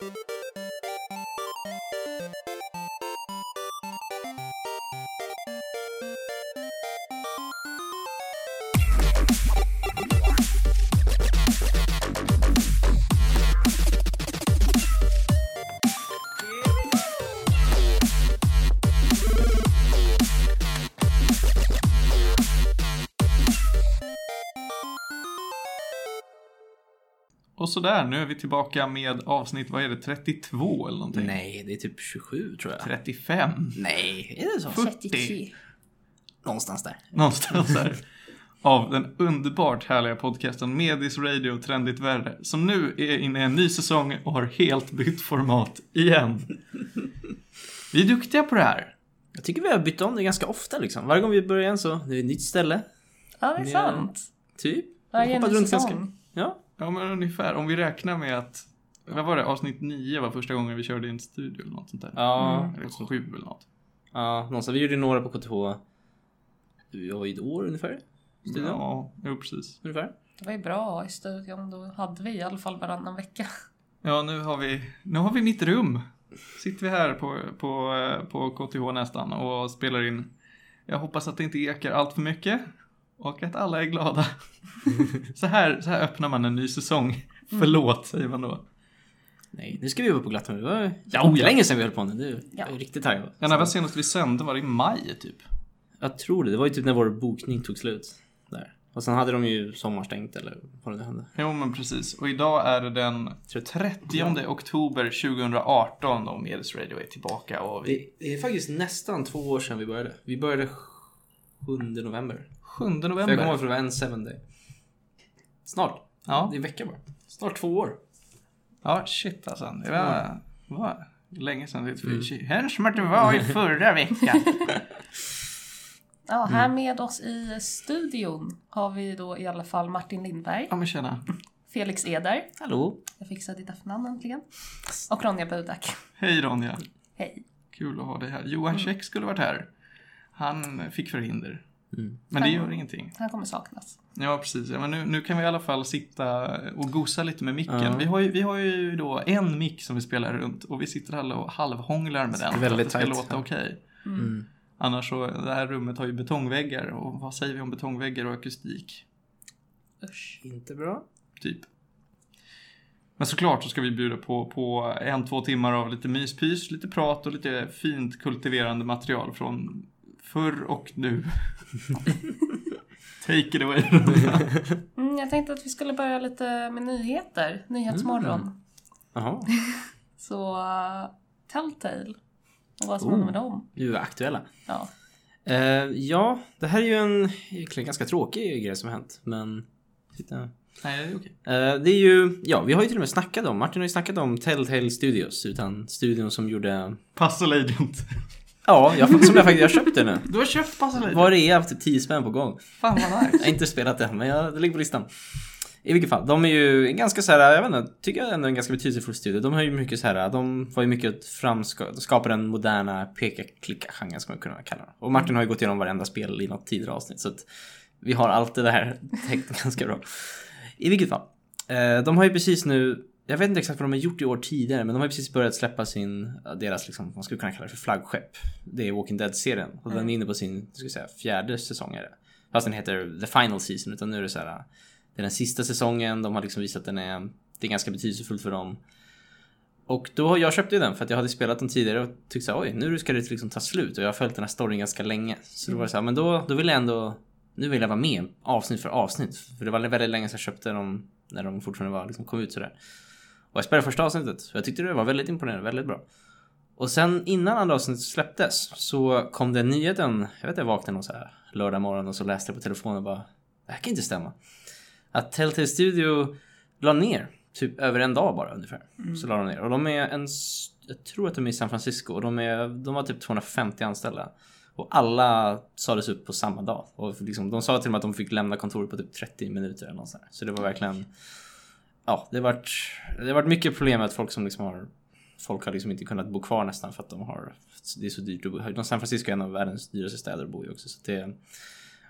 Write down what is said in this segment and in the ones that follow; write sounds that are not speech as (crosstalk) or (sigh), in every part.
Och sådär, nu är vi tillbaka med avsnitt, vad är det, 32 eller någonting? Nej, det är typ 27 tror jag. 35? Nej, är det så? 40? Någonstans där. Någonstans där. (laughs) Av den underbart härliga podcasten Medis Radio Trendigt Värre. Som nu är inne i en ny säsong och har helt bytt format igen. (laughs) Vi är duktiga på det här. Jag tycker vi har bytt om det ganska ofta liksom. Varje gång vi börjar igen så, det är ett nytt ställe. Ja, det är sant. Typ. Varje Hoppat ny runt säsong. ganska- Ja. Ja men ungefär, om vi räknar med att, vad var det, avsnitt 9 var första gången vi körde i en studio eller något sånt där. Ja. Eller 7 eller något. Ja, någonstans. Vi gjorde några på KTH. Vi var i ett år ungefär. Studion. Ja, jo precis. Ungefär. Det var ju bra i studion. Då hade vi i alla fall varannan vecka. Ja, nu har vi, nu har vi mitt rum. Sitter vi här på, på, eh, på KTH nästan och spelar in. Jag hoppas att det inte ekar allt för mycket. Och att alla är glada. (laughs) så, här, så här öppnar man en ny säsong. Förlåt, säger man då. Nej, nu ska vi vara på glatt humör. Det var Ja, ja, länge sedan vi höll på nu. Det är Ja. riktigt taggad. Ja, när var senast vi sände? Var det i maj typ? Jag tror det. Det var ju typ när vår bokning tog slut. Där. Och sen hade de ju sommarstängt eller vad det nu hände. Jo, men precis. Och idag är det den 30 oktober 2018 och Medis Radio är tillbaka. Och vi... Det, det är faktiskt nästan två år sedan vi började. Vi började 7 november. 7 För jag kommer november. ihåg för det var en seven day. Snart. Ja. Det är en vecka bara. Snart två år. Ja, shit alltså. Det var, var länge sedan. Det mm. Hör som att det var i förra veckan. (laughs) Ja, här med oss i studion har vi då i alla fall Martin Lindberg, ja, men tjena. Felix Eder, Hallå? jag fixade ditt efternamn äntligen, och Ronja Budak. Hej Ronja. Hej. Kul att ha dig här. Johan Käck skulle varit här. Han fick förhinder. Mm. Men det gör ingenting. Han kommer saknas. Ja, precis. Ja, men nu, nu kan vi i alla fall sitta och gosa lite med micken. Ja. Vi, har ju, vi har ju då en mick som vi spelar runt och vi sitter alla och halvhånglar med den. för Väldigt att det ska tajt, låta ja. okej. Mm. Annars så, det här rummet har ju betongväggar och vad säger vi om betongväggar och akustik? Usch. Inte bra. Typ. Men såklart så ska vi bjuda på, på en, två timmar av lite myspys, lite prat och lite fint kultiverande material från förr och nu. (laughs) Take it away. (laughs) Mm, jag tänkte att vi skulle börja lite med nyheter, Nyhetsmorgon. Jaha. (laughs) Så uh, Telltale, och vad som händer med dem. Du är aktuella. Ja. Eh, ja, det här är ju en egentligen ganska tråkig grej som har hänt. Men... Titta. Nej, det är okej. Eh, det är ju, ja vi har ju till och med snackat om, Martin har ju snackat om Telltale Studios. Utan studion som gjorde... Puzzle Agent. Ja, jag, som jag faktiskt, jag köpte nu. Du har köpt Puzzle? Var det är efter 10 spänn på gång. Fan vad Jag har nice. inte spelat det, men jag, det ligger på listan. I vilket fall, de är ju ganska så här, jag vet inte, tycker jag ändå är en ganska betydelsefull studio. De har ju mycket så här, de var ju mycket att framska, skapa den moderna peka-klicka-genren ska man kunna kalla det. Och Martin har ju gått igenom varenda spel i något tidigare avsnitt så att vi har allt det här (laughs) täckt ganska bra. I vilket fall, eh, de har ju precis nu, jag vet inte exakt vad de har gjort i år tidigare, men de har precis börjat släppa sin, deras liksom, man skulle kunna kalla det för flaggskepp. Det är Walking Dead-serien och den är inne på sin, ska säga, fjärde säsong är det. Fast den heter The Final Season, utan nu är det så här, det är den sista säsongen, de har liksom visat att den är, det är ganska betydelsefullt för dem. Och då, jag köpte ju den för att jag hade spelat den tidigare och tyckte så här, oj, nu ska det liksom ta slut och jag har följt den här storyn ganska länge. Så då var det så här, men då, då vill jag ändå, nu vill jag vara med avsnitt för avsnitt. För det var väldigt länge sedan jag köpte dem när de fortfarande var, liksom, kom ut sådär. Och jag spelade första avsnittet och jag tyckte det var väldigt imponerande, väldigt bra. Och sen innan andra avsnittet släpptes så kom det en nyhet en, jag vet jag vaknade någon så här lördag morgon och så läste jag på telefonen och bara, det här kan inte stämma. Att Telltale Studio la ner, typ över en dag bara ungefär. Så la de ner. Och de är en, jag tror att de är i San Francisco och de, är, de var typ 250 anställda. Och alla sades upp på samma dag. Och liksom, de sa till och med att de fick lämna kontoret på typ 30 minuter eller något sånt. Så det var verkligen... Ja, det har varit, det har varit mycket problem med att folk som liksom har... Folk har liksom inte kunnat bo kvar nästan för att de har... Det är så dyrt att bo. San Francisco är en av världens dyraste städer att bo i också. Så det,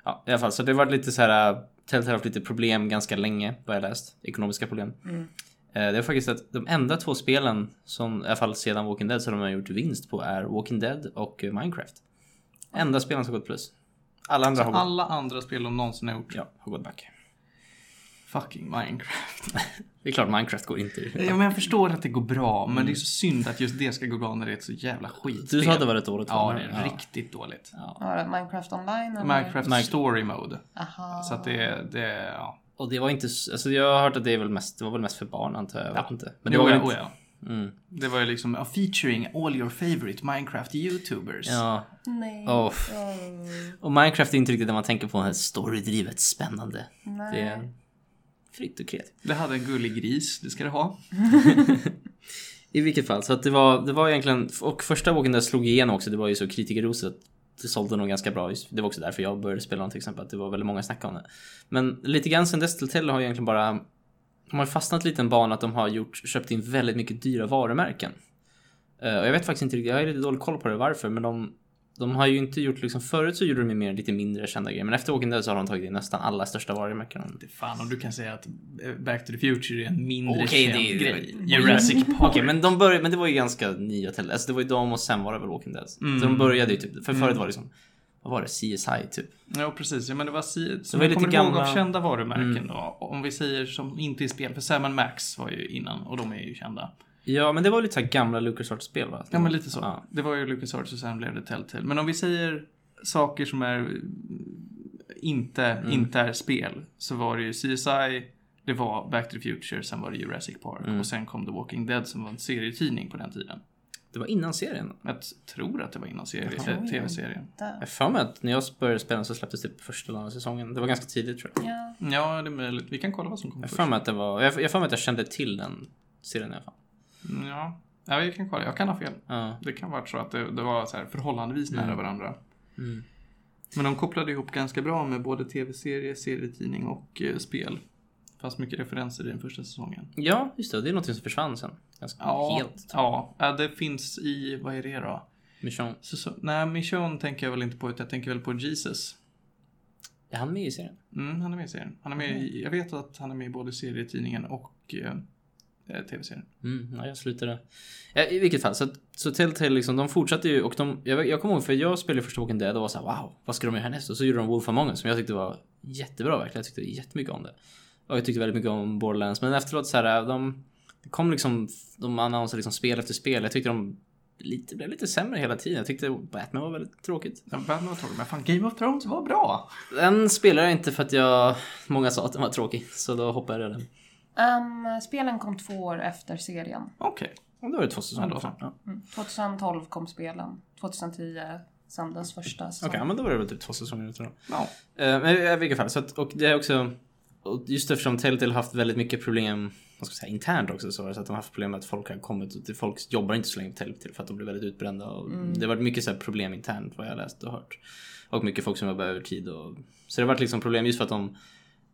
ja, i alla fall. Så det har varit lite så här... Telltale har haft lite problem ganska länge, vad jag läst. Ekonomiska problem. det är faktiskt att de enda två spelen som, i alla fall sedan Walking Dead, som de har gjort vinst på är Walking Dead och eh, Minecraft. Enda spelen som gått plus. Alla andra har gått, Alla andra spel de någonsin har gjort. ja, har gått back. Fucking Minecraft. (laughs) Det är klart Minecraft går inte. Ja, men jag förstår att det går bra, men det är så synd att just det ska gå bra när det är ett så jävla skitspel. Du sa att det var rätt dåligt Ja, det är riktigt dåligt. Ja. Var det Minecraft online? Eller? Minecraft Minecraft. Story Mode. Aha. Så att det, det, ja. Och det var inte, alltså jag har hört att det är väl mest, det var väl mest för barn antar jag. Jag vet Ja. inte. Men det det var väl oh, inte... ja. Mm. Det var ju liksom uh, featuring all your favorite Minecraft YouTubers. Ja. Nej. Oh. Och Minecraft är inte riktigt det man tänker på, storydrivet, spännande. Nej. Det är fritt och kreativt. Det hade en gullig gris, det ska det ha. (laughs) I vilket fall, så att det var, det var egentligen, och första Walking Dead slog igenom också, det var ju så kritikerroset. Det sålde nog ganska bra, det var också därför jag började spela dem till exempel, att det var väldigt många snack om det. Men lite grann sen dess, Telltale har egentligen bara, de har fastnat lite i en bana att de har gjort, köpt in väldigt mycket dyra varumärken. Eh, och jag vet faktiskt inte riktigt, jag har lite dålig koll på det varför, men de, de har ju inte gjort liksom, förut så gjorde de ju mer lite mindre kända grejer, men efter Walking Dead så har de tagit in nästan alla största varumärken. Inte fan om du kan säga att eh, Back to the Future är en mindre Okej, känd det är- grej. Jurassic Park. Okej, men de började, men det var ju ganska nya till, alltså det var ju de och sen var det väl Walking Dead. Mm. Så de började ju typ, för förut var det liksom, vad var det, CSI typ? Ja, precis. Ja, men det var si som var jag kommer ihåg gamla- av kända varumärken Mm. då. Om vi säger som inte är spel, för Sam Max var ju innan och de är ju kända. Ja, men det var lite så här gamla LucasArts-spel va? Ja, men lite så. Ja. Det var ju LucasArts och sen blev det Telltale. Men om vi säger saker som är inte, Mm. inte är spel, så var det ju CSI, det var Back to the Future, sen var det Jurassic Park Mm. och sen kom The Walking Dead som var en serietidning på den tiden. Det var innan serien. Jag tror att det var innan serie, Jaha. eh, tv-serien. Jag för mig att när jag började spela så släpptes typ första eller andra säsongen. Det var ganska tidigt tror jag. Ja. Ja, det är möjligt. Vi kan kolla vad som kom Jag först. för mig att det var, jag för mig att jag kände till den serien i alla fall. Mm, Ja. ja, vi kan kolla. Jag kan ha fel. Ja. Det kan vara så att det, det var så här förhållandevis nära Mm. varandra. Mm. Men de kopplade ihop ganska bra med både tv-serie, serietidning och eh, spel. Fanns mycket referenser i den första säsongen. Ja, just det. Det är något som försvann sen. Ganska Ja, helt. ja, ja, det finns i, vad är det då? Mission. Så, nej, Michonne tänker jag väl inte på, utan jag tänker väl på Jesus. Är han med i serien? Mm, han är med i serien. Han är med i, jag vet att han är med i både serietidningen och eh, tv-serien. Mm, ja, jag slutade. Ja, I vilket fall, så, så Telltale liksom, de fortsatte ju och de, jag, jag kommer ihåg för jag spelade första Walking Dead och var så här, wow, vad ska de göra härnäst? Och så gjorde de Wolf Among Us som jag tyckte var jättebra verkligen. Jag tyckte jättemycket om det. Och jag tyckte väldigt mycket om Borderlands. Men efteråt så här, de det kom liksom, de annonserade liksom spel efter spel. Jag tyckte de lite, blev lite sämre hela tiden. Jag tyckte Batman var väldigt tråkigt. Ja, Batman var tråkig, men fan Game of Thrones var bra! Den spelar jag inte för att jag, många sa att den var tråkig. Så då hoppade jag den. Ehm, spelen kom två år efter serien. Okej. Och då var det två säsonger. Ja, då så. Ja. Mm. 2012 kom spelen. 2010 sändes första säsongen. Okej, ja, men då var det väl typ två säsonger tror jag. Ja. Eh, Men i vilket fall, så att, och det är också just eftersom Telltale har haft väldigt mycket problem vad ska jag säga, internt också så, så att de har haft problem med att folk har kommit och folk jobbar inte så länge på Telltale för att de blir väldigt utbrända och det har varit mycket så här problem internt vad jag har läst och hört. Och mycket folk som jobbar övertid och så det har varit liksom problem just för att de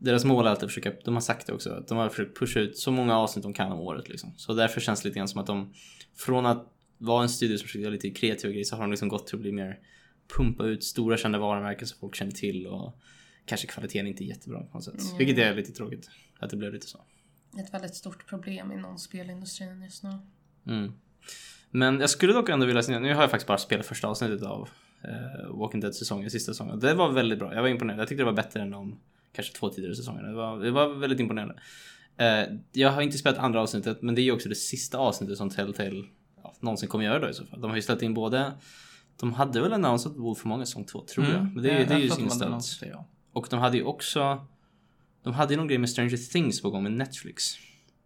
deras mål är alltid att försöka, de har sagt det också, att de har försökt pusha ut så många avsnitt de kan om året liksom. Så därför känns det lite grann som att de från att vara en studio som försöker göra lite kreativa grejer så har de liksom gått till att bli mer pumpa ut stora kända varumärken som folk känner till och kanske kvaliteten inte är jättebra på något sätt. Mm. Vilket är lite tråkigt att det blev lite så. Ett väldigt stort problem inom spelindustrin just nu. Mm. Men jag skulle dock ändå vilja säga, nu har jag faktiskt bara spelat första avsnittet av eh, Walking Dead säsongen, sista säsongen. Det var väldigt bra, jag var imponerad. Jag tyckte det var bättre än de kanske två tidigare säsongerna. Det var, det var väldigt imponerande. Eh, jag har inte spelat andra avsnittet, men det är ju också det sista avsnittet som Telltale ja, någonsin kommer göra då i så fall. De har ju ställt in både de hade väl annonsat Wolf Among Us säsong två tror jag. Men det, är- det är ju inställt. det, ja. Och de hade ju också De hade ju någon grej med Stranger Things på gång med Netflix.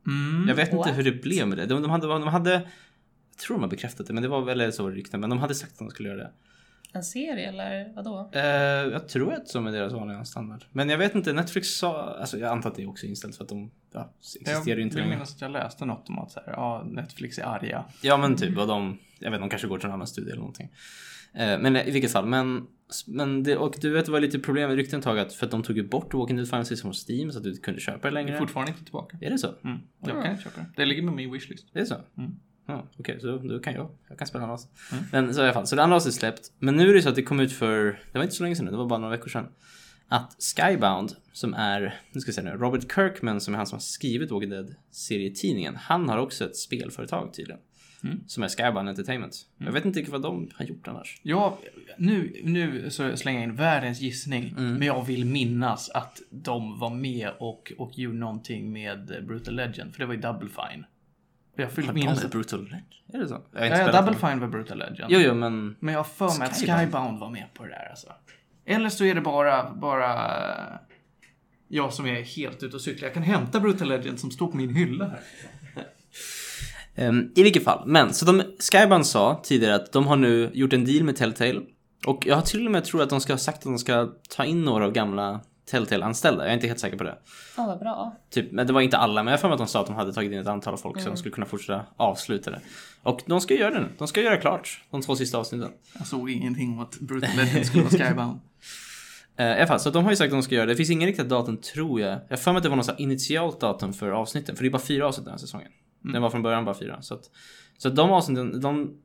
Mm. Jag vet inte What? hur det blev med det. De, de, hade, de hade Jag tror de har bekräftat det men det var väl så rykten. Men de hade sagt att de skulle göra det. En serie eller vadå? Eh, jag tror att som är deras vanliga standard. Men jag vet inte, Netflix sa, alltså jag antar att det är också inställt för att de ja, existerar ju inte Jag längre. minnas att jag läste något om att så här, ja, Netflix är arga. Ja men typ, och de, jag vet de kanske går till en annan studie eller någonting. Eh, men i vilket fall, men, men det, och du vet det var lite problem med rykten ett tag att för att de tog ju bort Walking Dead Final Season från Steam så att du inte kunde köpa det Det är längre. fortfarande inte tillbaka. Är det så? Mm. Jag kan inte köpa det. Det ligger med min wishlist. Det är så? Mm. Ja, Okej, så då kan jag. Jag kan spela avsnitt. Mm. Men så i alla fall, så det andra avsnittet släppt. Men nu är det så att det kom ut för, det var inte så länge sedan nu, det var bara några veckor sedan. att Skybound, som är, nu ska jag säga nu, Robert Kirkman som är han som har skrivit Walking Dead serietidningen, han har också ett spelföretag tydligen. Som är Skybound Entertainment. Jag vet inte riktigt vad de har gjort annars. Ja, nu, nu så slänger jag in världens gissning. Men jag vill minnas att de var med och, och gjorde någonting med Brutal Legend. För det var ju Double Fine. Jag Har minnas de. Brutal Legend? Är det så? Jag har Ja, spelat Double. Fine var Brutal Legend. Jo, jo, men... Men jag har för mig att Skybound. Var med på det där alltså. Eller så är det bara, bara jag som är helt ute och cyklar. Jag kan hämta Brutal Legend som står på min hylla här. (laughs) Ehm, I vilket fall, men så de, Skybound sa tidigare att de har nu gjort en deal med Telltale. Och jag har till och med tror att de ska ha sagt att de ska ta in några av gamla Telltale-anställda. Jag är inte helt säker på det. Fan vad bra. Typ, men det var inte alla, men jag har för mig att de sa att de hade tagit in ett antal folk Mm. så de skulle kunna fortsätta avsluta det. Och de ska göra det nu. De ska göra klart de två sista avsnitten. Jag såg ingenting om att Brutal Legend skulle vara Skybound. (laughs) Eh, I alla fall, så de har ju sagt att de ska göra det. Det finns ingen riktigt datum tror jag. Jag för mig att det var något initialt datum för avsnitten. För det är bara fyra avsnitt den här säsongen. Den var från början bara fyra. Så att, så att de avsnitten, de...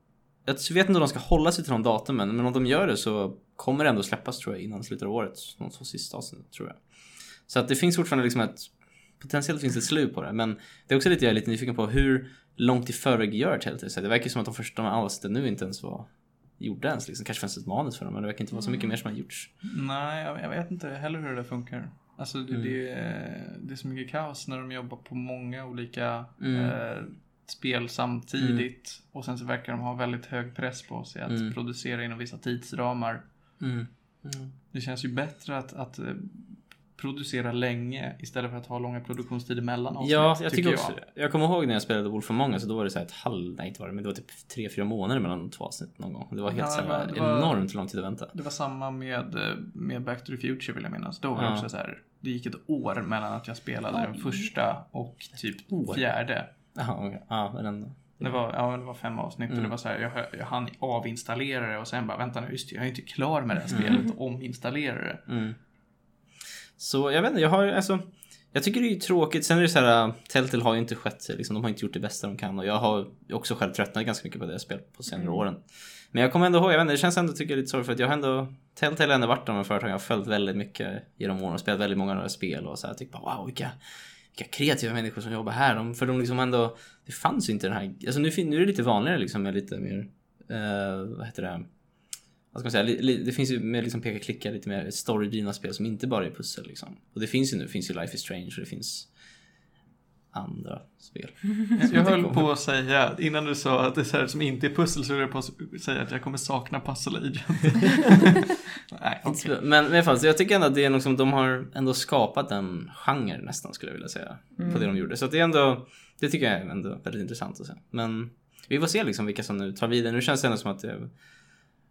Jag vet inte om de ska hålla sig till de datumen, men om de gör det så kommer det ändå släppas tror jag innan slutet av året. De två sista avsnitten tror jag. Så att det finns fortfarande liksom ett... Potentiellt finns det ett slut på det, men det är också lite jag är lite nyfiken på hur långt i förväg gör Telltale så Det verkar som att de första avsnitten nu inte ens var gjorda ens liksom. Kanske fanns ett manus för dem, men det verkar inte vara så mycket mer som har gjorts. Nej, jag, vet inte heller hur det funkar. Alltså det, det, är, det är så mycket kaos när de jobbar på många olika eh, spel samtidigt. Och sen så verkar de ha väldigt hög press på sig att producera inom vissa tidsramar. Mm. Det känns ju bättre att, att eh, producera länge istället för att ha långa produktionstider mellan avsnitt. Ja, jag tycker, jag. också det. Jag kommer ihåg när jag spelade Wolf of Us, så då var det så här ett halv, nej inte var det, men det var typ tre, fyra månader mellan två avsnitt någon gång. Det var helt Ja, så det här, var- det enormt lång tid att vänta. Det var samma med, eh, med Back to the Future vill jag minnas. Då var det Ja. också så här. Det gick ett år mellan att jag spelade den första och typ fjärde. Jaha, okej. Ja, men ändå. Det var, ja, det var fem avsnitt Mm. och det var så här, jag, jag hann avinstallera det och sen bara, vänta nu, just det, jag är inte klar med det här Mm. spelet, ominstallera det. Mm. Så jag vet inte, jag har alltså jag tycker det är tråkigt. Sen är det så här, Telltale har ju inte skett sig. Liksom, de har inte gjort det bästa de kan. Och jag har också själv tröttnat ganska mycket på det spel på senare åren. Men jag kommer ändå ihåg, jag vet inte, det känns ändå tycker jag lite sorgligt för att jag har ändå Telltale har ändå varit de här företagen jag har följt väldigt mycket genom åren och spelat väldigt många av deras spel och så här, typ wow vilka, vilka kreativa människor som jobbar här. De, för de liksom ändå, det fanns ju inte den här, alltså nu, nu är det lite vanligare liksom med lite mer, eh, vad heter det? vad ska man säga, li, det finns ju mer liksom peka-klicka, lite mer storydrivna spel som inte bara är pussel liksom. Och det finns ju nu, det finns ju Life is Strange och det finns andra spel. (laughs) Jag, jag höll på att säga, innan du sa att det är så här som inte är pussel så är det på att säga att jag kommer sakna Puzzle Agent. (laughs) Nej, okej. Men i alla fall, jag tycker ändå att det är något som de har ändå skapat en genre nästan skulle jag vilja säga. På det de gjorde. Så det är ändå, det tycker jag är ändå väldigt intressant att se. Men vi får se liksom vilka som nu tar vidare. Nu känns det ändå som att det,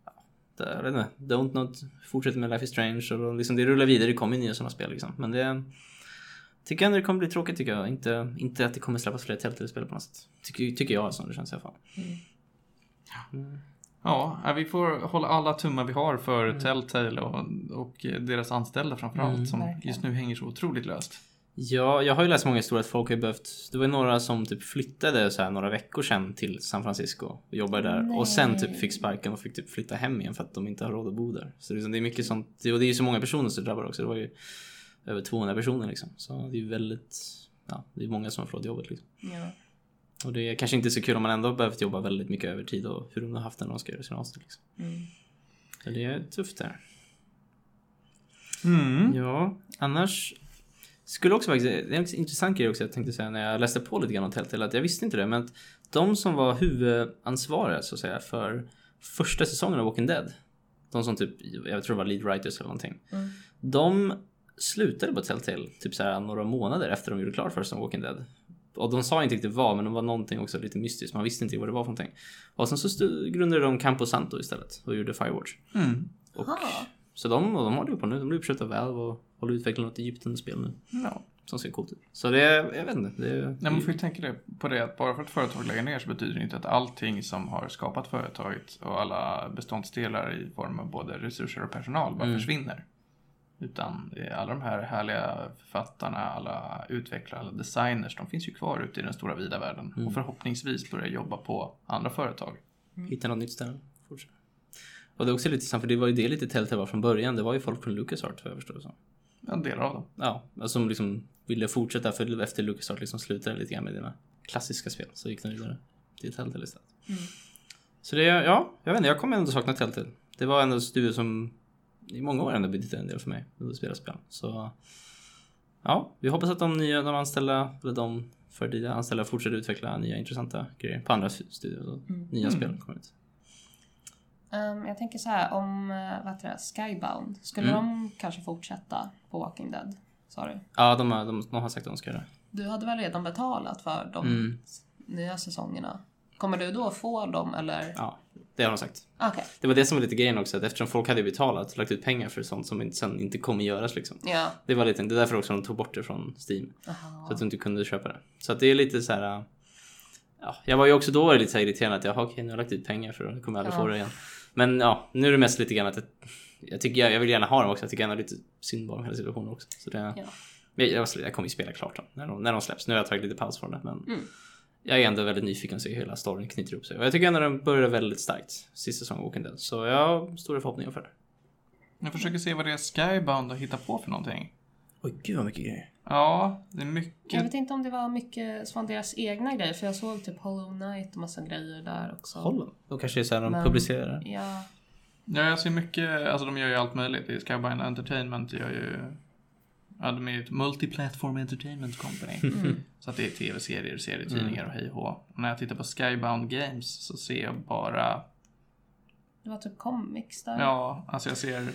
ja, det jag vet inte, Don't Not fortsätter med Life is Strange och liksom det rullar vidare, det kommer nya sådana spel liksom. Men det tycker jag ändå det kommer bli tråkigt tycker jag. Inte, inte att det kommer släppas fler Telltale-spel på något sätt. Tycker, tycker jag som det känns i alla fall. Ja, ja, vi får hålla alla tummar vi har för Telltale och, och deras anställda framförallt som Verkligen. just nu hänger så otroligt löst. Ja, jag har ju läst många historier att folk har behövt, det var ju några som typ flyttade så här några veckor sedan till San Francisco och jobbade där och sen typ fick sparken och fick typ flytta hem igen för att de inte har råd att bo där. Så det är, liksom- det är mycket sånt, och det är ju så många personer som drabbar också. Det var ju över 200 personer liksom. Så det är ju väldigt, ja, det är många som har förlorat jobbet liksom. Ja. Och det är kanske inte så kul om man ändå har behövt jobba väldigt mycket övertid och hur de har haft det när de ska göra sina avsnitt liksom. Mm. Så det är tufft där. Mm. Ja, annars skulle också faktiskt, det är en intressant grej också jag tänkte säga när jag läste på lite grann om Telltale att jag visste inte det men att de som var huvudansvariga så att säga för första säsongen av Walking Dead de som typ, jag tror det var lead writers eller någonting Mm. de slutade på Telltale typ så här några månader efter de gjorde klart första Walking Dead och de sa inte riktigt vad men det var någonting också lite mystiskt man visste inte vad det var för någonting och sen så grundade de Campo Santo istället och gjorde Firewatch Mm. och så de, och de håller ju på nu. De blir uppköpta av Valve och håller utveckla något Egypten-spel nu. Ja. Som ser coolt ut. Så det är, jag vet inte. Det är, Nej, man får ju tänka det, på det att bara för att företag lägger ner så betyder det inte att allting som har skapat företaget och alla beståndsdelar i form av både resurser och personal bara försvinner. Utan alla de här härliga författarna, alla utvecklare, alla designers, de finns ju kvar ute i den stora vida världen och förhoppningsvis börjar jobba på andra företag. hitta något nytt ställe. Fortsätt. Och det är också lite sant, för det var ju det lite Telltale var från början. Det var ju folk från LucasArts vad jag förstår det som. Ja, delar av dem. Ja, som liksom ville fortsätta för efter LucasArts liksom slutade lite grann med dina klassiska spel. Så gick de vidare till Telltale istället. Mm. Så det, ja, jag vet inte, jag kommer ändå sakna Telltale. Det var ändå en studio som i många år ändå betydde en del för mig under att spela spel. Så ja, vi hoppas att de nya, de anställda, eller de förtida anställda fortsätter utveckla nya intressanta grejer på andra studior. Så nya Mm. spel kommer ut. Ehm, jag tänker så här, om eh, vad heter det, Skybound, skulle Mm. de kanske fortsätta på Walking Dead? Sa du? Ja, de har, de, de har sagt att de ska göra det. Du hade väl redan betalat för de Mm. nya säsongerna? Kommer du då få dem eller? Ja, det har de sagt. Okej, Det var det som var lite grejen också, att eftersom folk hade betalat, lagt ut pengar för sånt som sen inte kommer göras liksom. ja. Det var lite, det är därför också de tog bort det från Steam. Aha. Så att du inte kunde köpa det. Så att det är lite så här. Ja, jag var ju också då lite så irriterad att jag har okej, nu har jag lagt ut pengar för det, nu kommer jag aldrig Ja. få det igen. Men ja, nu är det mest lite grann att jag, jag tycker jag, jag vill gärna ha dem också. Jag tycker gärna lite synd bara om hela situationen också. Så det, Ja. jag, jag, jag kommer ju spela klart dem när de, när de släpps. Nu har jag tagit lite paus från det, men Mm. jag är ändå väldigt nyfiken att se hur hela storyn knyter upp sig. Och jag tycker ändå den börjar väldigt starkt sista säsongen av Walking Dead. Så jag har stora förhoppningar för det. Jag försöker se vad det är Skybound har hittat på för någonting. Oj, gud vad mycket grejer. Ja, det är Jag mycket. vet inte om det var mycket från deras egna grejer, för jag såg typ Hollow Knight och massa grejer där också. Holland. Då kanske det är så här de Men- publicerar. Ja, Ja, jag ser mycket, alltså de gör ju allt möjligt. Skybound Entertainment gör ju... Ja, de är ju ett multiplatform entertainment company. (laughs) mm. Så att det är tv-serier, serietidningar och hej och när jag tittar på Skybound Games så ser jag bara... det var typ comics där. Ja, alltså jag ser...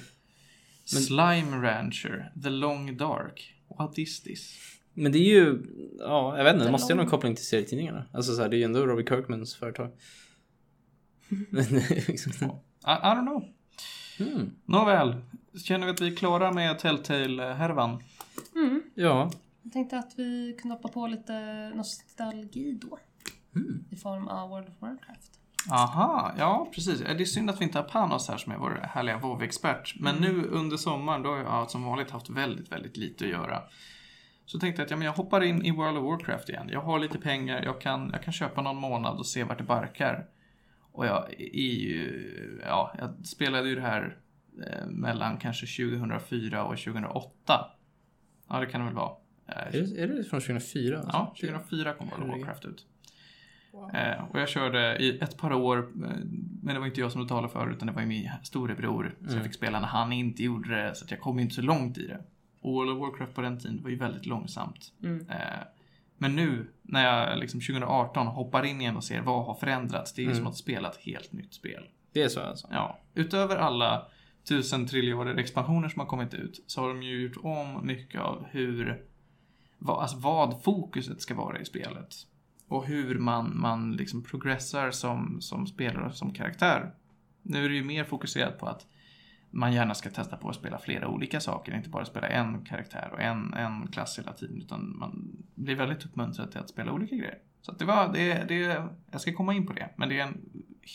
Slime Rancher, The Long Dark. What is this? Men det är ju, ja, jag vet inte, det måste ju ha någon koppling till serietidningarna. Alltså så här, det är ju ändå Robbie Kirkmans företag. (laughs) (laughs) liksom. I, I don't know. mm. Nåväl, känner vi att vi är klara med Telltale-härvan? Mm. Ja. Jag tänkte att vi kunde hoppa på lite nostalgi då. Mm. I form av World of Warcraft. Aha, ja precis. Det är synd att vi inte har Panos här som är vår härliga WoW-expert. Men nu under sommaren då har jag som vanligt haft väldigt, väldigt lite att göra. Så tänkte jag att ja, men jag hoppar in i World of Warcraft igen. Jag har lite pengar, jag kan, jag kan köpa någon månad och se vart det barkar. Och jag är ju, ja, jag spelade ju det här eh, mellan kanske 2004 och 2008. Ja, det kan det väl vara. Eh, Är, det, är det från 2004? alltså? Ja, 2004 kom World of. Warcraft ut. Eh, och jag körde i ett par år, eh, men det var inte jag som betalade för utan det var ju min storebror. Så jag fick spela när han inte gjorde det, så att jag kom inte så långt i det. Och World of Warcraft på den tiden var ju väldigt långsamt. Mm. Eh, men nu, när jag liksom 2018 hoppar in igen och ser vad har förändrats, det är ju Mm. som att spela ett helt nytt spel. Det är så alltså? Ja, utöver alla tusen triljoner expansioner som har kommit ut så har de ju gjort om mycket av hur, vad, alltså vad fokuset ska vara i spelet. Och hur man, man liksom progressar som, som spelare och som karaktär. Nu är det ju mer fokuserat på att man gärna ska testa på att spela flera olika saker, inte bara spela en karaktär och en, en klass hela tiden, utan man blir väldigt uppmuntrad till att spela olika grejer. Så att det var, det, det, jag ska komma in på det, men det är en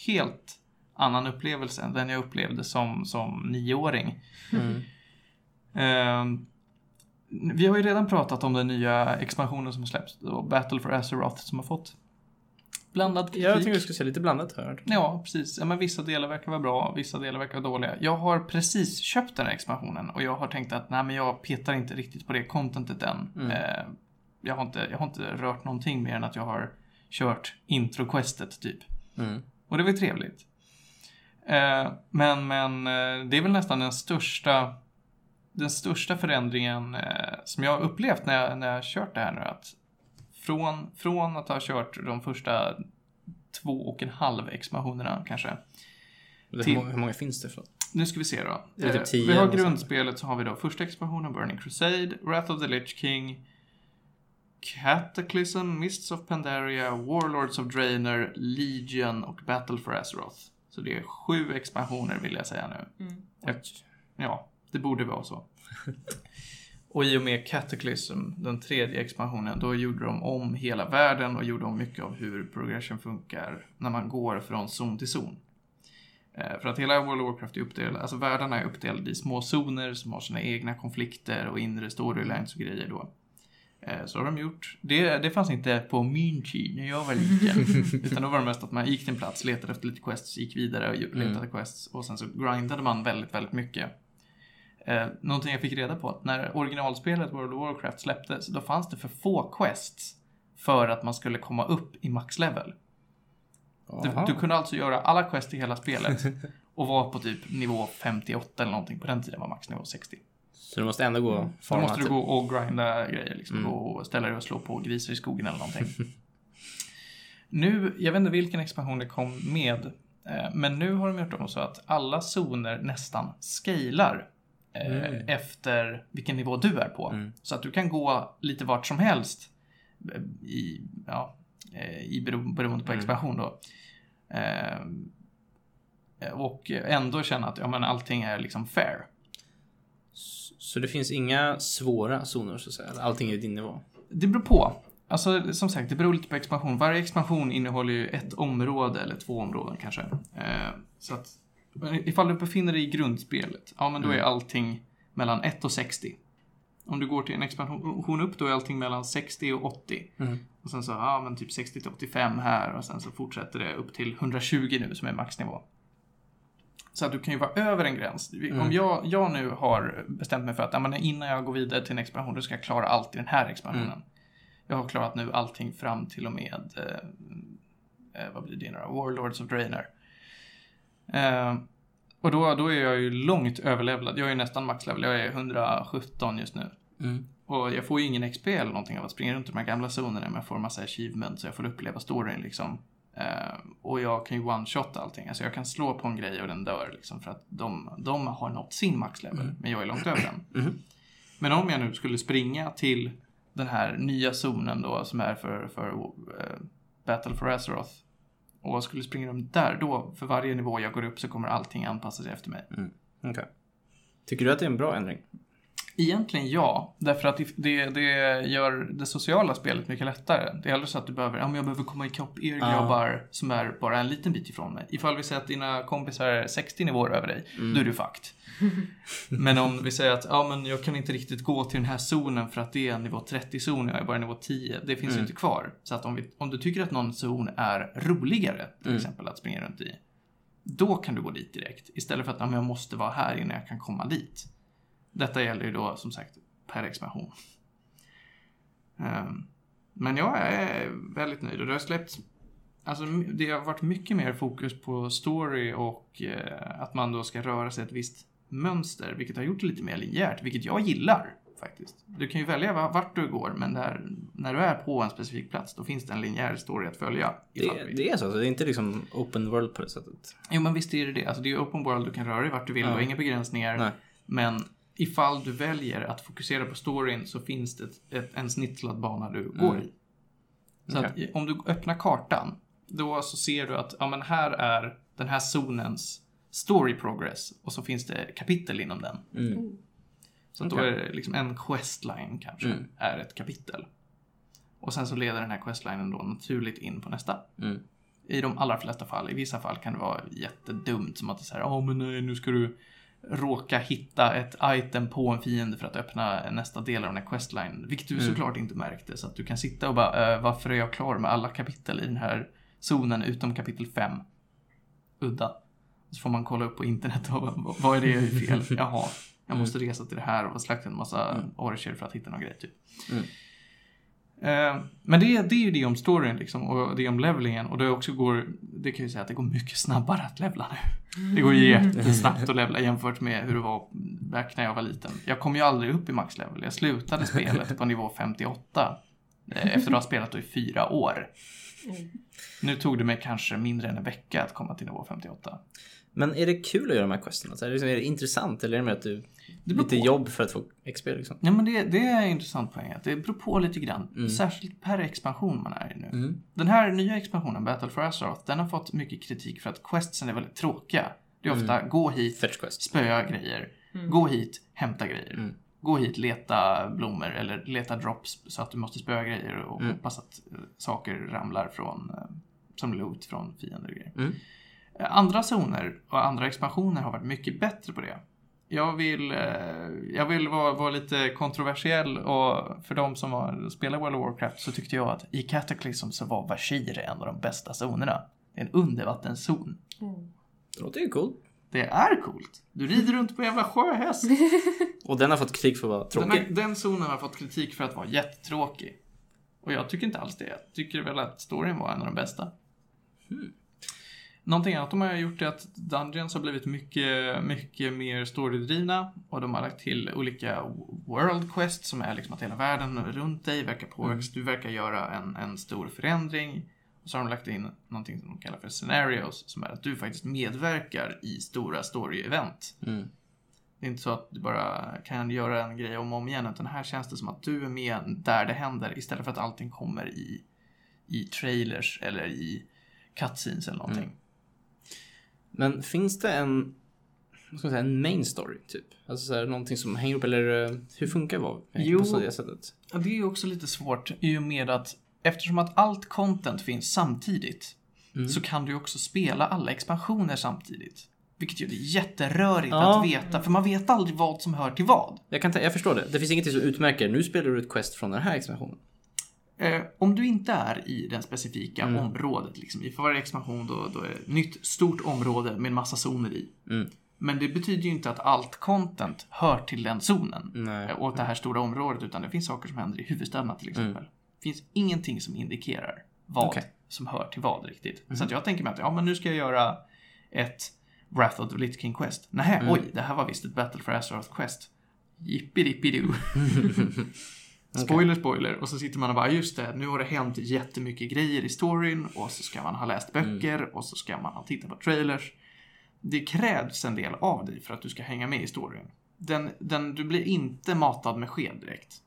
helt annan upplevelse än den jag upplevde som, som nioåring. Mm. Ehm, vi har ju redan pratat om den nya expansionen som har släppts, Battle for Azeroth som har fått blandad kritik. Jag tänkte vi skulle säga lite blandat hört. Ja, precis. Ja, men vissa delar verkar vara bra, vissa delar verkar vara dåliga. Jag har precis köpt den här expansionen och jag har tänkt att nej, men jag petar inte riktigt på det contentet än. Mm. Eh, jag, har inte, jag har inte rört någonting mer än att jag har kört intro-questet typ. Mm. Och det var ju trevligt. Eh, men, men eh, det är väl nästan den största den största förändringen eh, som jag har upplevt när jag, när jag har kört det här nu. Att från, från att ha kört de första två och en halv expansionerna kanske. Hur, Till- många, hur många finns det för? Nu ska vi se då. Typ Eh, 10 vi har grundspelet så har vi då första expansionen Burning Crusade, Wrath of the Lich King, Cataclysm, Mists of Pandaria, Warlords of Draenor, Legion och Battle for Azeroth. Så det är sju expansioner vill jag säga nu. Mm. Jag- Ja, det borde vara så. (laughs) Och i och med Cataclysm, den tredje expansionen, då gjorde de om hela världen och gjorde om mycket av hur progression funkar när man går från zon till zon. Eh, För att hela World of Warcraft är uppdelad, alltså världarna är uppdelade i små zoner som har sina egna konflikter och inre storylines och grejer då. Eh, Så har de gjort. Det, det fanns inte på min tid när jag var liten. (laughs) utan då var det mest att man gick till en plats, letade efter lite quests, gick vidare och letade Mm. quests. Och sen så grindade man väldigt, väldigt mycket. Eh, någonting jag fick reda på att när originalspelet World of Warcraft släpptes, då fanns det för få quests för att man skulle komma upp i maxlevel. Du, du kunde alltså göra alla quest i hela spelet (laughs) och vara på typ nivå 58 eller någonting. På den tiden var maxnivå 60. Så du måste ändå gå Då farma, måste du typ. gå och grinda grejer liksom. Mm. Gå och ställa dig och slå på grisar i skogen eller någonting. (laughs) nu, jag vet inte vilken expansion det kom med. eh, Men nu har de gjort om så att alla zoner nästan scalar Mm. efter vilken nivå du är på. Mm. Så att du kan gå lite vart som helst eh, i, ja, eh, i bero, beroende på Mm. expansion då. Eh, och ändå känna att ja, men allting är liksom fair. Så det finns inga svåra zoner så att säga? Allting är din nivå? Det beror på. Alltså som sagt, det beror lite på expansion. Varje expansion innehåller ju ett område eller två områden kanske. Eh, så att ifall du befinner dig i grundspelet, ja men då är Mm. allting mellan 1 och 60. Om du går till en expansion upp, då är allting mellan 60 och 80. Mm. Och sen så, ja men typ 60 till 85 här och sen så fortsätter det upp till 120 nu som är maxnivå. Så att du kan ju vara över en gräns. Mm. Om jag, jag nu har bestämt mig för att ja, men innan jag går vidare till en expansion, då ska jag klara allt i den här expansionen. Mm. Jag har klarat nu allting fram till och med, eh, eh, vad blir det nu? Warlords of Draenor. Eh, och då, då är jag ju långt överlevlad. Jag är nästan maxlevel. Jag är 117 just nu. Mm. Och jag får ju ingen XP eller någonting av att springa runt i de här gamla zonerna, men jag får en massa achievements så jag får uppleva storyn liksom. Eh, och jag kan ju one-shotta allting. Alltså jag kan slå på en grej och den dör liksom för att de, de har nått sin maxlevel, Mm. men jag är långt över den. Mhm. Men om jag nu skulle springa till den här nya zonen då som är för, för eh, Battle for Azeroth och skulle springa runt där, då för varje nivå jag går upp så kommer allting anpassa sig efter mig. Mm. Okej. Tycker du att det är en bra ändring? Egentligen ja, därför att det, det gör det sociala spelet mycket lättare. Det är aldrig så att du behöver, ja men jag behöver komma ikapp er Ja. grabbar som är bara en liten bit ifrån mig. Ifall vi säger att dina kompisar är 60 nivåer över dig, Mm. då är du fucked. (laughs) men om vi säger att, ja men jag kan inte riktigt gå till den här zonen för att det är en nivå 30-zon och jag är bara nivå 10. Det finns ju Mm. inte kvar. Så att om, vi, om du tycker att någon zon är roligare, till Mm. exempel att springa runt i, då kan du gå dit direkt. Istället för att, ja, men jag måste vara här innan jag kan komma dit. Detta gäller ju då som sagt per expansion. Ehm, Men jag är väldigt nöjd och det har släppts Alltså det har varit mycket mer fokus på story och eh, att man då ska röra sig ett visst mönster, vilket har gjort det lite mer linjärt, vilket jag gillar faktiskt. Du kan ju välja va- vart du går, men där, när du är på en specifik plats, då finns det en linjär story att följa. Det, det är så? alltså, Det är inte liksom open world på det sättet? Jo, men visst är det det. Alltså det är open world, du kan röra dig vart du vill, Ja. du har inga begränsningar. Nej. Men ifall du väljer att fokusera på storyn så finns det ett, ett, en snitslad bana du går i. Så Okej. att om du öppnar kartan, då så ser du att ja, men här är den här zonens story progress och så finns det kapitel inom den. Mm. Så att då är det liksom en questline kanske Mm. är ett kapitel. Och sen så leder den här questlinen då naturligt in på nästa. Mm. I de allra flesta fall. I vissa fall kan det vara jättedumt som att det är så här, ja men nej, nu ska du råka hitta ett item på en fiende för att öppna nästa del av den här questlinen. Vilket du Mm. såklart inte märkte. Så att du kan sitta och bara, "Eh, varför är jag klar med alla kapitel i den här zonen utom kapitel 5? Udda. Så får man kolla upp på internet och "Vad- vad är det jag gör fel? (laughs) Jaha, jag måste resa till det här och slakta en massa Mm. orcher för att hitta någon grej typ. Mm. Eh, Men det, det är ju det om storyn liksom och det om levelingen och det också går, det kan jag ju säga att det går mycket snabbare att levla nu. Det går ju jättesnabbt att levla jämfört med hur det var back när jag var liten. Jag kom ju aldrig upp i maxlevel. Jag slutade spelet på nivå 58 eh, efter att ha spelat då i fyra år. Nu tog det mig kanske mindre än en vecka att komma till nivå 58. Men är det kul att göra de här questerna? Så Är det, liksom, är det intressant eller är det mer att du... Det lite på. jobb för att få XP liksom? Ja men det, det är en intressant poäng. att Det beror på lite grann. Mm. Särskilt per expansion man är i nu. Mm. Den här nya expansionen, Battle for Azeroth, den har fått mycket kritik för att questsen är väldigt tråkiga. Det är ofta gå hit, spöa grejer. Mm. Gå hit, hämta grejer. Mm. Gå hit, leta blommor eller leta drops så att du måste spöa grejer och Mm. hoppas att eh, saker ramlar från, eh, som loot från fiender och grejer. Andra zoner och andra expansioner har varit mycket bättre på det. jag vill, eh, jag vill vara, vara lite kontroversiell och för de som har spelat World of Warcraft så tyckte jag att i Cataclysm så var Vashir en av de bästa zonerna. Det är en undervattenszon. Mm. Det låter ju coolt. Det är coolt. Du rider runt på en jävla sjöhäst. (laughs) Och den har fått kritik för att vara Den, tråkig. här, den zonen har fått kritik för att vara jättetråkig. Och jag tycker inte alls det. Jag tycker väl att storyn var en av de bästa. Någonting annat de har gjort är att Dungeons har blivit mycket, mycket mer storydrivna och de har lagt till olika World Quest som är liksom att hela världen runt dig verkar påverkas. Du verkar göra en, en stor förändring. Och så har de lagt in någonting som de kallar för scenarios som är att du faktiskt medverkar i stora story-event. Mm. Det är inte så att du bara kan göra en grej om och om igen, utan här känns det som att du är med där det händer istället för att allting kommer i, i trailers eller i cutscenes eller någonting. Men finns det en, vad ska man säga, en main story typ? Alltså så här, någonting som hänger upp eller eh, hur funkar WoW Jo. på så det sättet? Det är ju också lite svårt i och med att eftersom att allt content finns samtidigt så kan du ju också spela alla expansioner samtidigt. Vilket gör det jätterörigt Ja. att veta, för man vet aldrig vad som hör till vad. Jag, kan ta, jag förstår det. Det finns ingenting som utmärker, nu spelar du ett quest från den här expansionen. Eh, om du inte är i det specifika området, liksom, för varje expansion då, då är det ett nytt stort område med en massa zoner i. Mm. Men det betyder ju inte att allt content hör till den zonen. Nej. eh, Och det här stora området, utan det finns saker som händer i huvudstäderna till exempel. Det finns ingenting som indikerar vad Okej. som hör till vad riktigt. Så att jag tänker mig att, ja men nu ska jag göra ett Wrath of the Lich King Quest. Nej, oj, det här var visst ett Battle for Azeroth Quest. Jippidi-doo. (laughs) (laughs) Spoiler, spoiler. Och så sitter man och bara, just det, nu har det hänt jättemycket grejer i storyn och så ska man ha läst böcker och så ska man ha tittat på trailers. Det krävs en del av dig för att du ska hänga med i storyn. Den, den, du blir inte matad med sked direkt.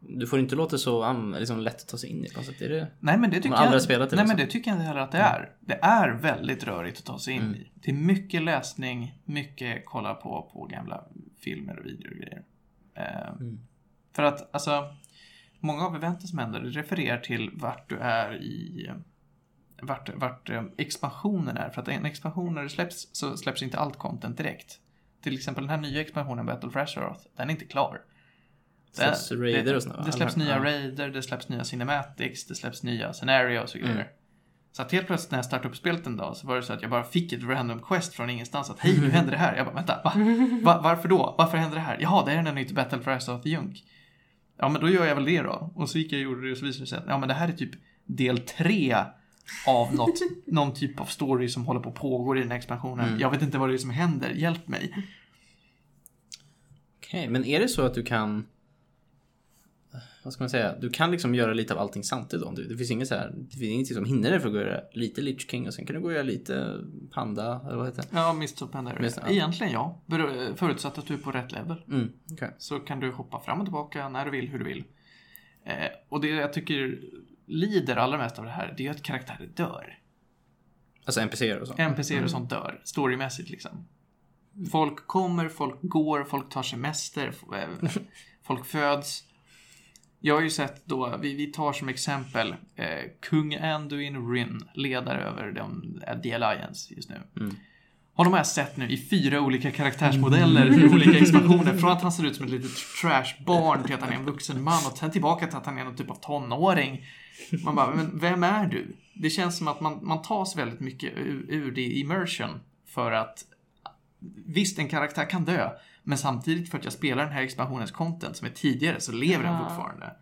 Du får inte låta så liksom, lätt att ta sig in i på sätt. Är det... Nej men det tycker jag, nej, liksom. men det tycker jag inte heller att det är. Det är väldigt rörigt att ta sig in i. Det är mycket läsning, mycket kolla på, på gamla filmer och videor och grejer. Eh, För att alltså, många av eventen som händer refererar till vart du är i vart, vart eh, expansionen är. För att en expansion när det släpps så släpps inte allt content direkt. Till exempel den här nya expansionen Battle for Azeroth, den är inte klar. Släpps Det- raider det, och sånt? Det släpps nya ja. raider, det släpps nya cinematics, det släpps nya scenarios och grejer. Så att helt plötsligt när jag startade upp spelet en dag så var det så att jag bara fick ett random quest från ingenstans att hej, nu (laughs) händer det här. Jag bara, vänta, va? va? Varför då? Varför händer det här? Jaha, det är en nytt Battle for Azeroth Junk. Ja, men då gör jag väl det då. Och så gick jag och gjorde det och så visade det sig att ja, men det här är typ del tre av något, (laughs) någon typ av story som håller på att pågå i den här expansionen. Jag vet inte vad det är som händer, hjälp mig. Okej, men är det så att du kan... Vad ska man säga? Du kan liksom göra lite av allting samtidigt då? Det finns inget så här, det finns ingenting som hindrar dig från att göra lite Lich King och sen kan du gå och göra lite Panda, eller vad heter det? Ja, of Pandaria. Mist- ja. Egentligen ja. Förutsatt att du är på rätt level. Mm, okej. Så kan du hoppa fram och tillbaka när du vill, hur du vill. Eh, och det jag tycker lider allra mest av det här, det är att karaktärer dör. Alltså NPCer och så? NPCer och sånt dör, storymässigt liksom. Folk kommer, folk går, folk tar semester, eh, (laughs) folk föds. Jag har ju sett då, vi, vi tar som exempel eh, kung Anduin Rin, ledare över de, The Alliance just nu. Honom har jag sett nu i fyra olika karaktärsmodeller i olika expansioner. Från att han ser ut som ett litet trashbarn till att han är en vuxen man och sen tillbaka till att han är någon typ av tonåring. Man bara, men vem är du? Det känns som att man, man tas väldigt mycket ur, ur det immersion för att Visst, en karaktär kan dö, men samtidigt för att jag spelar den här expansionens content som är tidigare så lever den fortfarande.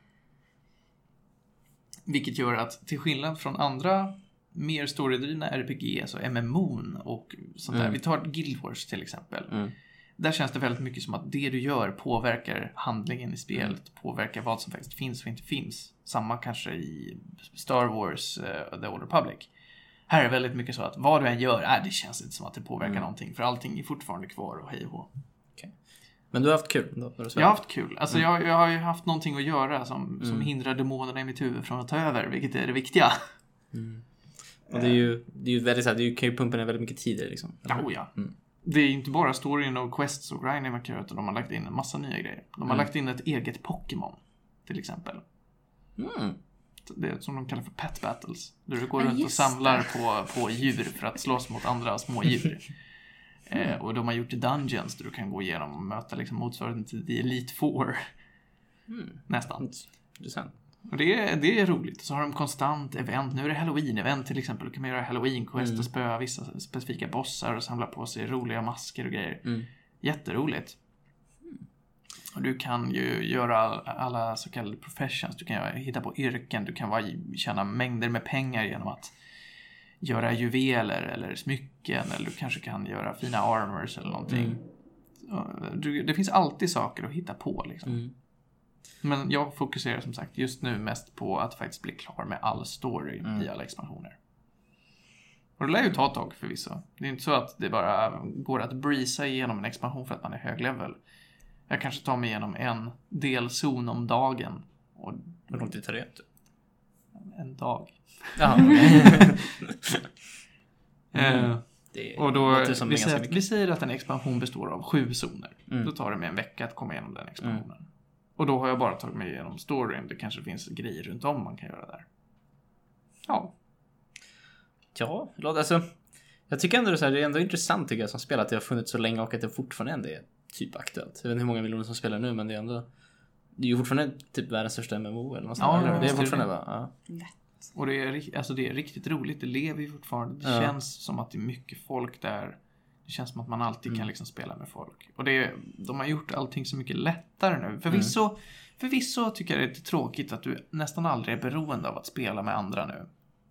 Vilket gör att till skillnad från andra mer storydrivna RPGs och MMO och sånt där. Vi tar Guild Wars till exempel. Mm. Där känns det väldigt mycket som att det du gör påverkar handlingen i spelet, påverkar vad som faktiskt finns och inte finns. Samma kanske i Star Wars, eh, The Old Republic. Här är det väldigt mycket så att vad du än gör, äh, det känns inte som att det påverkar någonting, för allting är fortfarande kvar och hej och hå. Men du har haft kul då, Jag har haft kul. Alltså jag, jag har ju haft någonting att göra som, som hindrar demonerna i mitt huvud från att ta över, vilket är det viktiga. Och det är ju, det är ju väldigt så här, du kan ju pumpa ner väldigt mycket tid i liksom. Oh ja. Det är inte bara storyn och quests och grinding man kan göra, utan de har lagt in en massa nya grejer. De har lagt in ett eget Pokémon, till exempel. Mm. Det är som de kallar för pet battles. Där du går Ja, runt och samlar på, på djur för att slåss mot andra små djur. (laughs) Eh, och de har gjort Dungeons där du kan gå igenom och möta liksom motsvarigheten till The Elite Four. Mm. Nästan. Intressant. Och det, är- det är roligt. Så har de konstant event. Nu är det Halloween-event till exempel. Då kan man göra Halloween-quest och spöa vissa specifika bossar och samla på sig roliga masker och grejer. Mm. Jätteroligt. Och du kan ju göra alla så kallade professions. Du kan hitta på yrken. Du kan vara, tjäna mängder med pengar genom att göra juveler eller smycken. Eller du kanske kan göra fina armors eller någonting. Så, Du, det finns alltid saker att hitta på liksom. Mm. Men jag fokuserar som sagt just nu mest på att faktiskt bli klar med all story Mm. i alla expansioner. Och det lär ju ta ett tag förvisso. Det är inte så att det bara går att breeza igenom en expansion för att man är hög level. Jag kanske tar mig igenom en delzon om dagen. Och Hur lång tid tar det? En dag. Okej. (laughs) Eh, Det och då, vi, säger, vi säger att en expansion består av sju zoner. Mm. Då tar det mig en vecka att komma igenom den expansionen. Och då har jag bara tagit mig igenom storyn. Det kanske finns grejer runt om man kan göra där. Ja, Ja, låt- alltså. Jag tycker ändå det är, så här, det är ändå intressant tycker jag som spel att det har funnits så länge och att det fortfarande är typ aktuellt. Jag vet inte hur många miljoner som spelar nu men det är ändå det är ju fortfarande typ världens största MMO eller något sånt. Ja, eller? ja, det är fortfarande det. va? Ja. Lätt. Och det är, alltså det är riktigt roligt. Det lever ju fortfarande. Det Ja. känns som att det är mycket folk där. Det känns som att man alltid Mm. kan liksom spela med folk. Och det de har gjort allting så mycket lättare nu. Förvisso, förvisso tycker jag det är lite tråkigt att du nästan aldrig är beroende av att spela med andra nu.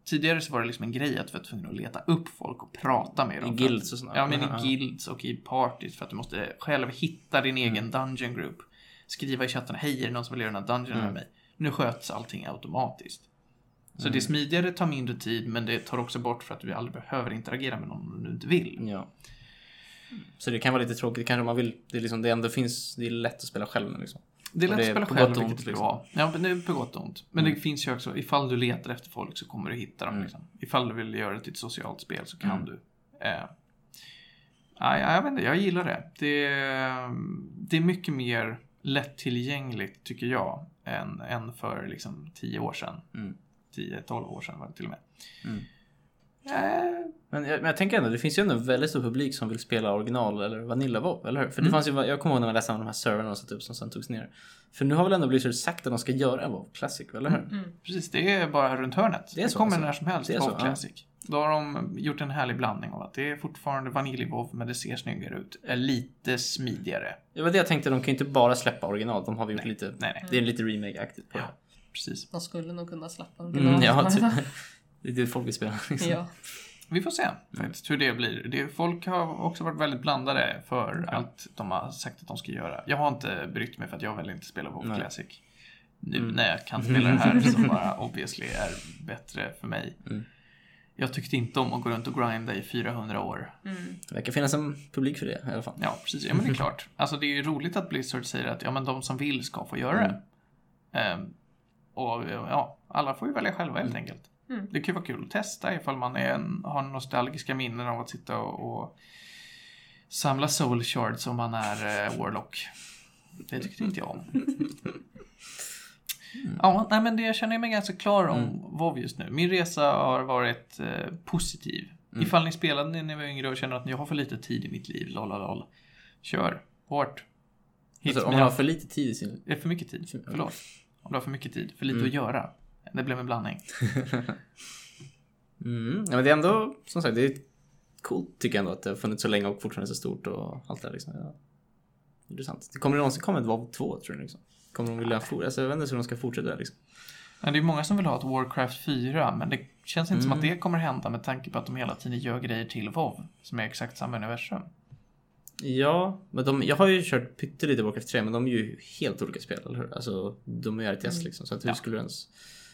Tidigare så var det liksom en grej att du var tvungen att leta upp folk och prata med dem. I guilds och sånt. Ja, men i guilds och i parties för att du måste själv hitta din Mm. egen dungeon group. Skriva i chatten, hej är det någon som vill göra den här dungeonen Mm. med mig? Nu sköts allting automatiskt. Så Mm. det är smidigare, tar mindre tid, men det tar också bort för att du aldrig behöver interagera med någon om du inte vill. Ja. Så det kan vara lite tråkigt kanske man vill. Det är liksom det ändå finns. Det är lätt att spela själv nu liksom. Det är lätt det att spela är själv, vilket ont, det liksom. vara. Ja, men det är på gott och ont. Men Mm. det finns ju också, ifall du letar efter folk så kommer du hitta dem. Mm. Liksom. Ifall du vill göra det till ett socialt spel så kan Mm. du. Eh, ja, jag vet inte, jag gillar det. Det, är- det är mycket mer lättillgängligt, tycker jag, än, än för liksom 10 år sedan. Mm. 10-12 år sedan var det till och med. Mm. Eh, Men jag, men jag tänker ändå, det finns ju ändå en väldigt stor publik som vill spela original eller Vanilla WoW, eller hur? För det Mm. fanns ju, jag kommer ihåg när man läste om de här servrarna som satt upp som sen togs ner. För nu har väl ändå Blizzard sagt att de ska göra en WoW Classic, eller hur? Mm. Precis, det är bara runt hörnet. Det Det, är så, kommer alltså. när som helst. Det är WoW så, ja. Då har de gjort en härlig blandning av att det är fortfarande vanilj-WoW men det ser snyggare ut. Är lite smidigare. Det var det jag tänkte, de kan ju inte bara släppa original, de har väl gjort lite, Nej, nej. det är lite remake-aktigt på Ja, precis. De skulle nog kunna släppa Mm, original. ja, (laughs) typ. Det är det folk vill spela. Liksom. ja. Vi får se faktiskt hur det blir. Det, folk har också varit väldigt blandade för allt de har sagt att de ska göra. Jag har inte brytt mig för att jag vill inte spela WoW Nej. Classic. Nu Mm. när jag kan spela det här (laughs) som bara obviously är bättre för mig. Mm. Jag tyckte inte om att gå runt och grinda i 400 år. Mm. Det verkar finnas en publik för det i alla fall. Ja, precis. Ja, men det är klart. (laughs) Alltså det är ju roligt att Blizzard säger att ja, men de som vill ska få göra det. Ehm, och ja, alla får ju välja själva helt enkelt. Mm. Det kan ju vara kul att testa ifall man är en, har nostalgiska minnen av att sitta och, och samla soul shards om man är eh, Warlock. Det tyckte inte jag om. (laughs) Ja, nej men det jag känner mig ganska klar om Mm. WoW just nu. Min resa har varit eh, positiv. Mm. Ifall ni spelade när ni var yngre och känner att ni har för lite tid i mitt liv, lol, Kör. Hårt. Alltså, om man har för lite tid i sin... Det är för mycket tid. Förlåt. Om du har för mycket tid. För lite Mm. att göra. Det blev en blandning. (laughs) Mm. Ja, men det är ändå, som sagt, det är coolt tycker jag ändå att det har funnits så länge och fortfarande är så stort och allt det där liksom. Ja. Intressant. Det kommer det någonsin komma ett WoW 2 tror du liksom? Kommer de vilja fortsätta? Alltså, jag vet inte hur de ska fortsätta liksom. Men det är många som vill ha ett Warcraft 4, men det känns inte som Mm. att det kommer hända med tanke på att de hela tiden gör grejer till WoW, som är exakt samma universum. Ja, men de, jag har ju kört pyttelite Warcraft 3 men de är ju helt olika spel, eller hur? Alltså, de är RTS liksom. Så att hur Ja. skulle du ens...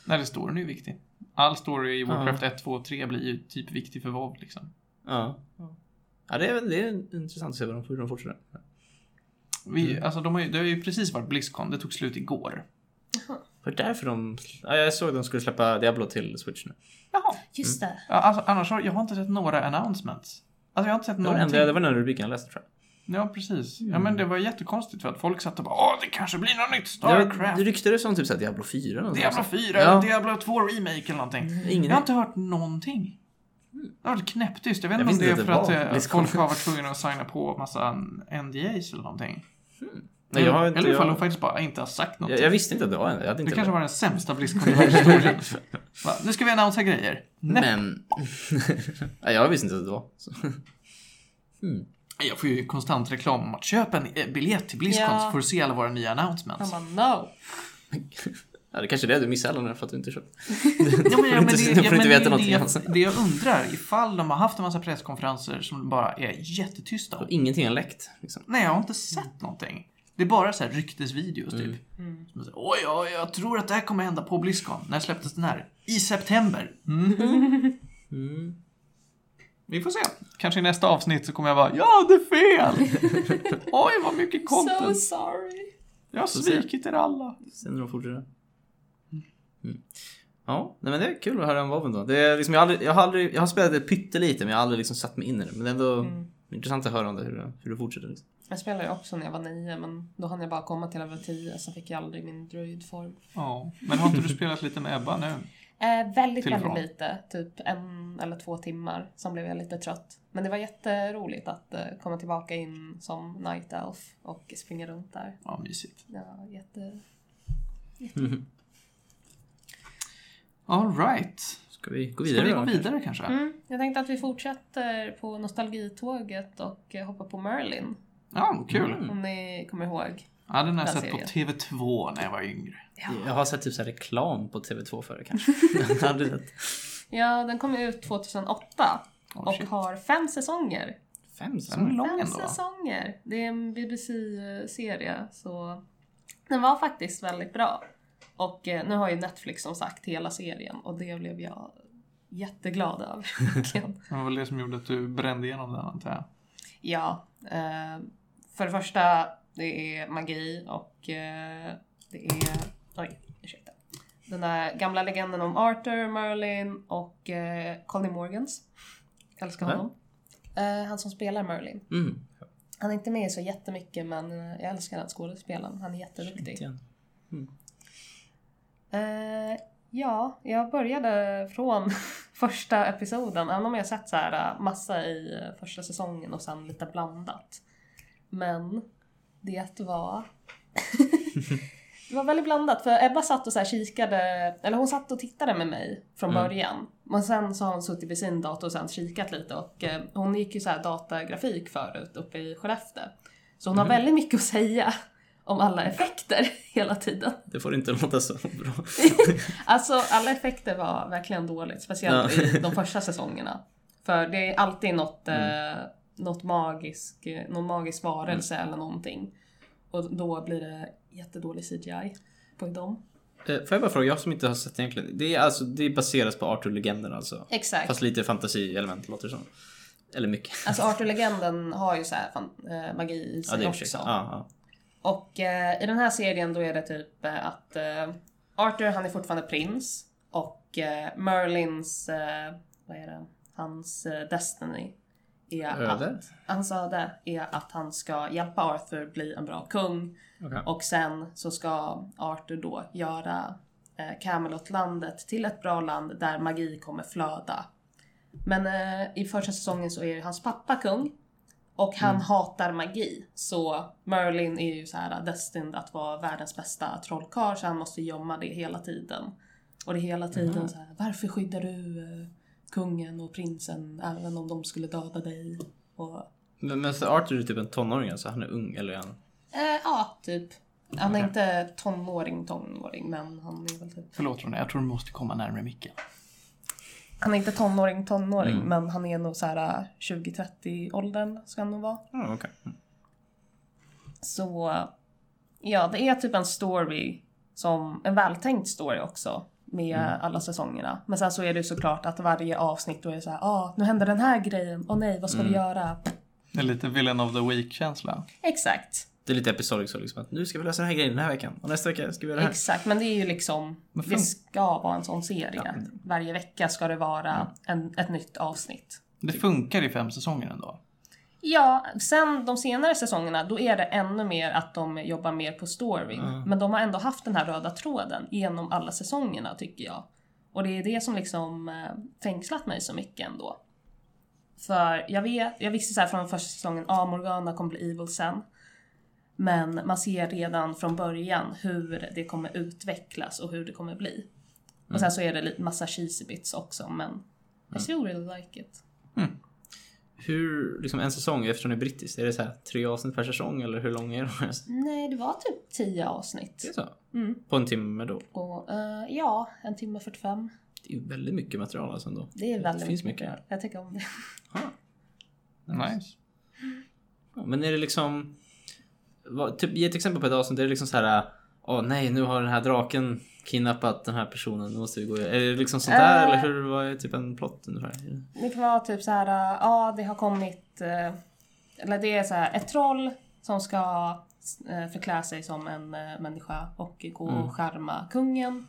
Nej, det storyn är ju viktig. All story i Warcraft 1, 2 och 3 blir ju typ viktig för WoW liksom. Ja. Ja, det är, det är intressant att se hur de fortsätter. Vi, Mm. alltså, de har ju, det har ju precis varit Blizzcon, det tog slut igår. Var det därför de... Ja, jag såg att de skulle släppa Diablo till Switch nu. Jaha. Just det. Ja, alltså, annars har jag har inte sett några announcements. Alltså jag har inte sett Det någonting. enda, det var den rubriken jag läste tror jag. Ja, precis. Ja, Mm. men det var jättekonstigt för att folk satt och bara Åh, det kanske blir något nytt Starcraft. det ryktades som typ såhär Diablo 4 eller Diablo sånt. 4 Ja. eller Diablo 2 Remake eller någonting. Ingen Jag har inte hört någonting. Det var lite knäpptyst. Jag vet Jag inte om det är för att det att eh, Blizzcon. folk har varit tvungna att signa på massa NDAs eller någonting. Nej, jag har inte... eller ifall de Jag, faktiskt bara inte har sagt något. jag, jag visste inte att det var en. Jag hade det kanske var den sämsta. (laughs) Va, Nu ska vi annonsera grejer. Nej. Men... (laughs) Nej, jag visste inte att det var. Så. Jag får ju konstant reklam om att köpa en eh, biljett till Blizzcon Ja. så får du se alla våra nya announcements. bara no. Ja, det kanske är det du missade alla för att du inte köpte. (laughs) Ja, men, ja, men Du det, får ja, inte veta det, är någonting det, alls. det jag undrar, ifall de har haft en massa presskonferenser som bara är jättetysta. Och ingenting har läckt. Liksom. Nej, jag har inte sett någonting. Det är bara så här ryktesvideos typ. Mm. Som säger, Oj, oj, jag tror att det här kommer hända på Blizzcon. När släpptes den här? I september. Mm. (laughs) Mm. Vi får se. Kanske i nästa avsnitt så kommer jag bara, jag hade fel! (laughs) Oj, vad mycket So content. sorry. Jag har svikit er alla. Sen när de fortsätter. Mm. Ja, nej, men det är kul att höra om Woven då. Det är liksom, jag, har aldrig, jag, har aldrig, jag har spelat det pyttelite men jag har aldrig liksom satt mig in i det. Men det är ändå Mm. intressant att höra om det, hur, hur det fortsätter. Liksom. Jag spelade också när jag var nio men då hann jag bara komma till level 10 så fick jag aldrig min druidform. Ja, men har inte du spelat lite med Ebba nu? Eh, väldigt, väldigt lite. Typ en eller två timmar. Sen blev jag lite trött. Men det var jätteroligt att eh, komma tillbaka in som Night Elf och springa runt där. Ja, mysigt. Ja, jätte... (laughs) All right. Ska vi gå Ska vidare vi då, gå vidare kanske? Mm, jag tänkte att vi fortsätter på nostalgitåget och eh, hoppar på Merlin. Ja, kul. Mm. Om ni kommer ihåg. Ja, den har jag sett på serien. TV2 när jag var yngre. Jag har sett typ så här reklam på TV2 förr kanske. (laughs) (laughs) Ja, den kom ut 2008 Oh, och shit. har fem säsonger. Fem säsonger. Fem ändå. säsonger. Det är en BBC-serie så den var faktiskt väldigt bra. Och eh, nu har ju Netflix som sagt hela serien och det blev jag jätteglad över. (laughs) Det var väl det som gjorde att du brände igenom den antar jag. ja, eh, för det första det är magi och eh, det är, oj ursäkta. Den där gamla legenden om Arthur, Merlin och eh, Colin Morgans. Älskar Ja. honom. Eh, han som spelar Merlin. Mm. Han är inte med så jättemycket men eh, jag älskar den skådespelaren. Han är jätteduktig. Igen. Eh, ja, jag började från (laughs) första episoden. Även om jag sett så här eh, massa i eh, första säsongen och sen lite blandat. Men det var... (laughs) det var väldigt blandat för Ebba satt och så kikade, eller hon satt och tittade med mig från Mm. början. Men sen så har hon suttit vid sin dator och sen kikat lite och hon gick ju så här datagrafik förut uppe i Skellefteå. Så hon har väldigt mycket att säga om alla effekter (laughs) hela tiden. Det får inte låta så bra. (laughs) Alltså alla effekter var verkligen dåligt, speciellt Ja. i de första säsongerna. För det är alltid något, Mm. eh, något magisk, någon magisk varelse eller någonting. Och då blir det jättedålig CGI på dem. Eh, Får jag bara fråga, jag som inte har sett egentligen. Det är alltså, det är baserat på Arthur-legenden alltså. Exakt. Fast lite fantasielement låter det som. Eller mycket. Alltså (laughs) Arthur-legenden har ju så här fan, eh, magi i Ja, sig och också. Ja, ja. Och eh, i den här serien då är det typ eh, att eh, Arthur han är fortfarande prins och eh, Merlins, eh, vad är det, hans destiny är Öde? att, hans öde är att han ska hjälpa Arthur bli en bra kung Okej. och sen så ska Arthur då göra eh, Camelot-landet till ett bra land där magi kommer flöda. Men eh, i första säsongen så är hans pappa kung och han hatar magi. Så Merlin är ju så här destined att vara världens bästa trollkarl så han måste gömma det hela tiden. Och det är hela tiden så här, varför skyddar du eh, kungen och prinsen även om de skulle döda dig? Och, Men, men så Arthur är typ en tonåring alltså, han är ung eller är han? eh, ja, typ. Han är inte tonåring, tonåring, men han är väl typ... Förlåt Ronny, jag tror du måste komma närmare micken. Han är inte tonåring, tonåring, Mm. men han är nog så här eh, 20-30 åldern ska han nog vara. Ja, okej. Mm. Så ja, det är typ en story som en vältänkt story också med alla säsongerna. Men sen så är det såklart att varje avsnitt då är det så här, ah, nu händer den här grejen, åh nej, vad ska vi göra? Det är lite villain of the week-känsla. Exakt, Det är lite episodic så liksom att nu ska vi lösa den här grejen den här veckan och nästa vecka ska vi göra det här. exakt. Men det är ju liksom, det ska vara en sån serie. Varje vecka ska det vara en, ett nytt avsnitt. Det funkar i fem säsonger ändå. Ja, sen de senare säsongerna då är det ännu mer att de jobbar mer på storyn. Men de har ändå haft den här röda tråden genom alla säsongerna tycker jag. Och det är det som liksom eh, fängslat mig så mycket ändå. För jag vet, jag visste så här från första säsongen, ja Morgana kommer bli evil sen. Men man ser redan från början hur det kommer utvecklas och hur det kommer bli. Och sen så är det lite massa cheesy bits också men I still really like it. Hur, liksom en säsong eftersom det är brittiskt, är det så här tre avsnitt per säsong eller hur lång är de? Nej, det var typ 10 avsnitt. Det är så? Mm. På en timme då? Och eh, ja, en timme 45. Det är ju väldigt mycket material alltså ändå. Det är väldigt Det finns mycket. mycket. Jag tycker om det. Nice. Ja, Men är det liksom... Vad, typ, ge ett exempel på ett avsnitt. Är det liksom så här... Åh nej, nu har den här draken kidnappat den här personen. Nu måste vi gå. Är det liksom sånt där? Eh. Eller hur, vad är typ en plott ungefär? Det kan vara typ så här, äh, ja det har kommit, äh, eller det är så här ett troll som ska äh, förklä sig som en äh, människa och gå och skärma kungen.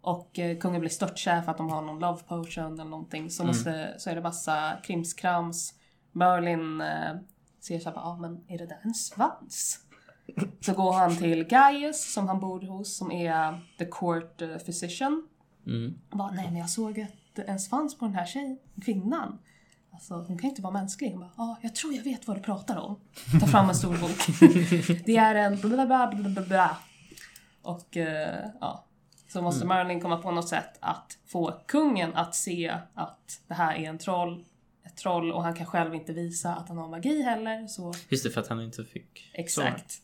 Och äh, kungen blir störtkär för att de har någon love potion eller någonting. Så, måste, så är det massa krimskrams. Merlin äh, ser såhär, ja men är det där en svans? Så går han till Gaius som han bor hos som är the court äh, physician. Mm. Och bara, nej men jag såg ett, en svans på den här tjejen, kvinnan. Alltså hon kan inte vara mänsklig. Hon bara, ja jag tror jag vet vad du pratar om. Ta fram en stor bok. (laughs) det är en bla bla bla bla. Och eh, ja. Så måste Merlin komma på något sätt att få kungen att se att det här är en troll. Ett troll och han kan själv inte visa att han har magi heller. Så Just det, för att han inte fick... Exakt.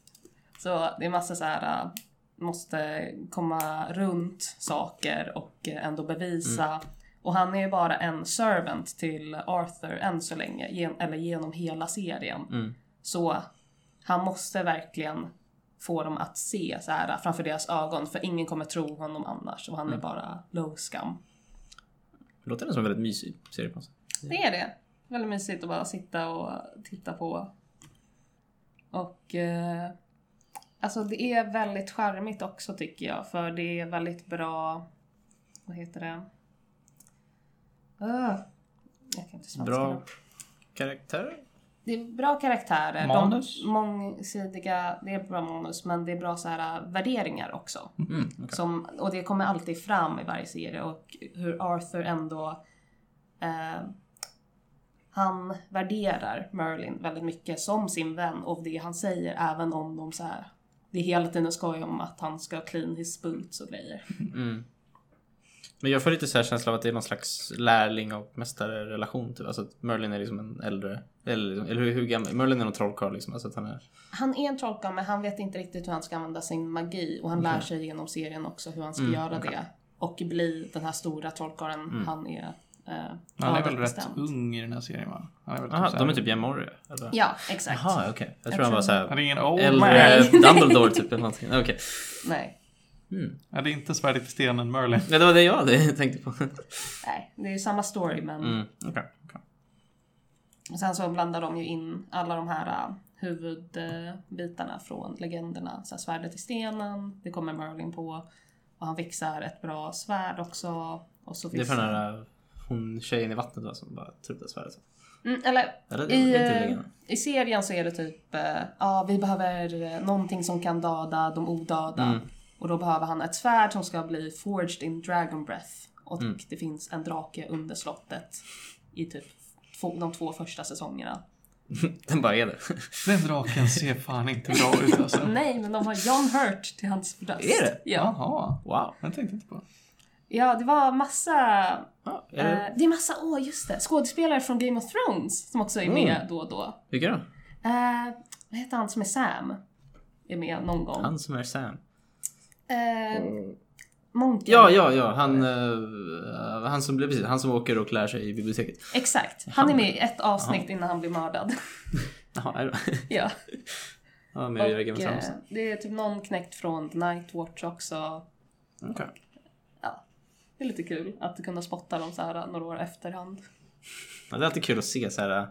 Så det är massa så här äh, måste komma runt saker och äh, ändå bevisa. Och han är ju bara en servant till Arthur än så länge, gen- eller genom hela serien. Mm. Så han måste verkligen få dem att se så här framför deras ögon, för ingen kommer tro honom annars och han är bara low scum. Det låter som en väldigt mysig serie på något sätt. Det är det. Väldigt mysigt att bara sitta och titta på. Och eh, alltså det är väldigt charmigt också tycker jag. För det är väldigt bra, vad heter det? Uh, jag kan inte svenska Bra nu. karaktär? Det är bra karaktärer. Manus? De mångsidiga, det är bra manus men det är bra så här, äh, värderingar också. Mm, okej. Som, och det kommer alltid fram i varje serie och hur Arthur ändå eh, han värderar Merlin väldigt mycket som sin vän och det han säger även om de så här det är hela tiden skoj om att han ska clean his boots och grejer. Mm. Men jag får lite så här känsla av att det är någon slags lärling och mästare-relation. Typ. Alltså att Merlin är liksom en äldre... Eller, liksom, eller hur, hur gammal? Merlin är någon trollkarl liksom. Alltså att han är... Han är en trollkarl men han vet inte riktigt hur han ska använda sin magi och han lär sig genom serien också hur han ska Mm, göra okej. det. Och bli den här stora trollkarlen han är. Eh, Han är väl rätt förutbestämd. ung i den här serien va? Han är väl Aha, här- de är typ? Eller? Ja, exakt. Jaha, okej. Jag, Jag tror han var såhär... Han är ingen old Äldre Nej. Dumbledore typ eller någonting. Okej. Nej. Mm. Ja, det är inte svärdet i stenen Merlin. Ja, det var det jag hade (laughs) tänkte på. Nej, det är ju samma story men Mm. okej, okej. Och sen så blandar de ju in alla de här uh, huvudbitarna från legenderna. Så här, svärdet i stenen, det kommer Merlin på. Och han fixar ett bra svärd också. Och så Det är för den här hon tjejen i vattnet då, som bara upp det svärdet. så. Mm, eller Eller i, i serien så är det typ, eh, ja vi behöver eh, någonting som kan döda de odöda. Mm. Och då behöver han ett svärd som ska bli forged in dragon breath. Och Mm. det finns en drake under slottet i typ två, de två första säsongerna. (laughs) Den bara är det. Den draken ser fan inte bra ut alltså. (laughs) Nej, men de har John Hurt till hans röst. Är det? Ja. Jaha, Wow. jag tänkte inte på. Ja, det var massa... Ja, är Eh, det... det är massa, åh just det, skådespelare från Game of Thrones som också är med Mm. då och då. Vilka då? Eh, vad heter han som är Sam? Är med någon gång. Han som är Sam. Eh, Monken. Ja, ja, ja. Han, eh, han, som, blir- precis, han som åker och lär sig i biblioteket. Exakt. Han är med i ett avsnitt innan han blir mördad. (laughs) Jaha, är det? ja. Han var med i Game Och of eh, Thrones. det är typ någon knäckt från The Night Watch också. Okej. Ja. Det är lite kul att kunna spotta dem så här några år efterhand. Ja, det är alltid kul att se så här. eh,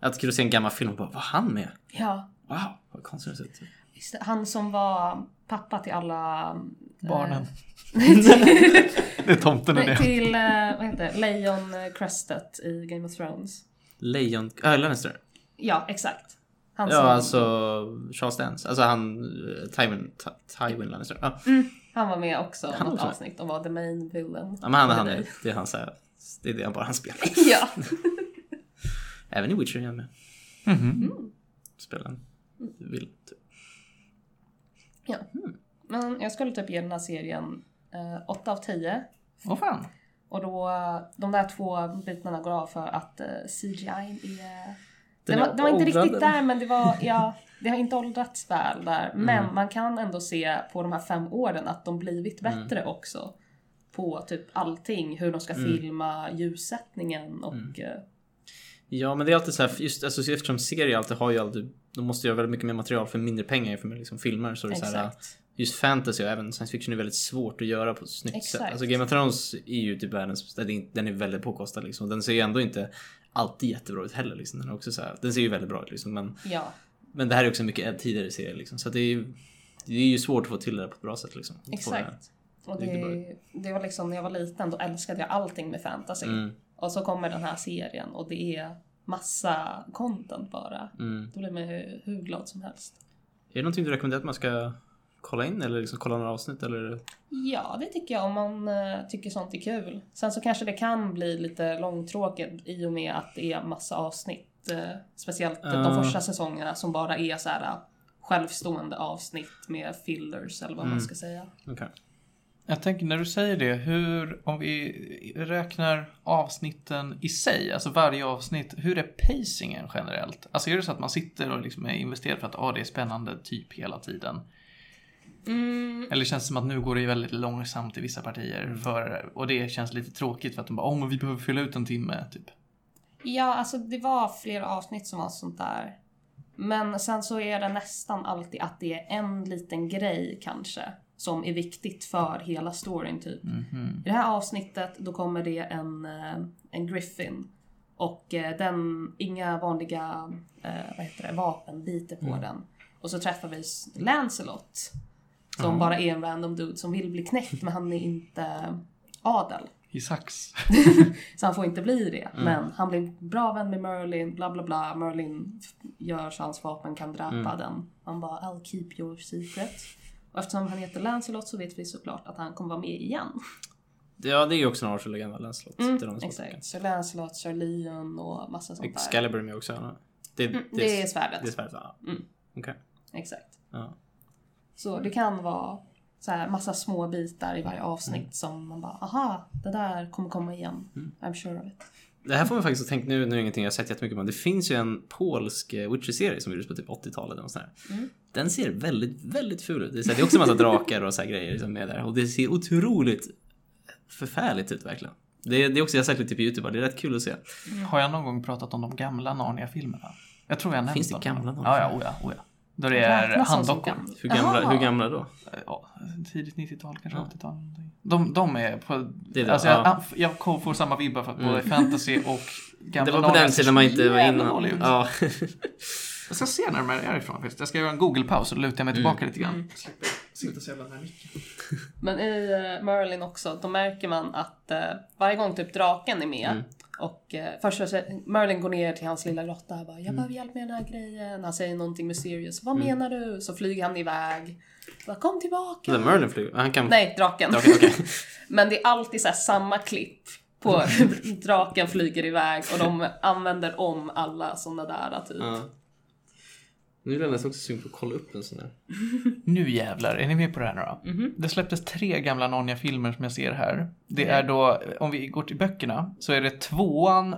Alltid kul att se en gammal film och bara, var han med? Ja. Wow, vad konstigt det ser ut. Han som var pappa till alla... Barnen. Eh, (laughs) Det är tomten Nej, det. till, eh, vad heter det, Leon Crestet i Game of Thrones. Lejon... Äh, Lannister. Ja, exakt. Han Ja, som, alltså Charles Dance. Alltså han... eh, Tywin, Ty- Tywin Lannister. Ja, mm, han var med också Han något också. avsnitt och var the main villain. ja men han, han är... Det är han så här, Det är det han bara han spelar. (laughs) Ja. (laughs) Även i Witcher är han med. Mhm. Spelar en vill. Typ. Ja. Men jag skulle typ ge den här serien eh, 8 av 10. Åh fan. Och då, de där två bitarna går av för att eh, CGI är... Det Den var, det var inte riktigt där men det var, ja, (laughs) det har inte åldrats väl där. Mm. Men man kan ändå se på de här fem åren att de blivit Mm. bättre också. På typ allting, hur de ska Mm. filma, ljussättningen och... eh, Ja men det är alltid så här, just alltså, eftersom serier alltid har ju alltid, de måste göra väldigt mycket mer material för mindre pengar för liksom filmer så det så här, Exakt. just fantasy och även science fiction är väldigt svårt att göra på ett snyggt Exakt. sätt. Alltså Game of Thrones är ju typ världens, den är- väldigt påkostad liksom. Den ser ju ändå inte alltid jättebra ut heller liksom. Den, är också så här, den ser ju väldigt bra ut liksom. Men, Ja, men det här är också en mycket tidigare serie liksom. Så det är ju det är ju svårt att få till det på ett bra sätt liksom. Exakt. Och det, det var liksom när jag var liten, då älskade jag allting med fantasy. Mm, Och så kommer den här serien och det är massa content bara. mm. Då blir man ju hur glad som helst. Är det någonting du rekommenderar att man ska kolla in eller liksom kolla några avsnitt eller? Ja, det tycker jag om man eh, tycker sånt är kul. Sen så kanske det kan bli lite långtråkigt i och med att det är massa avsnitt. Eh, speciellt Ja. de första säsongerna som bara är så här eh, självstående avsnitt med fillers eller vad Mm. man ska säga. Okej. Jag tänker när du säger det, hur, om vi räknar avsnitten i sig, alltså varje avsnitt, hur är pacingen generellt? Alltså är det så att man sitter och liksom är investerad för att ah, det är spännande typ hela tiden? Mm, Eller känns det som att nu går det väldigt långsamt i vissa partier för, och det känns lite tråkigt för att de bara, åh men vi behöver fylla ut en timme, typ. Ja, alltså det var flera avsnitt som var sånt där. Men sen så är det nästan alltid att det är en liten grej kanske som är viktigt för hela storyn typ. Mhm. I det här avsnittet då kommer det en, eh, en griffin och eh, den, inga vanliga eh, vad heter det, vapen biter på den. Och så träffar vi Lancelot som bara är en random dude som vill bli knäckt men han är inte adel. I sax. (laughs) Så han får inte bli det. Men han blir bra vän med Merlin, bla bla bla. Merlin gör så hans vapen kan dräpa den. Han bara I'll keep your secret. Och eftersom han heter Lancelot så vet vi såklart att han kommer vara med igen. Ja det är ju också en Arthur-legend? Lancelot. är de Mm, Exakt. Så Lancelot, Sir Leon och massa sånt där. Excalibur är med också. ja. Det, Mm, det är svärdet. Det är svärdet va? Mm. Okej. Exakt. Ja. Så det kan vara så här massa små bitar i varje avsnitt som man bara aha, det där kommer komma igen. I'm sure of it. Det här får man faktiskt tänka nu, nu är ingenting jag har sett jättemycket på. men Det finns ju en polsk eh, Witcher-serie som gjordes på typ 80-talet. Och sånt där. Mm. Den ser väldigt, väldigt ful ut. Det är, det också en massa drakar och så här grejer som är där. Och det ser otroligt förfärligt ut verkligen. Det är, det är också, jag har sett lite på YouTube, det är rätt kul att se. Har jag någon gång pratat om de gamla Narnia-filmerna? Jag tror jag nämnt Finns det gamla Narnia? Ja, ja, oh ja, oh ja. Då det är de handdockor. Hur gamla, hur gamla då? Ja, tidigt 90-tal, kanske Ja. 80-tal. någonting. De, de är på... Det är det, alltså, ja. jag, jag får samma vibbar för att både Mm. fantasy och gamla (laughs) Det var på den tiden man inte var ut. Ja. Jag ska se närmare härifrån faktiskt. Jag ska göra en Google-paus och luta mig Mm. tillbaka lite grann. Slipper sitta så jävla nära micken. Men i uh, Merlin också, då märker man att eh, varje gång typ draken är med Mm. Och uh, först så Merlin går ner till hans lilla grotta och bara Mm. “Jag behöver hjälp med den här grejen”. Han säger någonting mysterious. “Vad menar du?” Så flyger han iväg. Bara, “Kom tillbaka!” Den Merlin flyger, han kan... Nej, draken. Okej, okej. (laughs) Men det är alltid så här samma klipp på (laughs) hur draken flyger iväg och de använder om alla sådana där typ. Ja. Nu är jag nästan också sugen på att kolla upp en sån där. (laughs) Nu jävlar, är ni med på det här nu då? Mhm. Det släpptes tre gamla Narnia-filmer som jag ser här. Det är då, om vi går till böckerna, så är det tvåan,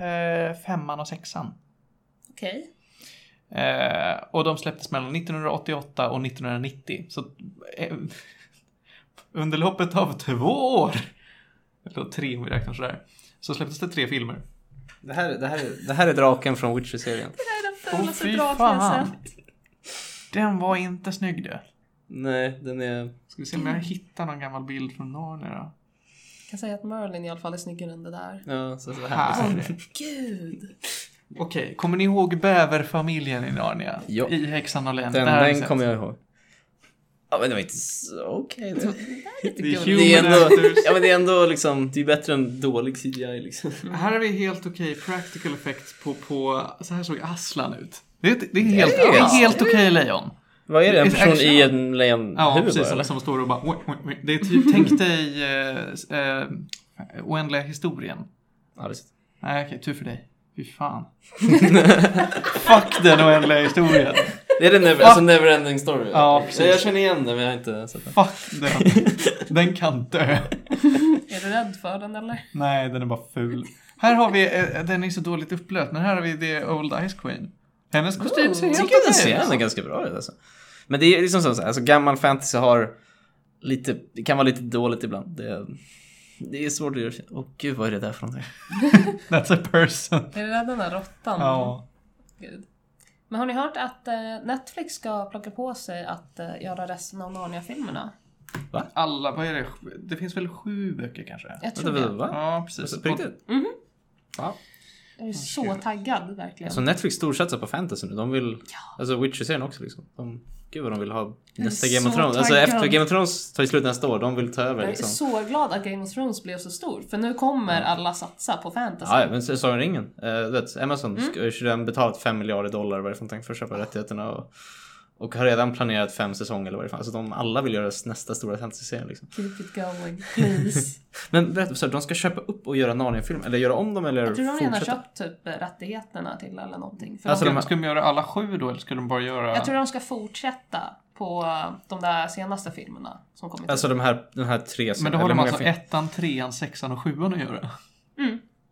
f- femman och sexan. Okej. Eh, och de släpptes mellan 1988 och 1990. Så eh, (laughs) under loppet av två år, eller tre om vi räknar sådär, så släpptes det tre filmer. Det här, det här, är- det här är draken från Witcher-serien. Åh fulaste fy fan! Den var inte snygg du. Nej, den är... Ska vi se om jag hittar någon gammal bild från Narnia då. Jag kan säga att Merlin i alla fall är snyggare än det där. Ja, så, så här. Här. (laughs) Gud! Okej, kommer ni ihåg bäverfamiljen i Narnia? Ja. I Häxan och Lejon. Den, den kommer jag ihåg. Ja, men det var inte så okej. det. Lite Det är Det är, ändå, ja, men det är ändå liksom, det är bättre än dålig CGI liksom. Här har vi helt okej practical effects på, på, så här såg Aslan ut. Det är, det är helt, Det är det det. helt okej lejon. Vad är det? En person i en lejonhuvud Ja, precis. eller? Som står och bara, "Oj, oj, oj." Det är typ, tänk dig eh, eh, oändliga historien. Ja, det är- Nej, okej, tur för dig. Fy fan. (laughs) Fuck den oändliga historien. Det är det never, alltså neverending story. Ja, precis. Jag känner igen det men jag har inte sett den. Fuck den. (laughs) Den kan dö. Är du rädd för den eller? Nej, den är bara ful. Här har vi, eh, den är så dåligt upplöst, men här har vi The Old Ice Queen. Hennes kostym ser Jag helt tycker den okej ser ut. ändå ganska bra ut alltså. Men det är liksom så, så här, alltså gammal fantasy har lite, det kan vara lite dåligt ibland. Det, det är svårt att göra. Åh gud vad är det där för någonting? (laughs) That's a person. Är det där den där råttan? Ja. Gud. Men har ni hört att eh, Netflix ska plocka på sig att eh, göra resten av Narnia-filmerna? Alla, vad är det? Det finns väl sju böcker kanske? Jag tror det. va? Ja, precis. Alltså, på riktigt? Ja. Jag är så taggad verkligen. Så Netflix storsatsar på fantasy nu. De vill, alltså Witcher-serien också liksom. De, gud vad de vill ha nästa Game of Thrones. Alltså efter Game of Thrones tar slut nästa år, de vill ta över Jag är liksom. så glad att Game of Thrones blev så stor, för nu kommer alla satsa på fantasy. Ja, men Sagan om ringen. Uh, Amazon Mm. ska ju redan betalat 5 miljarder dollar för att köpa rättigheterna och, och har redan planerat fem säsonger eller vad det för Alltså de alla vill göra nästa stora fantasy-serie liksom. Keep it going, please. (laughs) Men berätta, så de ska köpa upp och göra Narnia-film eller göra om dem eller Jag tror de redan har köpt typ rättigheterna till eller någonting. För Alltså, de, de här- Ska de göra alla sju då, eller ska de bara göra... Jag tror de ska fortsätta på eh, de där senaste filmerna som kommit Alltså ut. de här, den här tre Men då har de alltså ettan, trean, sexan och sjuan att göra.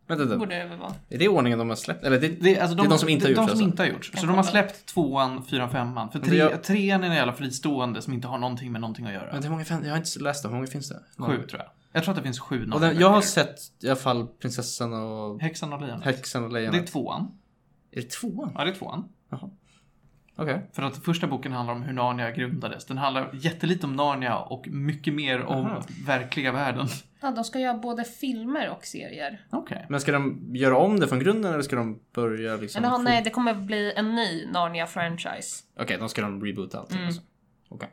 Vänta, vänta. Borde det väl vara. Är det ordningen de har släppt? Eller det, Det är, alltså det är de som inte har de, gjorts de som alltså? inte har gjorts. Så de har släppt tvåan, fyran, femman. För tre, jag- trean är en jävla fristående som inte har någonting med någonting att göra. Men hur många jag har inte läst dem, hur många finns det? Sju tror jag. Jag tror att det finns sju Och den, jag har böcker. sett i alla fall Prinsessan och Häxan och lejonet. Häxan och Det är Lejonet. tvåan. Är det tvåan? Ja, det är tvåan. Okej. För att första boken handlar om hur Narnia grundades. Den handlar jättelite om Narnia och mycket mer om Aha. verkliga världen. Ja, de ska göra både filmer och serier. Okej. Men ska de göra om det från grunden eller ska de börja liksom... Eller, nej, det kommer bli en ny Narnia-franchise. Okej, då ska de reboota allting Mm. alltså.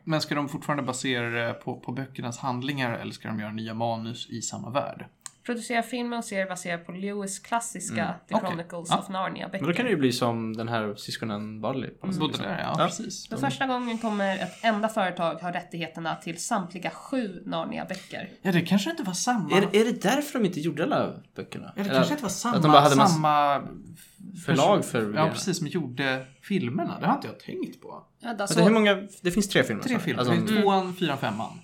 Men ska de fortfarande basera det på, på böckernas handlingar eller ska de göra nya manus i samma värld? Producera filmen och serier baserad på Lewis klassiska The Okej. Chronicles Ja. of Narnia Men då kan det ju bli som den här syskonen Barley. Både liksom. där, ja, Ja. precis. För första gången kommer ett enda företag ha rättigheterna till samtliga sju Narnia-böcker. Ja, det kanske inte var samma... Är, är det därför de inte gjorde alla böckerna? Ja, det Eller kanske inte var samma, att de bara hade samma förlag för Ja, precis, som gjorde filmerna. Det har inte jag tänkt på. Ja, Alltså, hur många... Det finns tre filmer. Tre filmer. Alltså, Det finns tvåan, fyran, femman.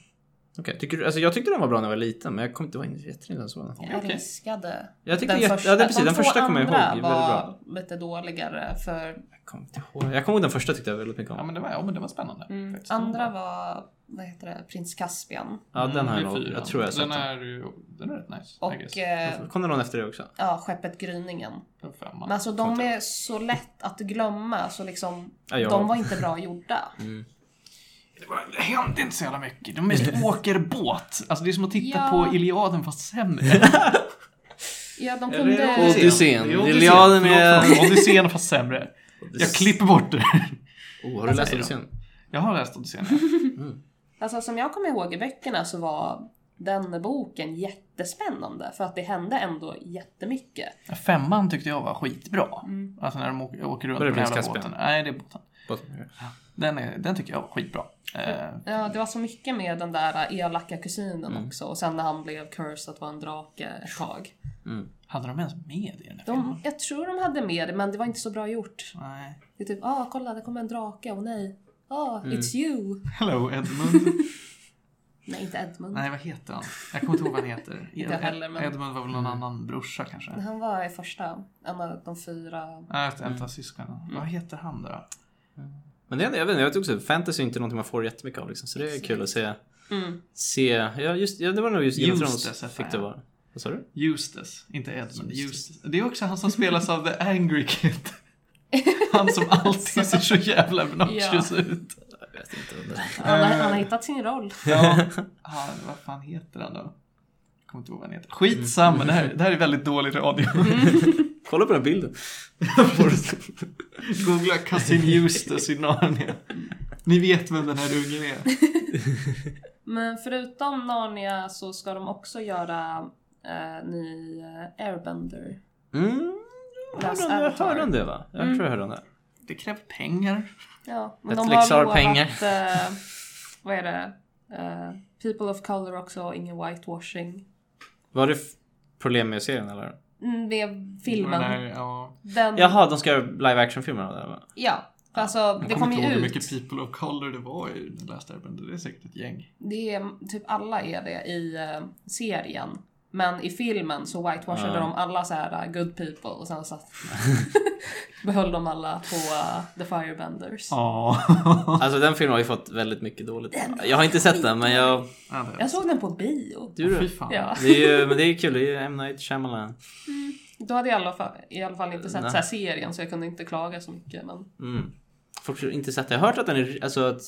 Okej, tycker du... Alltså jag tyckte den var bra när jag var liten men jag kommer inte ihåg jättelänge sedan så. jag okej. älskade Jag tyckte den första. ja, det är precis, De den första kommer jag ihåg andra väldigt bra. var lite dåligare för Jag kommer inte ihåg. Jag kommer ihåg den första tyckte jag väldigt mycket om. Ja, men det var, ja, men det var spännande. mm, andra var, vad heter det, Prins Caspian. Ja, den har jag är nog. Jag tror jag sett den. den. Är, ju- den är rätt nice. Och eh, Kom det någon efter det också? ja, Skeppet Gryningen. Den. Men alltså de är så lätt att glömma så liksom, Ja, de var inte bra gjorda. Var, det hände inte så jävla mycket. De mest åker båt. Alltså det är som att titta Ja. på Iliaden fast sämre. (laughs) Ja, de kunde... Är Iliaden är-. Odyssén fast sämre. Jag klipper bort det. Oh, har du läst säger Odyssén? Jag har läst Odyssén. Alltså som jag kommer ihåg i böckerna så var den boken jättespännande för att det hände ändå jättemycket. Femman tyckte jag var skitbra. Alltså när de åker, åker runt på den Caspian? båten. Nej, det är båten. Båten. Den, är, den tycker jag var skitbra. Ja, det var så mycket med den där elaka kusinen också och sen när han blev cursed att vara en drake ett tag. hade de ens med det i den här De, filmen? jag tror de hade med det men det var inte så bra gjort. Nej. Det är typ, ah kolla det kommer en drake, och nej. Ah, it's you. Hello Edmund. (laughs) Nej, inte Edmund. Nej, vad heter han? Jag kommer inte ihåg vad han heter. (laughs) Inte heller, men- Edmund var väl någon annan brorsa kanske? Men Han var i första, en av de fyra. Nej, ett av syskonen. Vad heter han då? Men det är, jag vet inte, jag tycker också fantasy är inte någonting man får jättemycket av liksom. Så det är kul att se. Mm. Se, ja just, ja det var nog just Game of Thrones fick det han. vara. Vad sa du? Eustace, inte Edmund. Eustace. Det är också han som spelas av The Angry Kid. Han som alltid ser så jävla obnoxious ut. Jag vet inte. Han, har, han har hittat sin roll. Ja, ah, vad fan heter han då? Jag kommer inte ihåg vad han heter. Skitsamma, det här, det här är väldigt dålig radio. (laughs) Kolla på den bilden. (laughs) Googla Cousin Eustace i Narnia. Ni vet vem den här ungen är. (laughs) Men förutom Narnia så ska de också göra eh, ny eh, Airbender. Mm. Jag hörde, om det va? Jag tror jag hörde om det. Det kräver pengar. Ja, men Netflix de har har lovat, pengar. eh, vad är det? Eh, people of color också, ingen whitewashing. Var det problem med serien eller? Mm, Med filmen. Den ja. Den, Jaha, de ska göra live action-filmer av det? eller? Ja. För alltså, Jag det kommer ju ihåg hur ut. mycket people of color det var i den Last Airbender. Det är säkert ett gäng. Det är typ alla är det i eh, serien. Men i filmen så whitewashade Ja. de alla så här uh, good people och sen så (laughs) (laughs) behöll de alla på uh, the firebenders. Ja. (laughs) Alltså den filmen har ju fått väldigt mycket dåligt. Jag har inte sett den men jag... Jag såg den på bio. Du du? fan. Ja. Det är ju, men det är kul, det är ju M. Night Shyamalan. Då hade jag i alla fall, i alla fall inte sett så här serien så jag kunde inte klaga så mycket. Men Mm. Folk har inte sett det. Jag har hört att den är, alltså att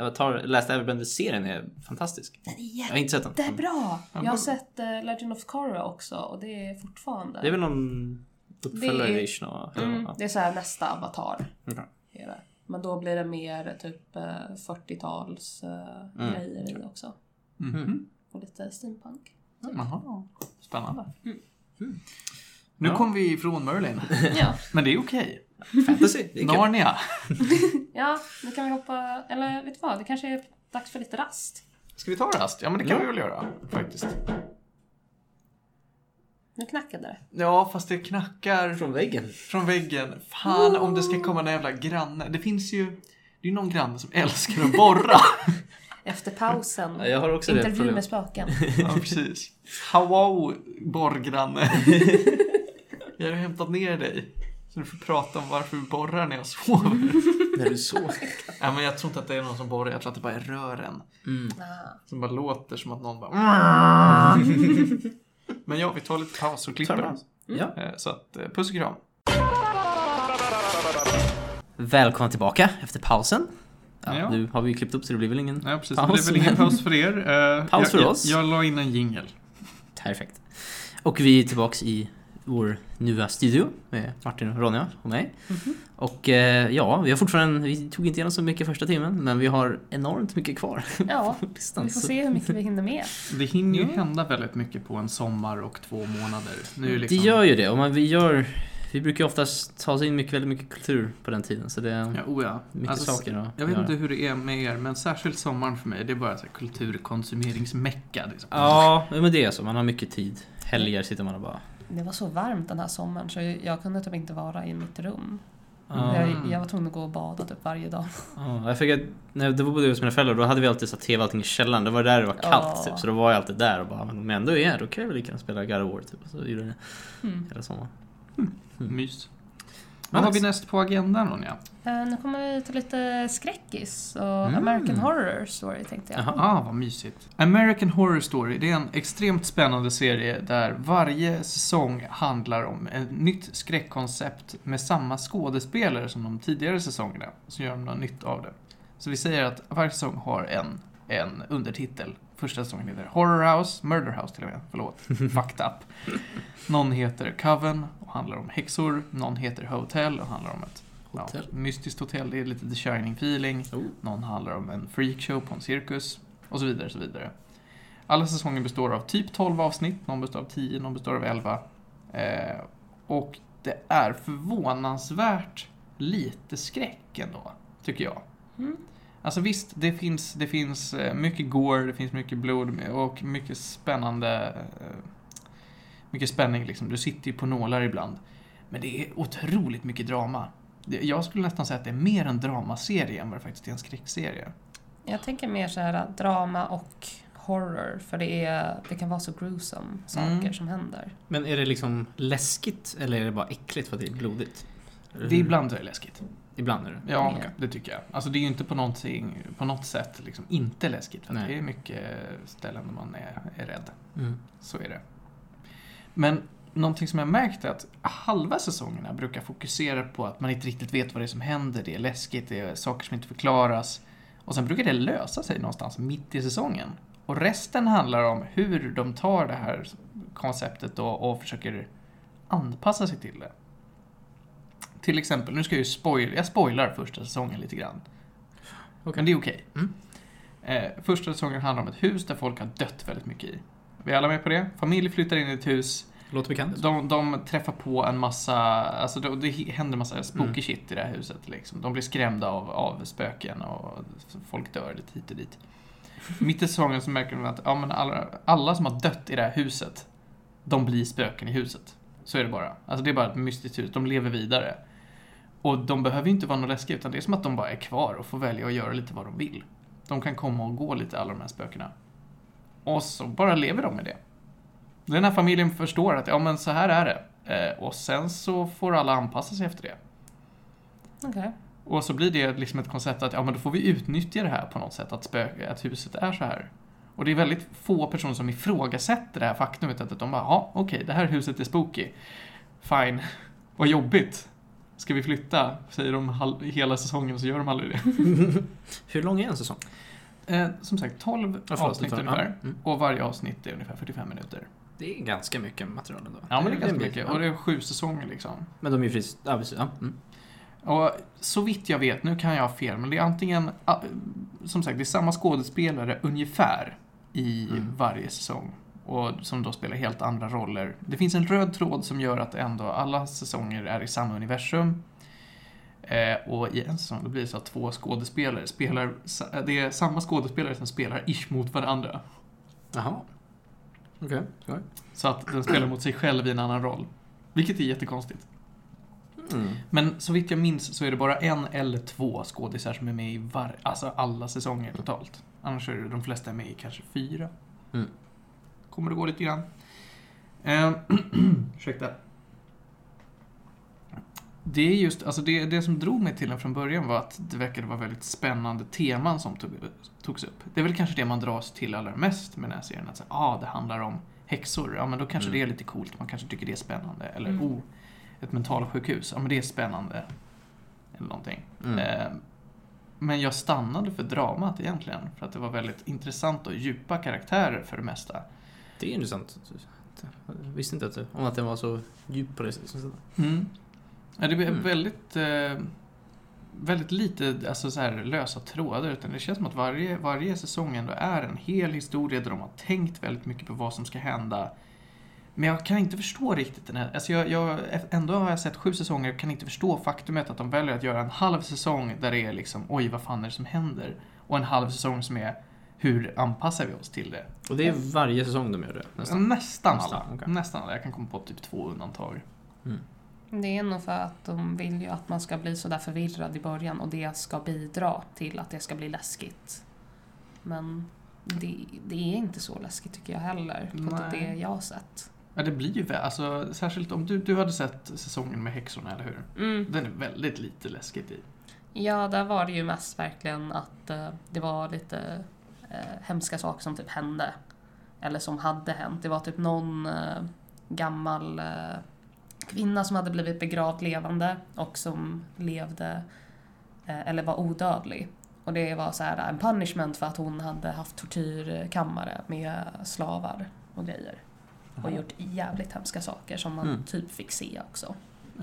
Avatar, Last Airbender-serien är fantastisk. den är Jag har inte sett den. jättebra! Jag har sett uh, Legend of Korra också och det är fortfarande... Det är väl någon uppföljare Det är- i Ishna? mm, det är så här nästa avatar. Det. Men då blir det mer typ eh, 40-tals eh, Mm. grejer i också. Mhm. Och lite steampunk. Jaha. Spännande. Mm. Nu Ja. kom vi ifrån Merlin. (laughs) Ja, Men det är okej. Fantasy, det är kul. Narnia. (laughs) ja, nu kan vi hoppa... Eller vet du vad? Det kanske är dags för lite rast. Ska vi ta rast? Ja, men det kan Ja. vi väl göra faktiskt. Nu knackade det. Ja, fast det knackar Från väggen. från väggen. Fan om det ska komma en jävla granne. Det finns ju... Det är ju någon granne som älskar att borra. (laughs) Efter pausen. Ja, jag har också Intervju med spöken. (laughs) Ja, precis. Hallå, borrgranne. (laughs) Jag har hämtat ner dig. Så du får prata om varför du borrar när jag sover. När du såg. Ja, men jag tror inte att det är någon som borrar. Jag tror att det bara är rören. Mm. Ah. Som bara låter som att någon bara... Men ja, vi tar lite paus och klipper. Ja. Eh, Så att, eh, puss och kram. Välkomna tillbaka efter pausen. Ja, Ja. Nu har vi ju klippt upp så det blir väl ingen Ja, precis. paus. Det är väl ingen paus för er. Eh, Paus för jag, oss. Jag, jag la in en jingel. Perfekt. Och vi är tillbaks i vår nya studio med Martin och Ronja och mig. Mhm. Och eh, ja, vi har fortfarande, vi tog inte igenom så mycket första timmen, men vi har enormt mycket kvar (laughs) Ja, listan. vi får Så se hur mycket vi hinner med. Det hinner ju Ja. hända väldigt mycket på en sommar och två månader. Nu är Det liksom... gör ju det, och man, vi gör, vi brukar ju oftast ta oss in mycket, väldigt mycket kultur på den tiden, så det är Ja, oh ja. mycket Alltså, saker att Jag vet göra. inte hur det är med er, men särskilt sommaren för mig, det är bara så här kulturkonsumeringsmecka. Liksom. Ja, men det är så, man har mycket tid. Helger sitter man och bara... Det var så varmt den här sommaren så jag kunde typ inte vara i mitt rum. Ja. Jag, jag var tvungen att gå och bada typ varje dag. Ja, (laughs) jag fick att, när det bodde hos mina föräldrar, då hade vi alltid så TV allting i källaren. Det var där det var kallt typ. Så då var jag alltid där och bara, men om jag ändå är här, då kan jag väl lika gärna spela God of War typ. Och så gjorde jag det Mm. hela sommaren. Mys. Vad har vi näst på agendan Ronja? Eh, nu kommer vi till lite skräckis och Mm. American Horror Story tänkte jag. Jaha. Ah, vad mysigt. American Horror Story, det är en extremt spännande serie där varje säsong handlar om ett nytt skräckkoncept med samma skådespelare som de tidigare säsongerna. Så gör de något nytt av det. Så vi säger att varje säsong har en, en undertitel. Första säsongen heter Horror House, Murder House till och med, förlåt, (laughs) fucked up. Någon heter Coven och handlar om häxor. Någon heter Hotel och handlar om ett Hotell. Ja, mystiskt hotell, det är lite The Shining-feeling. Oh. Någon handlar om en freakshow på en cirkus. Och så vidare, så vidare. Alla säsonger består av typ 12 avsnitt, någon består av 10, någon består av 11. Eh, och det är förvånansvärt lite skräck ändå, tycker jag. Mm. Alltså visst, det finns, det finns eh, mycket gore, det finns mycket blod och mycket spännande... eh, Mycket spänning liksom. Du sitter ju på nålar ibland. Men det är otroligt mycket drama. Jag skulle nästan säga att det är mer en dramaserie än vad det faktiskt är en skräckserie. Jag tänker mer så här drama och horror för det, är, det kan vara så gruesome saker Mm. som händer. Men är det liksom läskigt eller är det bara äckligt för att det är blodigt? Det är ibland är det läskigt. Ibland är det. Ja, Ja. det tycker jag. Alltså det är ju inte på, någonting, på något sätt liksom inte läskigt. För det är mycket ställen där man är, är rädd. Mm. Så är det. Men någonting som jag märkt är att halva säsongerna brukar fokusera på att man inte riktigt vet vad det är som händer. Det är läskigt, det är saker som inte förklaras. Och sen brukar det lösa sig någonstans mitt i säsongen. Och resten handlar om hur de tar det här konceptet och försöker anpassa sig till det. Till exempel, nu ska jag ju spoil, jag spoilar första säsongen lite grann. Okej. Men det är okej. Mm. Eh, första säsongen handlar om ett hus där folk har dött väldigt mycket i. Vi är alla med på det? Familj flyttar in i ett hus. Låter bekant. De, de träffar på en massa, alltså det, det händer massa spooky Mm. shit i det här huset. Liksom. De blir skrämda av, av spöken och folk dör lite hit och dit. Mitt i säsongen så märker de att ja, men alla, alla som har dött i det här huset, de blir spöken i huset. Så är det bara. Alltså det är bara ett mystiskt hus. De lever vidare. Och de behöver ju inte vara något läskiga, utan det är som att de bara är kvar och får välja att göra lite vad de vill. De kan komma och gå lite, alla de här spökena. Och så bara lever de med det. Den här familjen förstår att, ja men så här är det. Eh, och sen så får alla anpassa sig efter det. Okej. Och så blir det liksom ett koncept att, ja men då får vi utnyttja det här på något sätt, att, spö- att huset är så här. Och det är väldigt få personer som ifrågasätter det här faktumet, att de bara, ja okej, det här huset är spooky. Fine. (laughs) Vad jobbigt. Ska vi flytta? Säger de hela säsongen, så gör de aldrig det. (laughs) Hur lång är en säsong? Eh, som sagt, 12 Ja, förlåt, avsnitt ungefär. ja. Mm. Och varje avsnitt är ungefär 45 minuter. Det är ganska mycket material ändå. Ja, men det är ganska en bit, mycket. Och det är sju säsonger liksom. Men de är ju precis... Ja, precis. Ja. Mm. Och så vitt jag vet, nu kan jag ha fel, men det är antingen, ah, som sagt, det är samma skådespelare ungefär i Mm. varje säsong. Och som då spelar helt andra roller. Det finns en röd tråd som gör att ändå alla säsonger är i samma universum. Eh, och i en säsong då blir det så att två skådespelare spelar, det är samma skådespelare som spelar ish mot varandra. Jaha. Okej. Okay. Så att den spelar mot sig själv i en annan roll. Vilket är jättekonstigt. Mm. Men så vitt jag minns så är det bara en eller två skådisar som är med i var, alltså alla säsonger totalt. Annars är det de flesta är med i kanske fyra. Mm. Kommer det gå lite grann. Eh, (clears throat) ursäkta. Det är just, alltså det, det som drog mig till den från början var att det verkade vara väldigt spännande teman som tog, togs upp. Det är väl kanske det man dras till allra mest med den här serien. Att säga, ah, det handlar om häxor. Ja, men då kanske Mm. det är lite coolt. Man kanske tycker det är spännande. Eller, Mm. oh, ett mentalsjukhus. Ja, men det är spännande. Eller någonting. Mm. Eh, Men jag stannade för dramat egentligen. För att det var väldigt intressant och djupa karaktärer för det mesta. Det är intressant. Jag visste inte att det, om att den var så djup på det sättet. Mm. Ja, det blev Mm. väldigt, eh, väldigt lite alltså, så här, lösa trådar. Utan det känns som att varje, varje säsong ändå är en hel historia där de har tänkt väldigt mycket på vad som ska hända. Men jag kan inte förstå riktigt den här. Alltså jag, jag, ändå har jag sett sju säsonger och kan inte förstå faktumet att de väljer att göra en halv säsong där det är liksom oj, vad fan är det som händer? Och en halv säsong som är hur anpassar vi oss till det? Och det är varje säsong de gör det? Nästan, Nästan. Alla. Nästan, okej. Nästan alla. Jag kan komma på typ två undantag. Det är nog för att de vill ju att man ska bli sådär förvirrad i början och det ska bidra till att det ska bli läskigt. Men det, det är inte så läskigt tycker jag heller, på Nej. det jag har sett. Ja, det blir ju vä- alltså, särskilt om du, du hade sett säsongen med häxorna, eller hur? Mm. Den är väldigt lite läskigt i. Ja, där var det ju mest verkligen att eh, det var lite eh, hemska saker som typ hände. Eller som hade hänt. Det var typ någon eh, gammal eh, kvinna som hade blivit begravd levande och som levde, eh, eller var odödlig. Och det var så här en punishment för att hon hade haft tortyrkammare med slavar och grejer. Och gjort jävligt hemska saker som man Mm. typ fick se också.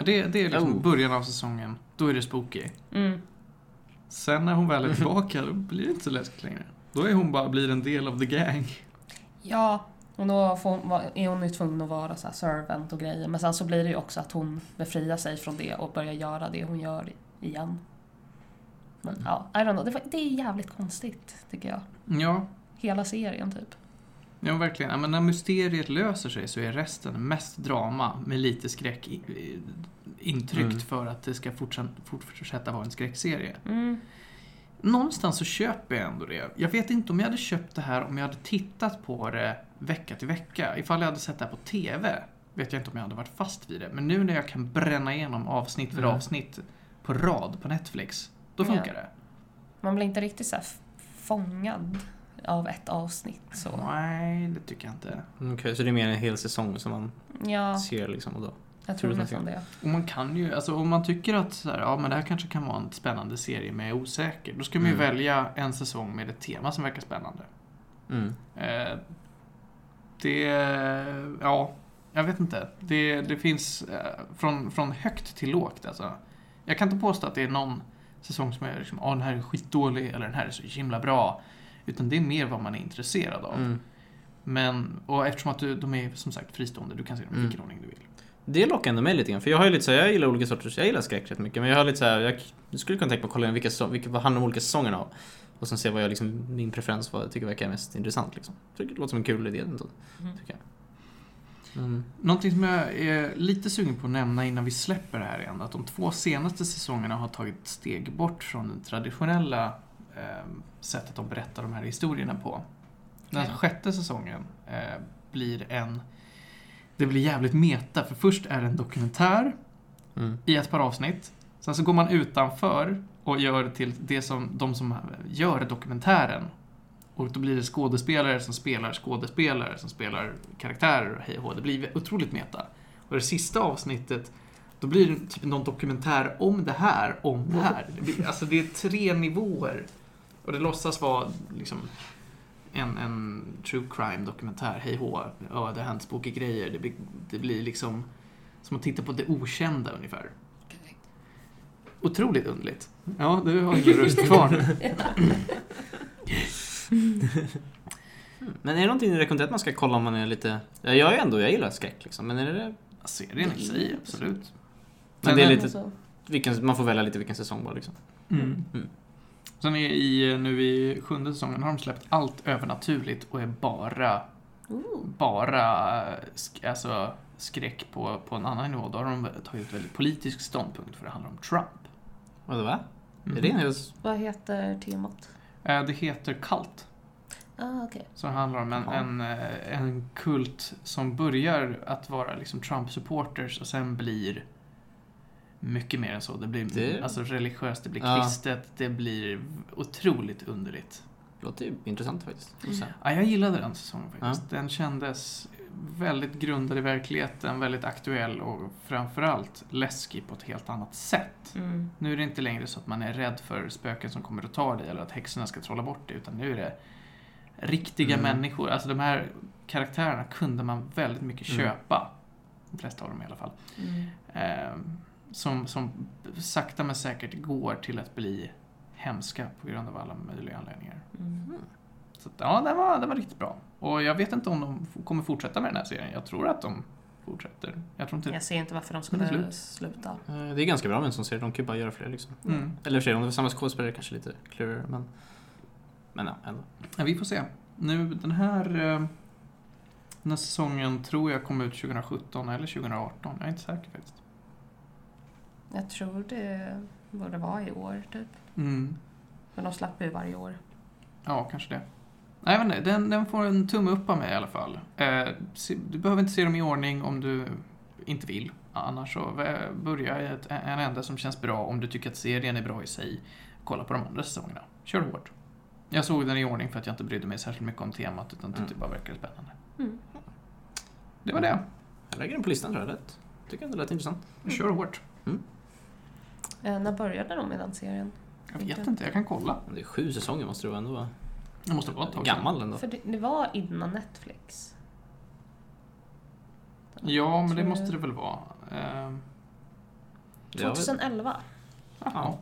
Det, det är liksom Oh. början av säsongen. Då är det spooky. Mm. Sen när hon väl är tillbaka, då blir det inte så läskigt längre. Då är hon bara blir en del av the gang. Ja, och då får hon, är hon ju tvungen att vara så här servant och grejer. Men sen så blir det ju också att hon befriar sig från det och börjar göra det hon gör igen. Men ja, I don't know. Det, var, det är jävligt konstigt, tycker jag. Ja, Hela serien, typ. ja verkligen. Ja, men när mysteriet löser sig så är resten mest drama med lite skräck intryckt Mm. för att det ska fortsätta, fortsätta vara en skräckserie. Mm. Någonstans så köper jag ändå det. Jag vet inte om jag hade köpt det här om jag hade tittat på det vecka till vecka. Ifall jag hade sett det här på TV vet jag inte om jag hade varit fast vid det. Men nu när jag kan bränna igenom avsnitt för Mm. avsnitt på rad på Netflix, då funkar Ja. det. Man blir inte riktigt så fångad av ett avsnitt. Så. Nej, det tycker jag inte. Okej, så det är mer en hel säsong som man Ja, ser liksom och då? Jag tror nästan det. Och man kan ju, alltså om man tycker att så här, ja, men det här kanske kan vara en spännande serie men jag är osäker. Då ska man ju Mm. välja en säsong med ett tema som verkar spännande. Mm. Eh, det, ja, jag vet inte. Det, det finns eh, från, från högt till lågt alltså. Jag kan inte påstå att det är någon säsong som är liksom, ja den här är skitdålig eller den här är så himla bra. Utan det är mer vad man är intresserad av. Mm. Men, och eftersom att du, de är som sagt fristående, du kan se dem i Mm. vilken ordning du vill. Det lockar ändå mig lite grann, för jag har ju lite så här, jag gillar olika sorters, jag gillar skräck rätt mycket, men jag har lite så här, jag, skulle kunna tänka mig att kolla in vilka, säsong- vilka vad handlar de olika säsongerna av. Och sen se vad jag liksom, min preferens, vad jag tycker verkar mest intressant liksom. Så det låter som en kul idé ändå, Mm. tycker jag. Mm. Någonting som jag är lite sugen på att nämna innan vi släpper det här igen, att de två senaste säsongerna har tagit steg bort från det traditionella eh, sättet att berätta de här historierna på. Den Okej. sjätte säsongen eh, blir en... Det blir jävligt meta, för först är det en dokumentär Mm. i ett par avsnitt. Sen så går man utanför och gör till det som de som gör dokumentären. Och då blir det skådespelare som spelar skådespelare som spelar karaktärer och hej och. Det blir otroligt meta. Och det sista avsnittet, då blir det typ någon dokumentär om det här, om det här. Det blir, alltså det är tre nivåer. Och det låtsas vara liksom en, en true crime dokumentär, hej hå. Ja, det har hänt spooky grejer. Det blir, det blir liksom som att titta på det okända ungefär. Otroligt underligt. Ja, du har ingen röst (laughs) kvar nu. Men är det någonting ni rekommenderar att man ska kolla om man är lite... Ja, jag är ändå, jag gillar skräck liksom. Men är det... Serien i sig, absolut. Men det är lite- Vilken, man får välja lite vilken säsong bara liksom. Mm. Mm. Sen är i, nu i sjunde säsongen har de släppt allt övernaturligt och är bara, ooh. bara sk- alltså, skräck på, på en annan nivå. Då har de tagit väldigt politisk ståndpunkt för det handlar om Trump. Vadå va? Mm. Är det en Vad heter temat? Eh, Det heter Cult. Ah, okej. Så det handlar om en, en, eh, en kult som börjar att vara liksom Trump-supporters och sen blir mycket mer än så. Det blir Det- alltså religiöst, det blir Ja. kristet, det blir otroligt underligt. Låter ju intressant faktiskt. Ja, jag gillade den säsongen faktiskt. Den kändes väldigt grundad i verkligheten, väldigt aktuell och framförallt läskig på ett helt annat sätt. Mm. Nu är det inte längre så att man är rädd för spöken som kommer att ta dig eller att häxorna ska trolla bort dig, utan nu är det riktiga Mm. människor. Alltså de här karaktärerna kunde man väldigt mycket Mm. köpa. De flesta av dem i alla fall. Mm. Ehm, som, som sakta men säkert går till att bli hemska på grund av alla möjliga anledningar. Mm. Så ja, den var, den var riktigt bra. Och jag vet inte om de kommer fortsätta med den här serien. Jag tror att de fortsätter. Jag tror inte... Jag ser inte varför de skulle slut. sluta. Eh, Det är ganska bra med en sån serie. De kan ju bara göra fler liksom. Mm. Eller för sig, om det var samma skådespelare kanske lite klurigare. Men, men ja, ändå. Ja, vi får se. Nu, den här... eh, Den här säsongen tror jag kom ut 2017 eller 2018. Jag är inte säker faktiskt. Jag tror det borde vara i år, typ. Mm. Men de släpper ju varje år. Ja, kanske det. Nej, men den, den får en tumme upp av mig i alla fall. Eh, se, du behöver inte se dem i ordning om du inte vill. Annars så vä- börja i ett, en ände som känns bra om du tycker att serien är bra i sig. Kolla på de andra säsongerna. Kör hårt. Jag såg den i ordning för att jag inte brydde mig särskilt mycket om temat utan tyckte Mm. det bara verkade spännande. Mm. Det var det. Jag lägger den på listan tror jag. Det tycker jag det lät intressant. Kör hårt. Eh, när började de med den serien? Jag vet inte, jag kan kolla. Men det är sju säsonger måste det vara ändå vara. Det måste vara ett tag sedan. Gammal ändå. För det, det var innan Netflix. Ja, men det måste det väl vara. Eh, Det var väl- 2011. ja.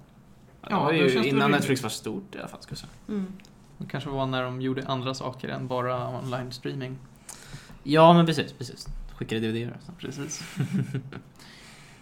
Det var då ju känns det innan. Netflix var stort i alla fall ska jag säga. Mm. Det kanske var när de gjorde andra saker än bara online streaming. Ja, men precis, precis. Skickade DVD-er. så. Precis. (laughs)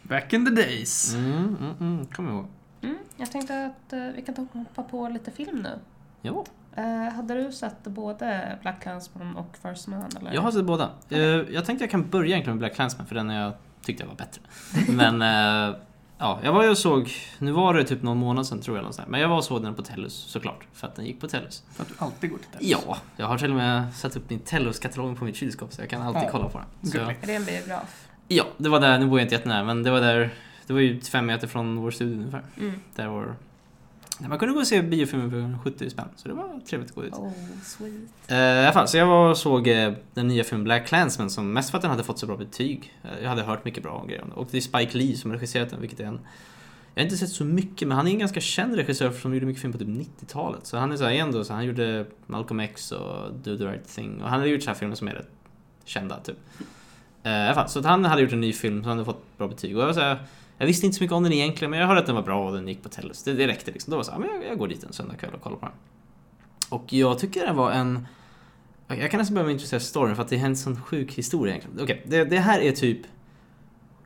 Back in the days. Mm, mm, mm, kommer jag ihåg. Mm. Jag tänkte att eh, vi kan hoppa på lite film nu. Jo, Eh, hade du sett både Black Clansman och First Man? Eller? jag har sett båda. Eh, Jag tänkte jag kan börja egentligen med Black Clansman för den jag tyckte jag var bättre. Men (laughs) eh, ja, jag var ju och såg, nu var det typ någon månad sedan tror jag, där. men jag var och såg den på Tellus såklart, för att den gick på Tellus. För att du alltid går till test. Ja, jag har till och med satt upp min Tellus-katalog på mitt kylskåp så jag kan alltid Ja, kolla på den. Så. Är det en biograf? Ja, det var där, nu bor jag inte jättenära, men det var där, det var ju fem meter från vår studio ungefär. Mm. Där var där man kunde gå och se biofilmer för 70 spänn, så det var trevligt att gå dit. Oh, sweet. Eh, I alla fall, så jag var och såg eh, den nya filmen Black Clansman som mest för att den hade fått så bra betyg. Eh, jag hade hört mycket bra grejer om den. Och det är Spike Lee som regisserat den, vilket är en... Jag har inte sett så mycket, men han är en ganska känd regissör som gjorde mycket film på typ 90-talet. Så han är så här ändå, så han gjorde Malcolm X och Do the Right Thing. Och han har gjort så här filmer som är rätt kända, typ. Eh, så att han hade gjort en ny film som hade fått bra betyg. Och jag var så här, jag visste inte så mycket om den egentligen, men jag hörde att den var bra och den gick på Tellus. Det, det räckte liksom. Då var jag så här, men jag, jag går dit en söndagkväll och kollar på den. Och jag tycker det var en... Jag kan nästan börja med att intressera storyn för att det är en sån sjuk historia egentligen. Okej, det, det här är typ...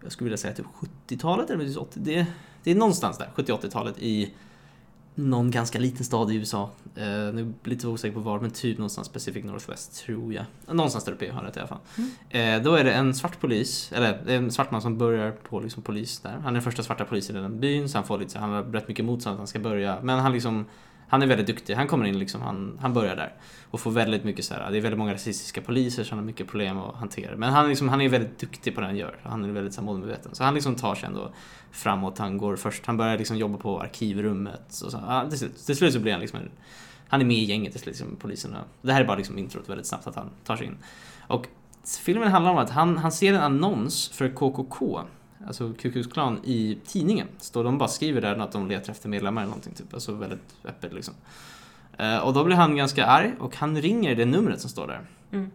Jag skulle vilja säga typ 70-talet eller 80 det, det är någonstans där, 70-80-talet i någon ganska liten stad i USA. Eh, nu är jag lite osäker på var, men typ någonstans Pacific Northwest tror jag. Någonstans där uppe jag rätt i alla fall. Eh, då är det en svart polis, eller en svart man som börjar på liksom polis där. Han är den första svarta polisen i den byn, så han får lite, han har rätt mycket motstånd att han ska börja. Men han liksom, han är väldigt duktig. Han kommer in liksom, han, han börjar där. Och får väldigt mycket så här, det är väldigt många rasistiska poliser som har mycket problem att hantera. Men han, liksom, han är väldigt duktig på det han gör. Han är väldigt så här, målmedveten. Så han liksom tar sig ändå framåt. Han går först, han börjar liksom jobba på arkivrummet. Och så, ja, till, slut, till slut så blir han liksom en, han är med i gänget till slut, liksom, poliserna. Det här är bara liksom introt väldigt snabbt att han tar sig in. Och filmen handlar om att han, han ser en annons för KKK, alltså Klux Klan, i tidningen. Så de bara skriver där att de letar efter medlemmar eller någonting, typ. alltså väldigt öppet liksom. Eh, Och då blir han ganska arg och han ringer det numret som står där. Mm.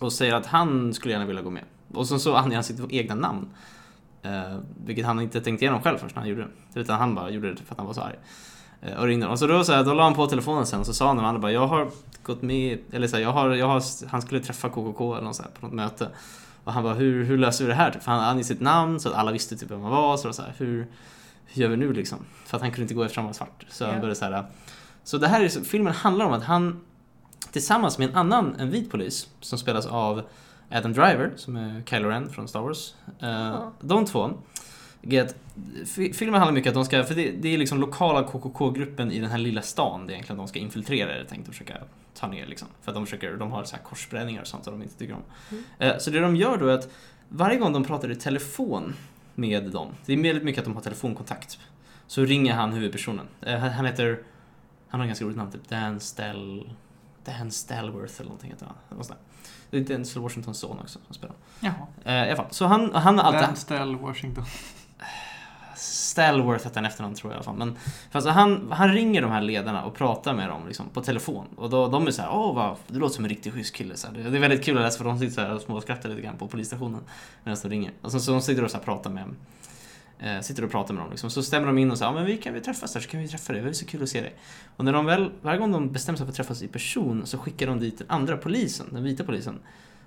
Och säger att han skulle gärna vilja gå med. Och sen så anger han sitt egna namn. Eh, vilket han inte tänkte igenom själv först när han gjorde det. Utan han bara gjorde det för att han var så arg. Eh, och ringde. Och så då, så här, då la han på telefonen sen och så sa han han bara jag har gått med, eller så här, jag har, jag har, han skulle träffa KKK eller något så här, på något möte. Och han bara hur, hur löser vi det här? Typ, För han angav sitt namn så att alla visste typ vem han var. Så, så här, hur, hur gör vi nu liksom? För att han kunde inte gå eftersom han var svart. Så han Ja. började så här. Så det här är, så- filmen handlar om att han tillsammans med en annan, en vit polis som spelas av Adam Driver, som är Kylo Ren från Star Wars. Eh, Ja. De två. Get, fi- filmen handlar mycket om att de ska, för det, det är liksom lokala KKK-gruppen i den här lilla stan det är egentligen de ska infiltrera, det tänkt att försöka ta ner liksom. För att de försöker, de har så här korsbränningar och sånt som de inte tycker om. Mm. Eh, Så det de gör då är att varje gång de pratar i telefon med dem, det är väldigt mycket att de har telefonkontakt. Så ringer han huvudpersonen. Eh, Han heter, han har en ganska roligt namn, typ Dan Stell... Dan Stellworth eller någonting heter han. Det är Denzel Washingtons son också som spelar. Jaha. Eh, I alla fall, så han, han har alltid... Dan Stell Washington. Stalworth hette han efternamn tror jag i alla fall. Men för alltså, han, han ringer de här ledarna och pratar med dem liksom, på telefon. Och då, de är så här, åh vad, du låter som en riktigt schysst kille. Så här. Det, det är väldigt kul att läsa för de sitter så här och småskrattar lite grann på polisstationen medan de ringer. Och sen så de sitter och så här pratar med eh, Sitter och pratar med dem liksom. Så stämmer de in och säger, ja men vi kan vi träffas där så kan vi träffa dig, det är så kul att se dig. Och när de väl, varje gång de bestämmer sig för att träffas i person så skickar de dit den andra polisen, den vita polisen.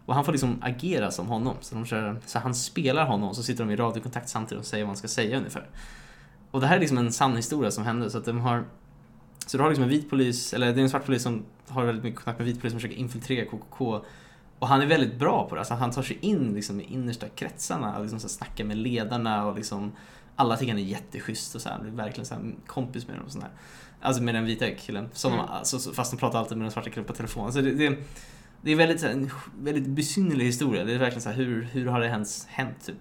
Och han får liksom agera som honom. Så, de kör, så han spelar honom så sitter de i radiokontakt samtidigt och säger vad han ska säga ungefär. Och det här är liksom en sann historia som hände. Så att de har... Så du har liksom en vit polis, eller det är en svart polis som har väldigt mycket kontakt med vit polis som försöker infiltrera KKK. Och han är väldigt bra på det. Alltså han tar sig in liksom i innersta kretsarna och liksom så snackar med ledarna och liksom alla tycker han är jätteschysst och så här, blir verkligen så här kompis med dem och sån här. Alltså med den vita killen. Som Mm. alltså, så- fast de pratar alltid med den svarta killen på telefon. Så det, det, det är väldigt, en väldigt besynnerlig historia. Det är verkligen så här, hur, hur har det ens hänt typ?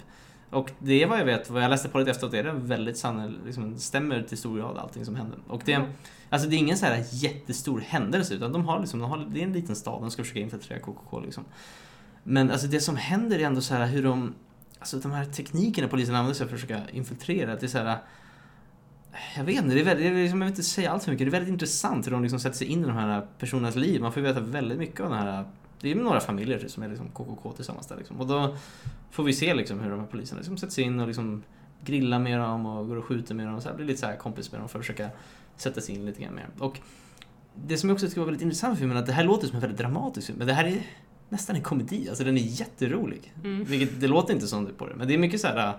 Och det är vad jag vet, vad jag läste på lite efteråt, är det väldigt sann, liksom, stämmer till stor grad allting som händer. Och det, Mm. alltså det är ingen så här jättestor händelse utan de har liksom, de har, det är en liten stad, de ska försöka infiltrera KKK liksom. Men alltså det som händer är ändå så här hur de, alltså de här teknikerna polisen använder sig för att försöka infiltrera, det är så här jag vet inte, det är väldigt, det är liksom, jag vill inte säga allt för mycket. Det är väldigt intressant hur de liksom sätter sig in i de här personernas liv. Man får ju veta väldigt mycket av den här... Det är några familjer typ, som är liksom KKK tillsammans där liksom. Och då får vi se liksom hur de här poliserna liksom sätter sig in och liksom grillar med dem och går och skjuter med dem. Och så här, blir lite så här kompis med dem för att försöka sätta sig in lite grann mer. Och det som jag också tycker var väldigt intressant med filmen är att det här låter som en väldigt dramatisk film. Men det här är nästan en komedi. Alltså den är jätterolig. Mm. Vilket, det låter inte som det på det. Men det är mycket så här.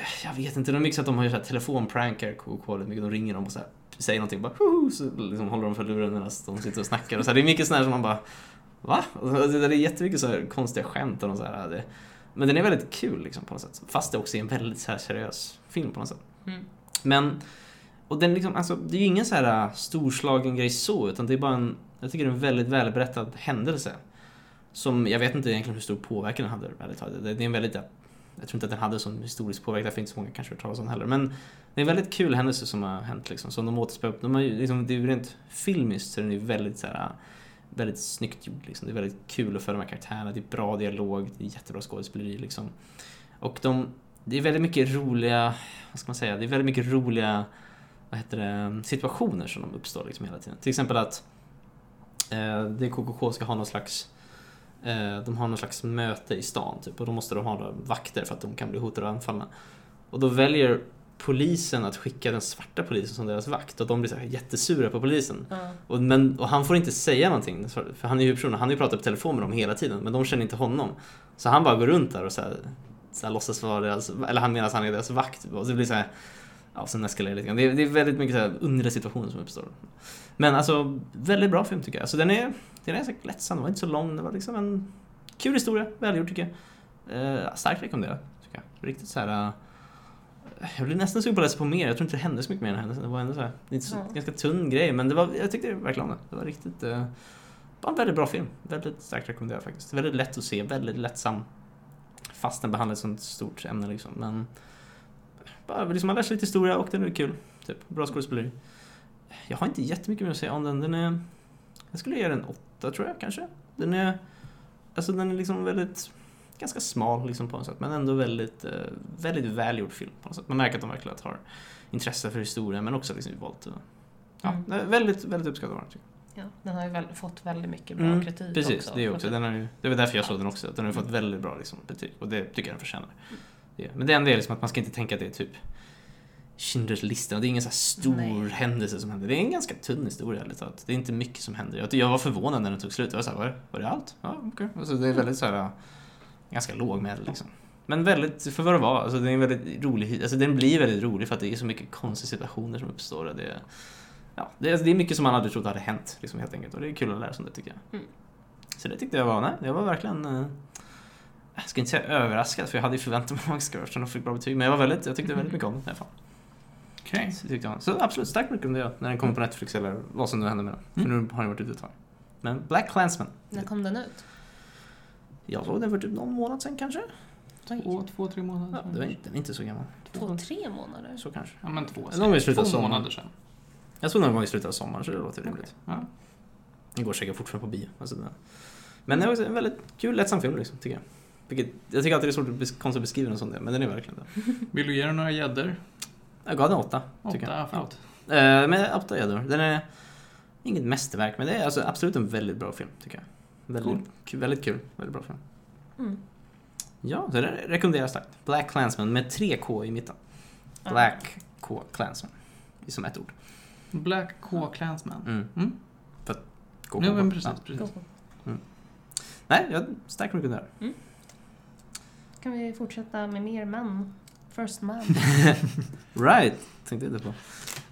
Äh, Jag vet inte, det är mycket så att de har ju så här telefonprankar KK, mycket. De ringer dem och så här, säger någonting bara "Hoho", så liksom håller de för luren medan de sitter och snackar. Och så här, det är mycket sånt här som man bara Va? Och Det är jättemycket så här konstiga skämt och så här. Det, men den är väldigt kul liksom på något sätt. Fast det också är en väldigt så här seriös film på något sätt. Mm. Men, och den liksom, alltså, det är ju ingen så här äh, storslagen grej så, utan det är bara en, jag tycker det är en väldigt välberättad händelse. Som, jag vet inte egentligen hur stor påverkan den hade, ärligt. Det det är en väldigt, jag tror inte att den hade sån historisk påverkan, därför inte så många kanske hört talas om den heller. Men det är en väldigt kul händelse som har hänt liksom, som de återspelar upp. De har ju, liksom, det är ju rent filmiskt så den är ju väldigt så här, väldigt snyggt gjord liksom. Det är väldigt kul att följa de här karaktärerna, det är bra dialog, det är jättebra skådespeleri liksom. Och de, det är väldigt mycket roliga, vad ska man säga, det är väldigt mycket roliga vad heter det, situationer som de uppstår liksom hela tiden. Till exempel att eh, det KKK ska ha någon slags de har någon slags möte i stan typ och då måste de ha vakter för att de kan bli hotade och anfallna. Och då väljer polisen att skicka den svarta polisen som deras vakt och de blir så här jättesura på polisen. Ja. Och, men, och han får inte säga någonting, för han är ju huvudpersonen, han har ju pratat på telefon med dem hela tiden, men de känner inte honom. Så han bara går runt där och så här, så här låtsas vara deras, eller han menar att han är deras vakt. Och det blir så här, Ja, sen eskalerar det lite grann. Det är, det är väldigt mycket så här underliga situationer som uppstår. Men alltså, väldigt bra film tycker jag. Alltså den är, den är ganska lättsam, den var inte så lång. Det var liksom en kul historia, välgjord tycker jag. Eh, starkt rekommenderad, tycker jag. Riktigt så här. eh, jag blir nästan sugen på att läsa på mer. Jag tror inte det hände så mycket mer än händelsen. Det var ändå så här, det är inte så, Ja. ganska tunn grej, men det var, jag tyckte verkligen om det. Det var riktigt, eh, bara en väldigt bra film. Väldigt starkt rekommenderad faktiskt. Väldigt lätt att se, väldigt lättsam. Fast den behandlar ett sånt stort ämne liksom. Men bara liksom man lär sig lite historia och den är kul. Typ, bra skådespeleri. Jag har inte jättemycket mer att säga om den. Den är... Jag skulle ge den åtta tror jag kanske. Den är... Alltså den är liksom väldigt... Ganska smal liksom på något sätt. Men ändå väldigt, eh, väldigt välgjord film på något sätt. Man märker att de verkligen har intresse för historia men också liksom valt. Ja, Mm. väldigt, väldigt uppskattad var. Ja, den har ju väl, fått väldigt mycket bra Mm, kritik Precis, också. det är också. Den har ju, det var därför jag såg den också. Den har ju fått Mm. väldigt bra liksom, betyg och det tycker jag den förtjänar. Det. Men det enda är liksom att man ska inte tänka att det är typ Schindler's lista. och Det är ingen så stor Nej. händelse som händer. Det är en ganska tunn historia ärligt talat. Det är inte mycket som händer. Jag, var förvånad när den tog slut. Jag var så här, var, var det allt? Ja, okej. Alltså, det är väldigt så här ganska lågmäld liksom. Men väldigt, för vad det var, alltså det är en väldigt rolig, alltså den blir väldigt rolig för att det är så mycket konstiga situationer som uppstår. Och det, ja, det, är, det är mycket som man aldrig trodde hade hänt, liksom, helt enkelt. Och det är kul att lära sig om det tycker jag. Mm. Så det tyckte jag var, nej, jag var verkligen, eh, jag ska inte säga överraskad, för jag hade ju förväntat mig Max Gersh och fick bra betyg. Men jag var väldigt, jag tyckte väldigt mycket om den i alla fall. Okej. Så, tyckte jag. så absolut, starkt rekommenderar när den kommer på Netflix eller vad som nu händer med den. För nu har den varit ute ett tag. Men Black Clansman. När kom den ut? Jag såg den för typ någon månad sedan kanske. Två, två, tre månader Ja, det inte, den är inte så gammal. två, tre månader? Så kanske. Ja, men två. Någon gång två sommaren. månader sedan. Jag såg någon gång i slutet av sommaren så det låter rimligt. Ja. Den går säkert fortfarande på bio. Alltså, den- men det också en väldigt kul, lättsam film liksom, tycker jag. Vilket, jag tycker alltid det är svårt att bes- konstigt att beskriva en sån del, men den är verkligen det. Vill du ge den några gäddor? Jag gav den åtta, tycker Åtta, jag. förlåt. Ja. Eh, men åtta gäddor. Den är inget mästerverk, men det är alltså absolut en väldigt bra film, tycker jag. Väldigt, Cool. kul, väldigt kul, väldigt bra film. Mm. Ja, så den rekommenderas starkt. Black Clansman med tre K i mitten. Black K Clansman. Som ett ord. Black K Clansman. Mm. Mm. Gå, Ja, gå, men gå. precis, Ja. precis. Nej, jag starkt rekommenderar. Kan vi fortsätta med mer män? First man. (laughs) Right, tänkte jag inte på.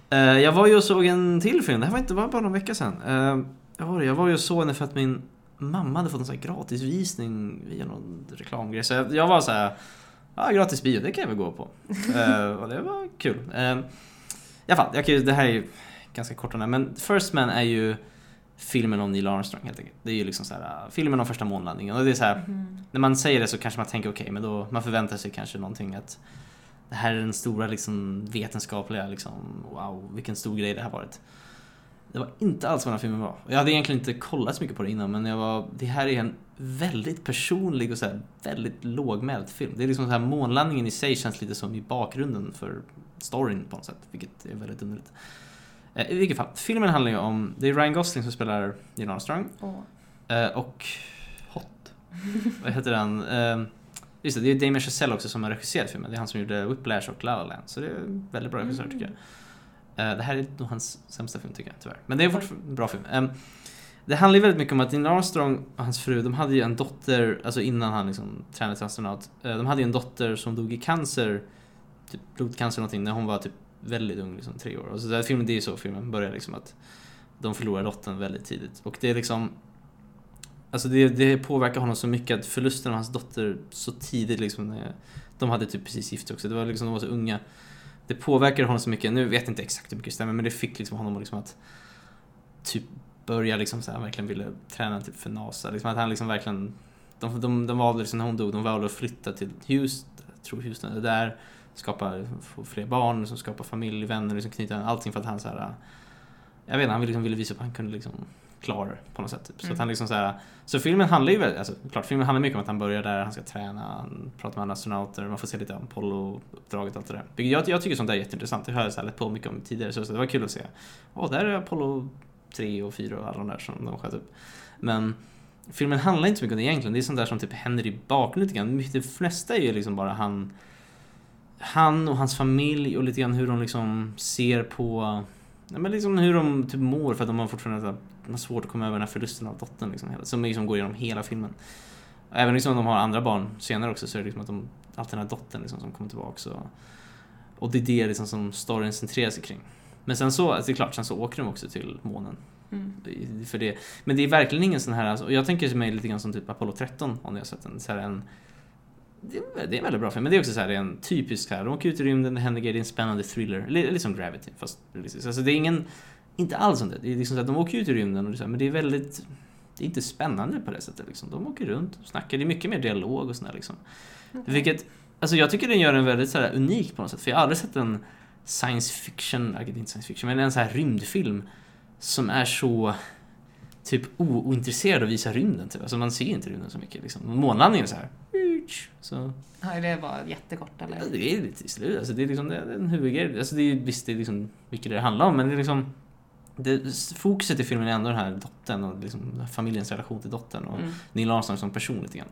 Eh, jag var ju och såg en till film, det här var inte bara, bara någon vecka sedan. Uh, jag, var, jag var ju och såg den för att min mamma hade fått en sån här gratisvisning via någon reklamgrej. Så jag, jag var så här, ja gratis bio, det kan jag väl gå på. (laughs) Eh, och det var kul. Uh, I alla fall, jag kan, det här är ju ganska kort om det men First Man är ju filmen om Neil Armstrong helt enkelt. Det är ju liksom så här, uh, filmen om första månlandningen. Och det är så här, Mhm. när man säger det så kanske man tänker okej, men då man förväntar sig kanske någonting att det här är den stora liksom, vetenskapliga, liksom, wow, vilken stor grej det här varit. Det var inte alls vad den här filmen var. Jag hade egentligen inte kollat så mycket på det innan, men jag var, det här är en väldigt personlig och så här, väldigt lågmäld film. Det är liksom så här, månlandningen i sig känns lite som i bakgrunden för storyn på något sätt, vilket är väldigt underligt. Eh, I vilket fall, filmen handlar ju om, det är Ryan Gosling som spelar Neil Armstrong, eh, och Hot. vad heter den? Eh, just det, det är Damien Chazelle också som har regisserat filmen. Det är han som gjorde Whiplash och La La Land. Så det är en väldigt bra regissör tycker jag. Eh, det här är nog hans sämsta film tycker jag tyvärr. Men det är fortfarande en bra film. Eh, det handlar ju väldigt mycket om att Neil Armstrong och hans fru, de hade ju en dotter, alltså innan han liksom tränade till astronaut. Eh, de hade ju en dotter som dog i cancer, typ blodcancer eller någonting, när hon var typ väldigt ung, liksom tre år. Och så där filmen, det är ju så filmen börjar liksom att de förlorar dottern väldigt tidigt. Och det är liksom Alltså det, det påverkar honom så mycket att förlusten av hans dotter så tidigt liksom, eh, de hade typ precis gift sig också, det var liksom, de var så unga. Det påverkade honom så mycket, nu vet jag inte exakt hur mycket det stämmer, men det fick liksom honom liksom att typ börja liksom så här, verkligen ville träna typ för NASA. Liksom att han liksom verkligen, de, de, de valde liksom när hon dog, de valde att flytta till Houston, jag tror Houston, är där, skapa, få fler barn, liksom skapa familj, vänner, liksom knyta allting för att han så här, eh, jag vet inte, han ville, liksom, ville visa att han kunde liksom klara det på något sätt. Typ. Så Mm. att han liksom så här, så filmen handlar ju väldigt, alltså klart filmen handlar mycket om att han börjar där, han ska träna, han pratar med andra astronauter, man får se lite om Apollo-uppdraget och allt det där. Vilket Jag, jag tycker sånt där är jätteintressant, det har jag så här på mycket om tidigare, så, så det var kul att se. Åh, där är Apollo 3 och 4 och alla de där som de sköt upp. Men filmen handlar inte så mycket om det egentligen, det är sånt där som typ händer i bakgrunden lite grann. Det flesta är ju liksom bara han, han och hans familj och lite grann hur de liksom ser på Ja, men liksom hur de typ mår för att de har fortfarande så de har svårt att komma över den här förlusten av dottern liksom, som liksom går igenom hela filmen. Även liksom om de har andra barn senare också så är det liksom att de alltid den här dottern liksom som kommer tillbaka och, Och det är det liksom som storyn centrerar sig kring. Men sen så, alltså det är klart, sen så åker de också till månen. Mm. För det. Men det är verkligen ingen sån här, alltså, jag tänker mig lite grann som typ Apollo 13 om ni har sett den. Så här en, det är, det är en väldigt bra film, men det är också så här, det är en typisk här, de åker ut i rymden, det händer grejer, det är en spännande thriller. Lite, lite som Gravity, fast realistiskt. Alltså det är ingen, inte alls som det. Det är liksom så att de åker ut i rymden, och det men det är väldigt, det är inte spännande på det sättet liksom. De åker runt och snackar, det är mycket mer dialog och sådär liksom. Vilket, alltså jag tycker den gör den väldigt så unik på något sätt, för jag har aldrig sett en science fiction, äh, inte science fiction, men en så här rymdfilm som är så typ ointresserad av att visa rymden. Typ. Alltså man ser inte rymden så mycket. Liksom. Månlandningen är så här. Så, Ja, det var jättekort eller? ja, det är lite i slut. Alltså, det är liksom det är en huvudgrej. Alltså, det är, visst, det är liksom mycket det handlar om, men det är liksom det, fokuset i filmen är ändå den här dottern och liksom familjens relation till dottern och Mm. Neil Armstrong som person lite grann.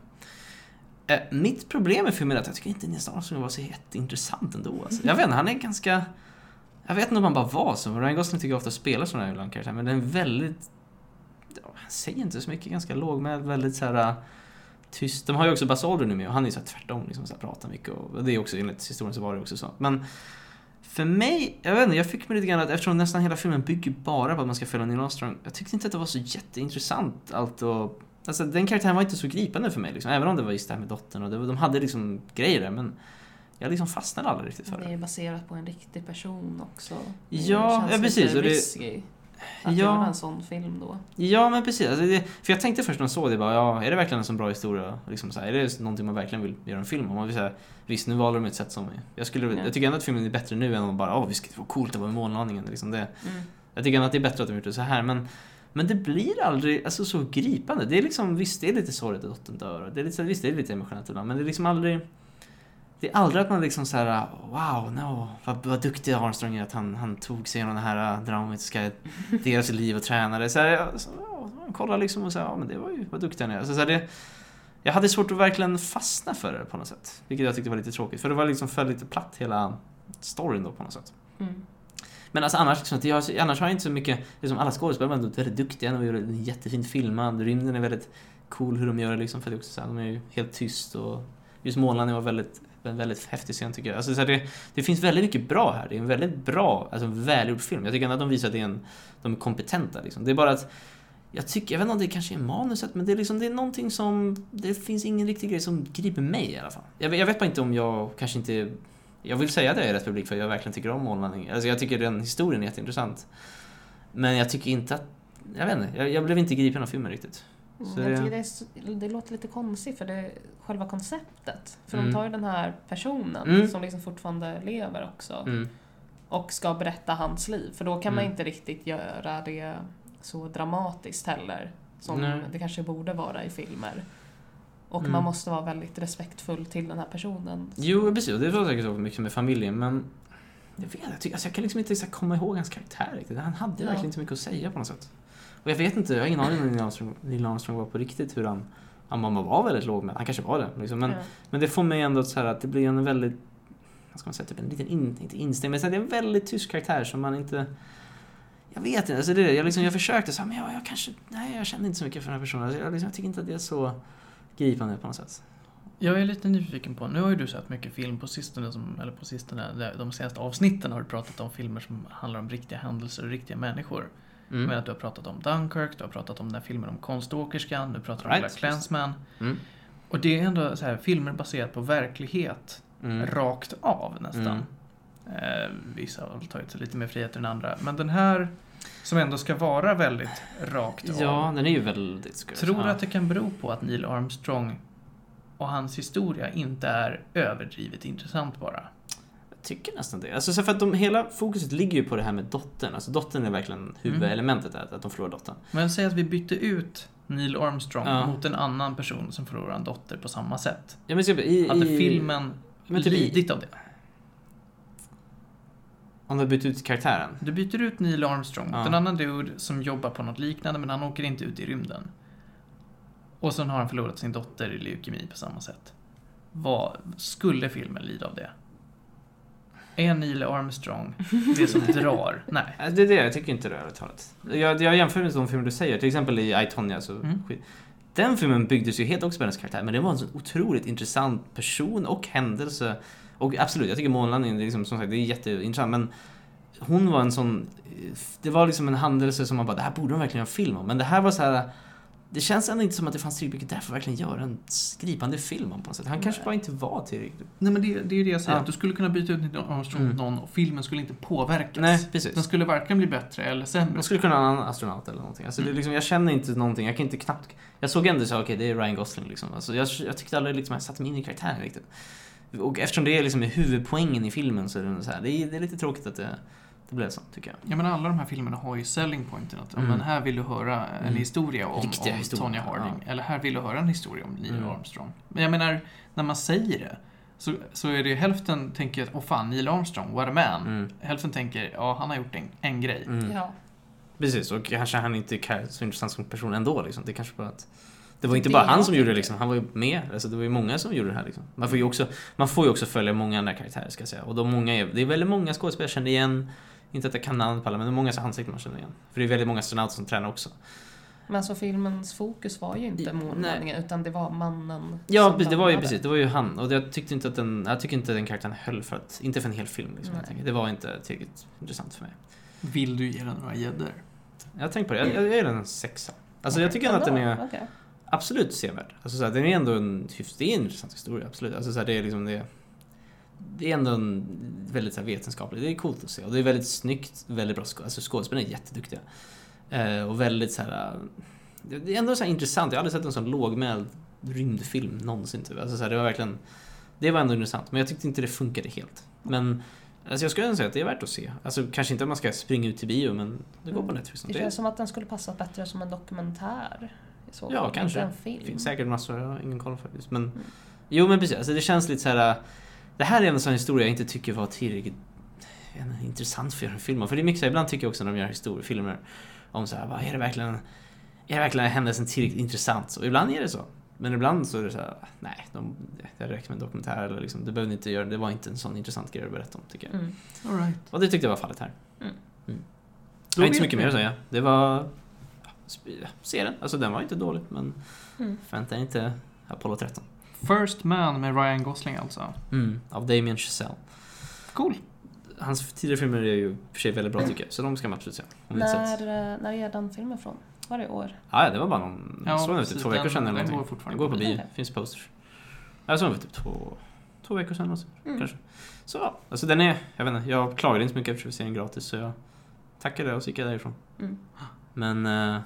Eh, mitt problem med filmen är att jag tycker inte Neil Armstrong var så jätteintressant ändå. Alltså. Jag vet inte, han är ganska... Jag vet inte om han bara var så. Ryan Gosling tycker jag ofta spelar sådana här ibland karaktärer, men den är väldigt... Han säger inte så mycket, ganska lågmäld, väldigt så här äh, tyst. De har ju också Buzz Aldrin nu med och han är ju så här tvärtom, liksom så här, pratar mycket och det är också enligt historien så var det också så. Men för mig, jag vet inte, jag fick mig lite grann att eftersom nästan hela filmen bygger bara på att man ska följa Neil Armstrong, jag tyckte inte att det var så jätteintressant allt och Alltså den karaktären var inte så gripande för mig liksom, även om det var just det här med dottern och det, de hade liksom grejer där men jag liksom fastnade aldrig riktigt för Det det. är baserat på en riktig person också. Det Ja, ja, precis, och det- att Ja. göra en sån film då. Ja men precis, alltså det, för jag tänkte först när jag såg det bara, ja är det verkligen en så bra historia? Liksom så här, är det någonting man verkligen vill göra en film om? Man vill säga, visst nu valde de ett sätt som, jag, skulle, Ja. jag tycker ändå att filmen är bättre nu än att bara, åh ska, det var coolt det var med månlandningen. Liksom det. Mm. Jag tycker ändå att det är bättre att de gjort det så här men men det blir aldrig alltså, så gripande. Det är liksom, visst det är lite sorgligt att dottern dör. Det är lite, visst det är lite emotionellt ibland men det är liksom aldrig det är aldrig att man liksom såhär, wow, no, vad, vad duktig Armstrong är att han, han tog sig igenom den här äh, dramatiska (laughs) delen av sitt liv och tränade. Så här, jag, så, ja, man kollar liksom och säger, ja men det var ju, vad duktig han är. Så, så här, det, jag hade svårt att verkligen fastna för det på något sätt. Vilket jag tyckte var lite tråkigt, för det var liksom föll lite platt hela storyn då på något sätt. Mm. Men alltså annars, liksom, jag, annars har jag inte så mycket, liksom alla skådespelare var ändå väldigt duktiga, de gjorde en jättefint filmad, rymden är väldigt cool hur de gör det liksom, för det är också så här, de är ju helt tyst och just månlandningen var väldigt, en väldigt häftig scen tycker jag. Alltså, så här, det, det finns väldigt mycket bra här, det är en väldigt bra, alltså välgjord film. Jag tycker ändå att de visar att det är en, de är kompetenta liksom. Det är bara att jag tycker, jag vet inte om det kanske är manuset, men det är liksom, det är någonting som, det finns ingen riktig grej som griper mig i alla fall. Jag, vet- jag vet bara inte om jag kanske inte jag vill säga att jag är rätt publik för jag verkligen tycker om månlandning. Alltså jag tycker den historien är jätteintressant. Men jag tycker inte att... Jag vet inte, jag, jag blev inte gripen av filmen riktigt. Så jag det- tycker det, är, det låter lite konstigt för det är själva konceptet. För Mm. de tar ju den här personen Mm. som liksom fortfarande lever också Mm. och ska berätta hans liv. För då kan man Mm. inte riktigt göra det så dramatiskt heller. Som Nej. det kanske borde vara i filmer. Och Mm. man måste vara väldigt respektfull till den här personen. Jo, precis. Och det var säkert så mycket med familjen, men... Jag vet jag, tycker, alltså jag kan liksom inte komma ihåg hans karaktär riktigt. Han hade Ja. verkligen inte mycket att säga på något sätt. Och jag vet inte, jag har ingen aning om Neil Armstrong, Neil Armstrong var på riktigt, hur han... Han var- var väldigt låg med, han kanske var det. Liksom. Men, Ja. men det får mig ändå så här att det blir en väldigt... Vad ska man säga? Typ en liten, in, inte instängd, men så här, det är en väldigt tysk karaktär som man inte... Jag vet inte, alltså det, jag, liksom, jag försökte så här, men jag, jag kanske... Nej, jag känner inte så mycket för den här personen. Alltså, jag, liksom, jag tycker inte att det är så gripande på något sätt. Jag är lite nyfiken på, nu har ju du sett mycket film på sistone, som, eller på sistone, de senaste avsnitten har du pratat om filmer som handlar om riktiga händelser och riktiga människor. Mm. Men att du har pratat om Dunkirk, du har pratat om den här filmen om konståkerskan, du pratar om Right. Black Clansman. Mm. Och det är ändå så här, filmer baserat på verklighet, Mm. rakt av nästan. Eh, vissa har tagit sig lite mer friheter än andra. Men den här, som ändå ska vara väldigt rakt av. Ja, den är ju väldigt... jag Tror du att det kan bero på att Neil Armstrong och hans historia inte är överdrivet intressant bara? Tycker nästan det. Alltså, så för att de, hela fokuset ligger ju på det här med dottern. Alltså dottern är verkligen huvudelementet där, att de förlorar dottern. Men säg att vi bytte ut Neil Armstrong Ja. mot en annan person som förlorar en dotter på samma sätt. Ja, men så, i, Hade filmen men typ lidit av det? Om du bytt ut karaktären? Du byter ut Neil Armstrong mot Ja. en annan dude som jobbar på något liknande men han åker inte ut i rymden. Och sen har han förlorat sin dotter i leukemi på samma sätt. Vad skulle filmen lida av det? Är Neil Armstrong det som (laughs) drar? Nej. Det är det, jag tycker inte det överhuvudtaget. Jag, jag jämför med de filmer du säger, till exempel i I, Tonya, så Mm. skit. Den filmen byggdes ju helt också på hennes karaktär, men det var en så otroligt intressant person och händelse. Och absolut, jag tycker månlandningen, liksom, som sagt, det är jätteintressant. Men hon var en sån... Det var liksom en händelse som man bara, det här borde de verkligen göra film om. Men det här var så här... Det känns ändå inte som att det fanns tillräckligt mycket där för att verkligen göra en skrivande film om på något sätt. Han kanske bara inte var tillräckligt... Nej men det, det är ju det jag säger, Ja. att du skulle kunna byta ut Neil Armstrong mot Mm. någon och filmen skulle inte påverkas. Nej, precis. Den skulle varken bli bättre eller sämre. Man skulle kunna ha en annan astronaut eller någonting. Alltså, det är liksom, jag känner inte någonting, jag kan inte knappt... Jag såg ändå så, okej det är Ryan Gosling liksom. Alltså, jag, jag tyckte aldrig liksom, jag satte mig in i karaktären riktigt. Och eftersom det är liksom huvudpoängen i filmen så är det så här, det är, det är lite tråkigt att det, det blev så, tycker jag. Ja men alla de här filmerna har ju selling pointen att Mm. men här vill du höra en Mm. historia om, Riktiga om Tonya Harding. Eller här vill du höra en historia om Neil Mm. Armstrong. Men jag menar, när man säger det så, så är det ju hälften tänker att åh fan, Neil Armstrong, what a man. Mm. Hälften tänker, ja han har gjort en, en grej. Mm. Ja. Precis, och kanske han inte är så intressant som person ändå liksom. Det är kanske bara att... Det var inte Det bara han som gjorde det liksom, han var ju med. Alltså, det var ju många som gjorde det här liksom. Man får ju också, man får ju också följa många andra karaktärer ska jag säga. Och de många är, det är väldigt många skådespelare jag känner igen. Inte att jag kan namnet på alla, men det är många så ansikten man känner igen. För det är väldigt många astronauter som tränar också. Men alltså filmens fokus var ju inte månlandningen utan det var mannen Ja, som det var ju precis, det var ju han. Och jag tyckte inte att den, jag tycker inte den karaktären höll för att, inte för en hel film liksom. Det var inte tillräckligt intressant för mig. Vill du ge den några gäddor? Jag har tänkt på det, jag, jag ger den en sexa. Alltså jag tycker att den är... Okej. absolut sevärd. Alltså så här, den är ändå en hyfs, det är en intressant historia, absolut. Alltså så här, det är liksom det. Det är ändå en väldigt så här, vetenskaplig, det är coolt att se. Och det är väldigt snyggt, väldigt bra skådespelare. Alltså skådespelarna är jätteduktiga. Eh, och väldigt så här. äh, Det är ändå så intressant, jag har aldrig sett en sån lågmäld rymdfilm någonsin typ. Alltså så här, det var verkligen, det var ändå intressant. Men jag tyckte inte det funkade helt. Men Alltså jag skulle ändå säga att det är värt att se. Alltså kanske inte att man ska springa ut till bio men det går på Netflix. Det känns som att den skulle passa bättre som en dokumentär. Så Ja, kanske. Det finns säkert massor, jag har ingen koll faktiskt. Men, Mm. Jo men precis, alltså det känns lite så här. Det här är en sån historia jag inte tycker var tillräckligt inte, intressant för att göra en film. För det är mycket så ibland tycker jag också när de gör historiefilmer om så här, vad är det verkligen, är det verkligen händelsen tillräckligt intressant? Och ibland är det så. Men ibland så är det så här, nej, de, det räcker med en dokumentär eller liksom, det behövde inte göra, det var inte en sån intressant grej att berätta om tycker jag. Mm. All right. Och det tyckte jag var fallet här. Mm. Mm. Jag har inte så mycket mer att säga. Det var... ja, Se den. Alltså den var inte dålig men Mm. förvänta inte Apollo 13. First Man med Ryan Gosling alltså. Mm. Av Damien Chazelle. Cool. Hans tidigare filmer är ju för sig väldigt bra tycker jag. Så de ska man absolut se. När, eh, när är den filmen från? Var det i år? Ja, ja, det var bara någon... Ja, jag såg den för typ två veckor Den- sedan eller den någonting. går fortfarande Den går på bio. bio. Finns posters. Ja, Jag såg den för typ två, två veckor sedan någonsin, Mm. kanske. Så ja, alltså den är... Jag vet inte, jag klagade inte så mycket eftersom vi ser den gratis så jag tackade och så gick jag därifrån. Mm. Men... eh,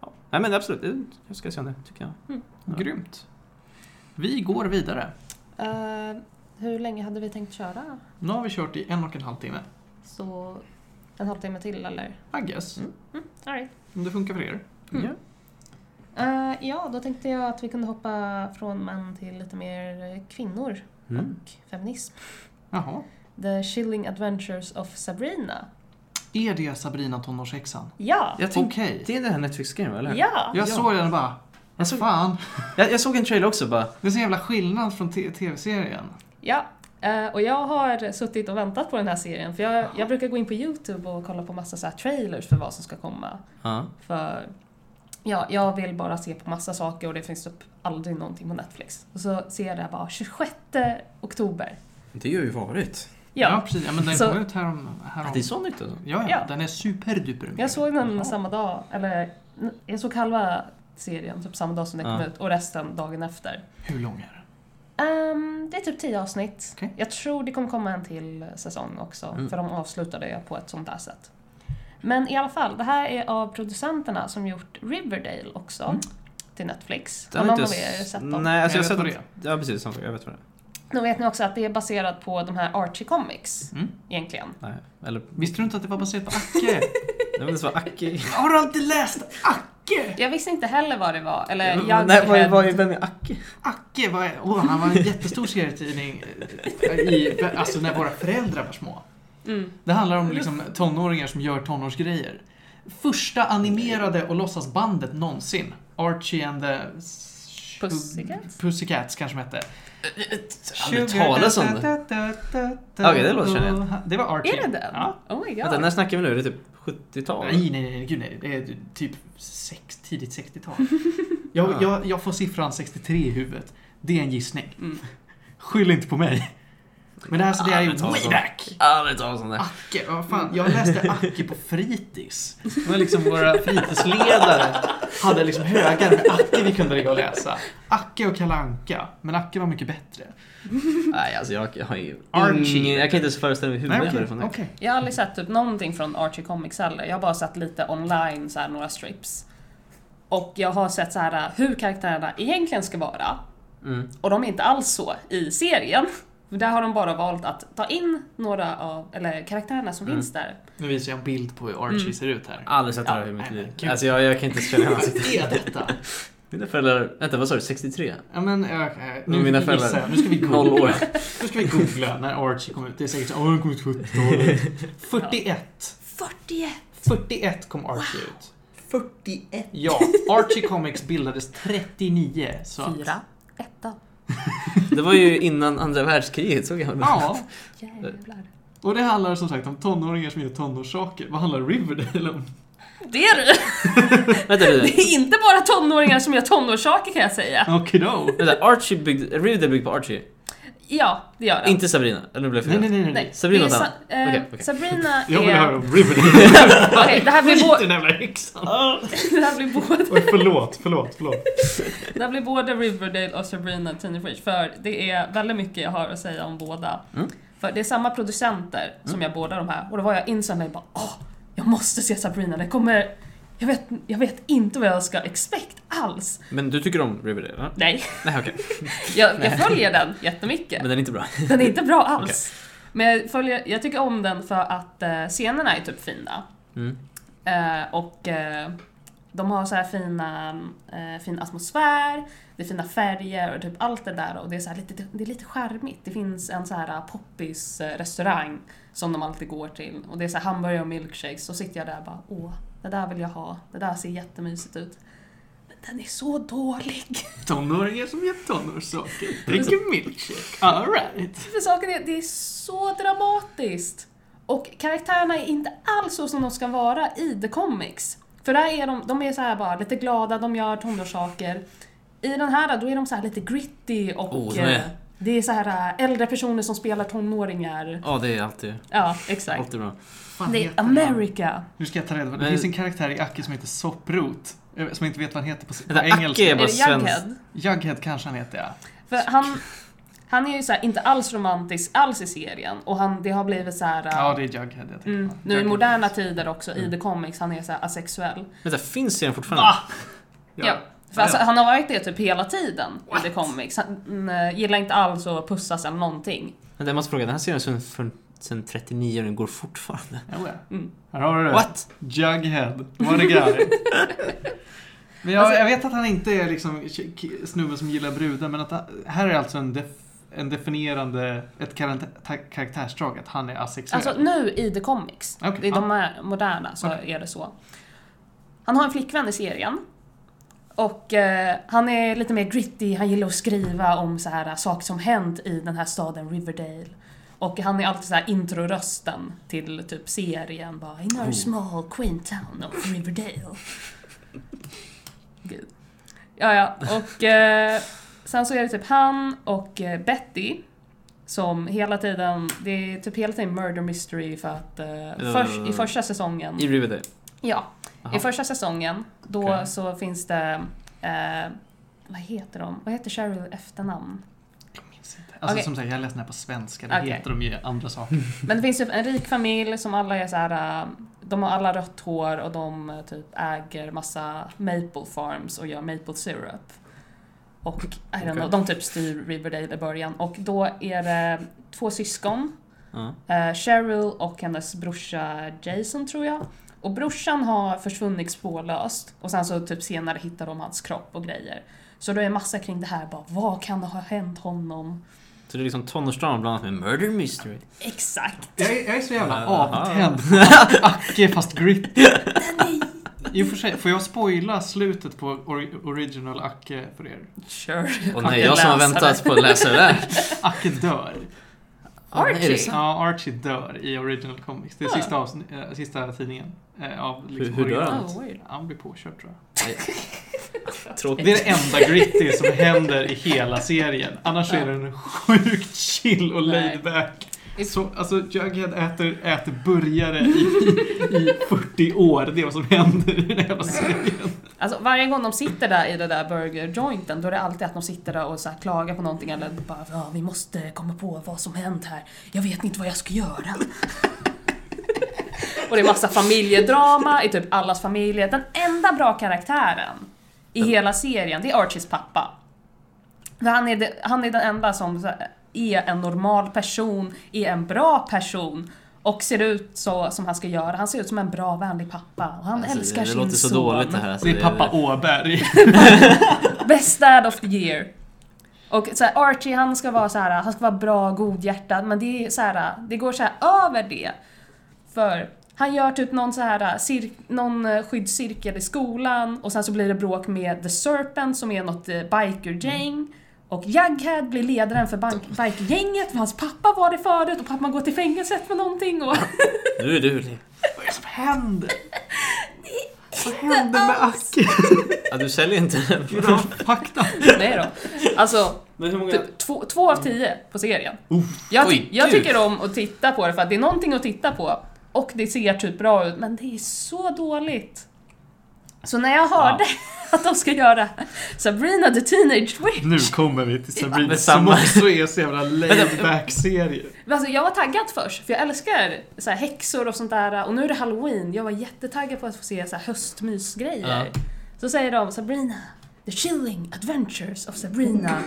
ja. Nej men absolut, det- jag ska se om det tycker jag. Ja. Grymt. Vi går vidare. Eh, hur länge hade vi tänkt köra? Nu har vi kört i en och en halv timme. Så en halvtimme till eller? I guess. Mm. All right. Om det funkar för er. Mm. Ja. Eh, ja, då tänkte jag att vi kunde hoppa från män till lite mer kvinnor Mm. och feminism. Jaha. The Chilling Adventures of Sabrina. Är det Sabrina tonårshäxan? Ja! Okej. det är den här Netflix-grejen eller? Ja! Jag Ja. såg den och bara, Jag såg, fan. jag, jag såg en trailer också bara. Det är så jävla skillnad från tv-serien. Ja, eh, och jag har suttit och väntat på den här serien för jag, jag brukar gå in på YouTube och kolla på massa så här trailers för vad som ska komma. Ja. För ja, jag vill bara se på massa saker och det finns typ aldrig någonting på Netflix. Och så ser jag det bara 26 oktober. Det har ju varit. Ja, Ja, precis. Ja, men den Så- kom ut härom... härom. Det är så nytt alltså? Ja, ja, Ja. Den är superduper jag såg den samma dag, eller jag såg halva serien typ samma dag som den kom Ja. ut och resten dagen efter. Hur lång är den? Ehm, det är typ 10 avsnitt. Okej. Jag tror det kommer komma en till säsong också, Mm. för de avslutade det på ett sånt där sätt. Men i alla fall, det här är av producenterna som gjort Riverdale också. Mm. Till Netflix. Har någon av er sett dem? Nej, alltså jag, Jag har vet sett det. Ja, precis. som- Jag vet vad det är. Då vet ni också att det är baserat på de här Archie Comics, Mm. egentligen. Nej, eller... Visste du inte att det var baserat på Acke? (laughs) Jag vet inte vad Aki... Har du alltid läst Acke? Jag visste inte heller vad det var, eller Nej, Jughead. vad är, vad är, vem är Aki? Acke var, oh, han var en jättestor serietidning eh, i, alltså när våra föräldrar var små. Mm. Det handlar om liksom tonåringar som gör tonårsgrejer. Första animerade och låtsasbandet någonsin. Archie and the... Pussycats? Pussycats kanske de hette. Aldrig talas om det. Okej, det låter känner jag. Det var Archie. Är det den? Ja. Oh my god. Vänta, när snackar vi nu? Är det typ 70-tal? Nej, nej, nej, gud nej. Det är typ sex, tidigt 60-tal. Jag, jag, jag får siffran 63 i huvudet. Det är en gissning. Mm. Skyll inte på mig. Men det här, så det här är way back. Aldrig talas om det. Acke, vad fan. Jag läste Acke på fritids. Det var liksom våra (laughs) fritidsledare hade liksom högar med Acke vi kunde ligga och läsa. Acke och Kalanka. Men Acke var mycket bättre. Nej, alltså jag, jag har ju Archie. ingen, Jag kan inte ens föreställa mig hur Nej, det okej. är från det. okej. Jag har aldrig sett typ någonting från Archie Comics heller. Jag har bara sett lite online, så här, några strips. Och jag har sett så här hur karaktärerna egentligen ska vara. Mm. Och de är inte alls så i serien. För där har de bara valt att ta in några av, eller karaktärerna som Mm. finns där. Nu visar jag en bild på hur Archie Mm. ser ut här. Aldrig sett det här i mitt liv. Alltså jag, jag kan inte känna igen (laughs) Vad ansiktet. är detta? Mina föräldrar, vänta vad sa du, 63? Ja men, äh, nu Mina föräldrar. jag. Nu ska vi Noll googla. år. Nu ska vi googla när Archie kom ut. Det är säkert så, åh, han kom ut 70-talet. 41. 41! 41 kom Archie ut. 41. Ja, Archie Comics bildades 39. Så Fyra. Etta. Det var ju innan andra världskriget, så gammal Ja, Jävlar. och det handlar som sagt om tonåringar som gör tonårssaker. Vad handlar Riverdale om? Det är du! (laughs) Vänta. Det är inte bara tonåringar som gör tonårssaker kan jag säga. Okidå. Vänta, Archie byggde, Riverdale byggde på Archie? Ja, det gör det. Inte Sabrina? Eller nu blev jag Nej, fel. nej, nej. nej. Sabrina är sa- eh, Okej, okej. Sabrina (laughs) Jag vill är... höra om Riverdale. (laughs) Okej, det här blir både... den jävla häxan. (laughs) Det här blir både... Oj, förlåt, förlåt, förlåt. Det här blir både Riverdale och Sabrina Teenage Witch, för det är väldigt mycket jag har att säga om båda. Mm. För det är samma producenter som gör båda de här, och då var jag inställd och bara åh, jag måste se Sabrina, det kommer... Jag vet, jag vet inte vad jag ska expect alls. Men du tycker om Riverdale? eller? Nej, Nej, okej. (laughs) jag, jag följer den jättemycket. Men den är inte bra. Den är inte bra alls. Men jag, följer, jag tycker om den för att eh, scenerna är typ fina. Mm. Eh, och eh, de har så här fina, fin atmosfär, det är fina färger och typ allt det där och det är, så här lite, det är lite charmigt. Det finns en så här poppis restaurang som de alltid går till och det är så här hamburgare och milkshakes och sitter jag där och bara åh, det där vill jag ha, det där ser jättemysigt ut. Men den är så dålig. (laughs) Tonåringar som gör tonårssaker. (laughs) Dricker milkshake. Alright. För saken är, det är så dramatiskt. Och karaktärerna är inte alls så som de ska vara i The Comics. För där är de, de är så här bara lite glada, de gör tonårssaker. I den här då är de så här lite gritty och Oh, eh, det är så här äh, äldre personer som spelar tonåringar. Ja, det är alltid, Ja, exakt. alltid bra. Fan Det är heter han? America. Nu ska jag ta reda på det. Det Men- finns en karaktär i Acke som heter Sopprot. eh, Som jag inte vet vad han heter på, på engelska. Är Är bara det. Jughead? Jughead kanske han heter, ja. För han, han är ju så här, inte alls romantisk alls i serien och han, det har blivit så här. äh, Ja, det är Jughead jag tänker mm, på. nu i moderna tider också i Mm. The Comics, han är så här asexuell. Vänta, finns serien fortfarande? Va? Ja. För alltså, han har varit det typ hela tiden i The Comics. Han mm, gillar inte alls att pussas eller någonting. Vänta, jag måste fråga, den här serien är från- sedan 39 och den går fortfarande. Ja. Mm. Här har du det. What? Jughead. Vad det grej. Men jag, Alltså- jag vet att han inte är liksom snubben som gillar brudar, men att han, här är alltså en, def, en definierande, ett karaktärsdrag att han är asexuell. Alltså nu i The Comics, Okej, i de här moderna, så Okej. är det så. Han har en flickvän i serien. Och eh, han är lite mer gritty, han gillar att skriva om så här saker som hänt i den här staden Riverdale. Och han är alltid så här introrösten till typ serien bara In our Oh. small quaint town of Riverdale. Gud. Ja, ja. Och eh, sen så är det typ han och eh, Betty som hela tiden, det är typ hela tiden murder mystery för att eh, först, i första säsongen I Riverdale? Ja, Jaha. i första säsongen då Okej. så finns det eh, vad heter de? Vad heter Cheryl efternamn? Alltså Okej. som sagt, jag läste den här på svenska. Det Okej. heter de ju andra saker. (laughs) Men det finns typ en rik familj som alla är så här. eh, De har alla rött hår och de eh, typ äger massa maple farms och gör maple syrup. Och I don't Okej. know, de typ styr Riverdale i början. Och då är det två syskon. Eh, Cheryl och hennes brorsa Jason tror jag. Och brorsan har försvunnit spårlöst och sen så typ senare hittar de hans kropp och grejer. Så det är massa kring det här bara, vad kan ha hänt honom? Så det är liksom tonårsdrama blandat med murder mystery. Exakt! Jag är, jag är så jävla avtänd (laughs) Acke fast gritty. I och för sig, får jag spoila slutet på or- original Acke för er? Sure. Och nej, jag som har väntat på att läsa det där. (laughs) Acke dör. Archie? Ja, Archie dör i original comics. Det är sista, avsn- äh, sista tidningen. Äh, av liksom Hur- hur dör originalet. Oh. Han blir påkörd tror jag. (laughs) Tråkigt. Det är det enda gritty som händer i hela serien. Annars Ja. är den sjukt chill och laid back. Så, alltså, Jughead äter, äter burgare i, i 40 år. Det är vad som händer i den här serien. Alltså varje gång de sitter där i det där burgerjointen då är det alltid att de sitter där och så här klagar på någonting eller bara ja, vi måste komma på vad som hänt här. Jag vet inte vad jag ska göra. (laughs) och det är massa familjedrama i typ allas familjer. Den enda bra karaktären i hela serien, det är Archies pappa. Han är, det, han är den enda som är en normal person, är en bra person och ser ut så som han ska göra. Han ser ut som en bra, vänlig pappa och han Alltså, älskar det sin låter så son. dåligt det här. Alltså, Det är pappa Åberg. (laughs) Best dad of the year. Och så här, Archie han ska vara så här, han ska vara bra, godhjärtad, men det är så här, det går så här över det. För han gör typ någon så här cir- någon eh, skyddscirkel i skolan och sen så blir det bråk med The Serpent som är något eh, bikergäng. Och Jughead blir ledaren för bank- (laughs) bikergänget för hans pappa var det förut och pappan går till fängelset för någonting och... (laughs) Du är du. Vad är det som händer? Vad hände med Aki? Ja, du säljer inte den. Fakta. (laughs) Nej då. Alltså, Men hur många... Typ två, två av tio på serien. Jag, ty- Oj, jag tycker om att titta på det för att det är någonting att titta på. Och det ser typ bra ut, men det är så dåligt. Så när jag hörde (laughs) att de ska göra Sabrina the Teenage Witch. Nu kommer vi till Sabrina men som samma. också är så jävla (laughs) laid back serie. Alltså jag var taggad först, för jag älskar så här häxor och sånt där. Och nu är det halloween, jag var jättetaggad på att få se så här höstmysgrejer. Så säger de Sabrina, The Chilling Adventures of Sabrina.